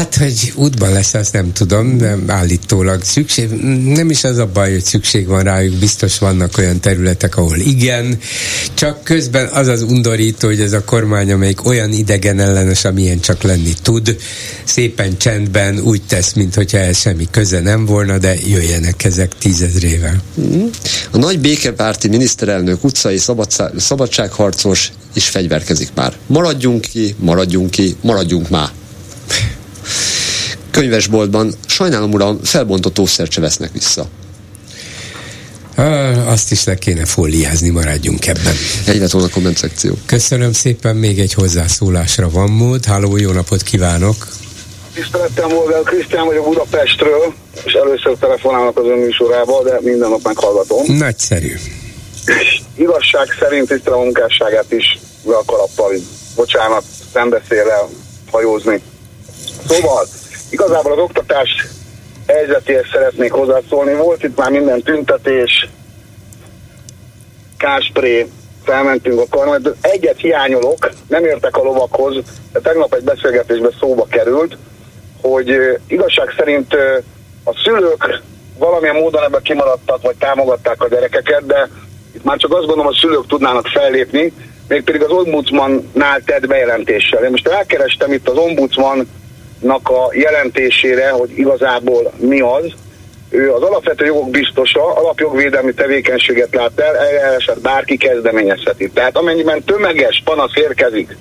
Hát, hogy útban lesz, azt nem tudom, de állítólag szükség, nem is az a baj, hogy szükség van rájuk, biztos vannak olyan területek, ahol igen, csak közben az az undorító, hogy ez a kormány, amelyik olyan idegen ellenes, amilyen csak lenni tud, szépen csendben úgy tesz, mintha ehhez semmi köze nem volna, de jöjjenek ezek tízezrével. A nagy békepárti miniszterelnök utcai szabadszá- szabadságharcos is fegyverkezik már. Maradjunk ki, maradjunk ki, maradjunk már. Könyvesboltban, sajnálom uram, felbontott ószert se vesznek vissza. Azt is le kéne fóliázni, maradjunk ebben. Egyre volna a komment szekció. Köszönöm szépen, még egy hozzászólásra van mód. Háló, jó napot kívánok! Tisztelettel Molgár Krisztián vagyok Budapestről, és először telefonálnak az ön műsorába, de minden nap meghallgatom. Nagyszerű. És igazság szerint tisztel a munkásságát is le a kalappal, bocsánat, szembeszélel hajózni. Szóval, igazából az oktatás helyzetéhez szeretnék hozzászólni. Volt itt már minden tüntetés, káspré, felmentünk a karmát, de egyet hiányolok, nem értek a lovakhoz, de tegnap egy beszélgetésben szóba került, hogy igazság szerint a szülők valamilyen módon ebben kimaradtak, vagy támogatták a gyerekeket, de itt már csak azt gondolom, a szülők tudnának fellépni, mégpedig az ombudsmannál tett bejelentéssel. Én most elkerestem itt az ombudsmannak a jelentésére, hogy igazából mi az. Ő az alapvető jogok biztosa, alapjogvédelmi tevékenységet lát el, eljárását bárki kezdeményezheti. Tehát amennyiben tömeges panasz érkezik,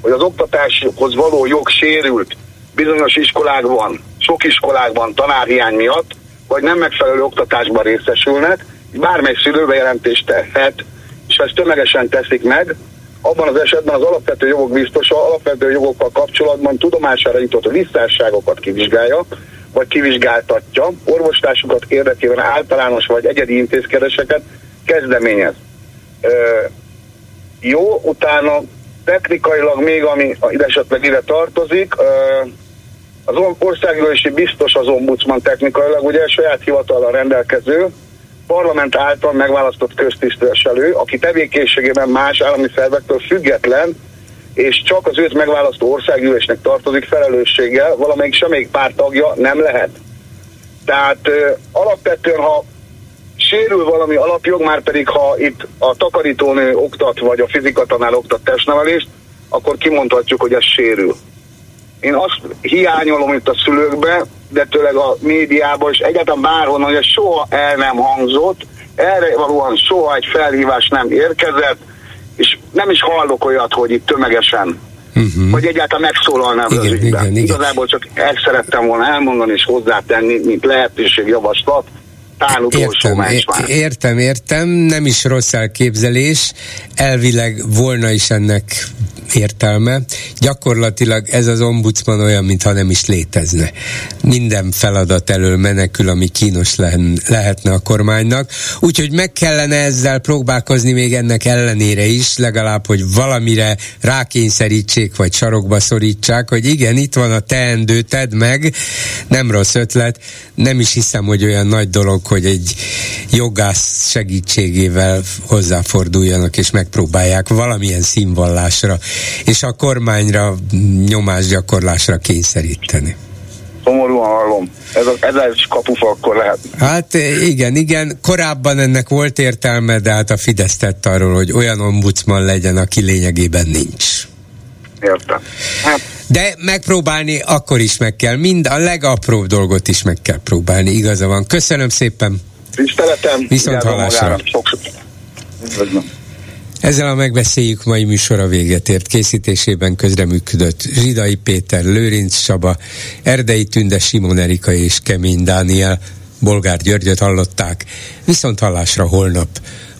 hogy az oktatáshoz való jog sérült bizonyos iskolákban, sok iskolákban tanárhiány miatt, vagy nem megfelelő oktatásban részesülnek, bármely szülő bejelentést tehet, és ha ezt tömegesen teszik meg, abban az esetben az alapvető jogok biztosa alapvető jogokkal kapcsolatban tudomására jutott visszásságokat kivizsgálja, vagy kivizsgáltatja, orvostásukat érdekében általános vagy egyedi intézkedéseket kezdeményez. Ö, jó, utána technikailag még, ami esetleg ide tartozik, az országgyűlési biztos az ombudsman technikailag, ugye saját hivatallal rendelkező, parlament által megválasztott köztisztviselő, aki tevékenységében más állami szervektől független, és csak az őt megválasztó országgyűlésnek tartozik felelősséggel, valamelyik semmelyik párt tagja nem lehet. Tehát ö, alapvetően, ha sérül valami alapjog, már pedig ha itt a takarítónő oktat, vagy a fizikatanár oktat testnevelést, akkor kimondhatjuk, hogy ez sérül. Én azt hiányolom itt a szülőkbe, de tőleg a médiában, és egyáltalán bárhonnan, hogy soha el nem hangzott, erre valóan soha egy felhívás nem érkezett, és nem is hallok olyat, hogy itt tömegesen, uh-huh. hogy egyáltalán megszólalnám az Igen, ügyben. igen, igen. Igazából csak ezt szerettem volna elmondani és hozzátenni, mint lehetőségjavaslat, tán utolsó Értem, értem, értem, nem is rossz elképzelés. Elvileg volna is ennek értelme. Gyakorlatilag ez az ombudsman olyan, mintha nem is létezne. Minden feladat elől menekül, ami kínos lehetne a kormánynak. Úgyhogy meg kellene ezzel próbálkozni még ennek ellenére is, legalább, hogy valamire rákényszerítsék, vagy sarokba szorítsák, hogy igen, itt van a teendő, tedd meg, nem rossz ötlet, nem is hiszem, hogy olyan nagy dolog, hogy egy jogász segítségével hozzáforduljanak és megpróbálják valamilyen színvallásra és a kormányra nyomásgyakorlásra kényszeríteni. Szomorúan hallom. Ez, a, ez egy kapufa akkor lehet. Hát igen, igen. Korábban ennek volt értelme, de hát a Fidesz tett arról, hogy olyan ombudsman legyen, aki lényegében nincs. Értem. Hát. De megpróbálni akkor is meg kell. Mind a legapróbb dolgot is meg kell próbálni. Igaza van. Köszönöm szépen. Tiszteletem. Viszont hallásra. Ezzel a megbeszéljük mai műsora véget ért. Készítésében közreműködött Zsidai Péter, Lőrinc Saba, Erdei Tünde, Simon Erika és Kemény Dániel. Bolgár Györgyöt hallották. Viszont hallásra holnap.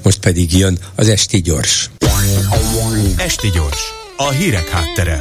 Most pedig jön az Esti Gyors. Esti Gyors. A hírek háttere.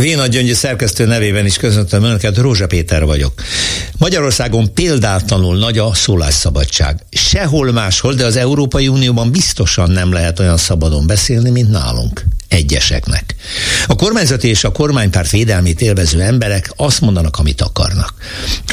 Véna Gyöngyű szerkesztő nevében is köszöntöm Önöket, Rózsa Péter vagyok. Magyarországon példátlanul nagy a szólásszabadság. Sehol máshol, de az Európai Unióban biztosan nem lehet olyan szabadon beszélni, mint nálunk egyeseknek. A kormányzati és a kormánypárt védelmét élvező emberek azt mondanak, amit akarnak.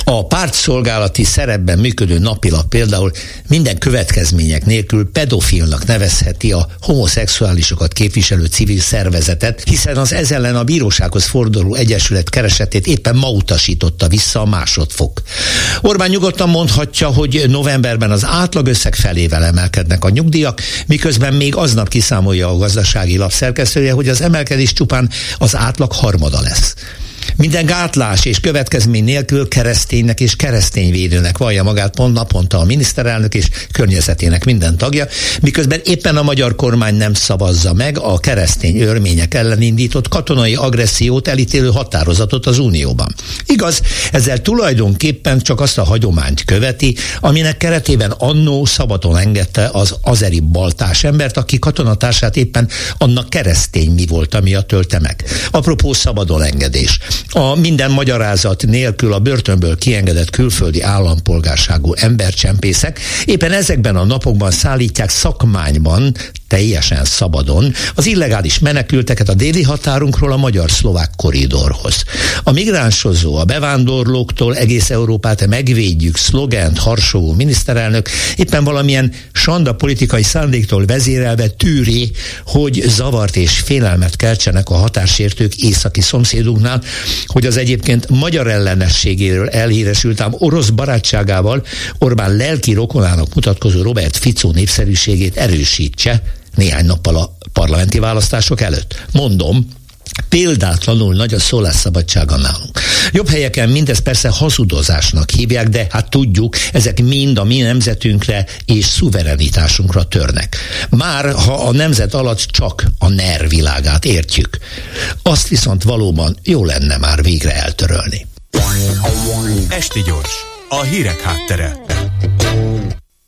A pártszolgálati szerepben működő napilap például minden következmények nélkül pedofilnak nevezheti a homoszexuálisokat képviselő civil szervezetet, hiszen az ez ellen a bírósághoz forduló egyesület keresetét éppen ma utasította vissza a másodfok. Orbán nyugodtan mondhatja, hogy novemberben az átlagösszeg felével emelkednek a nyugdíjak, miközben még aznap kiszámolja a gazdasági lap szerkesztője, hogy az emelkedés csupán az átlag harmada lesz. Minden gátlás és következmény nélkül kereszténynek és keresztényvédőnek vallja magát pont naponta a miniszterelnök és környezetének minden tagja, miközben éppen a magyar kormány nem szavazza meg a keresztény örmények ellen indított katonai agressziót elítélő határozatot az Unióban. Igaz, ezzel tulajdonképpen csak azt a hagyományt követi, aminek keretében annó szabadon engedte az azeri baltás embert, aki katonatársát éppen annak keresztény mi volt, ami a tölte meg. Apropó szabadon engedés. A minden magyarázat nélkül a börtönből kiengedett külföldi állampolgárságú embercsempészek éppen ezekben a napokban szállítják szakmányban teljesen szabadon az illegális menekülteket a déli határunkról a magyar-szlovák koridorhoz. A migránsozó, a bevándorlóktól egész Európát megvédjük szlogent harsogó miniszterelnök éppen valamilyen sanda politikai szándéktól vezérelve tűri, hogy zavart és félelmet keltsenek a határsértők északi szomszédunknál, hogy az egyébként magyar ellenességéről elhíresült ám orosz barátságával Orbán lelki rokonának mutatkozó Robert Fico népszerűségét erősítse, néhány nappal a parlamenti választások előtt. Mondom, példátlanul nagy a szólásszabadsága nálunk. Jobb helyeken mindez persze hazudozásnak hívják, de hát tudjuk, ezek mind a mi nemzetünkre és szuverenitásunkra törnek. Már ha a nemzet alatt csak a NER világát értjük. Azt viszont valóban jó lenne már végre eltörölni. Esti gyors, a hírek háttere.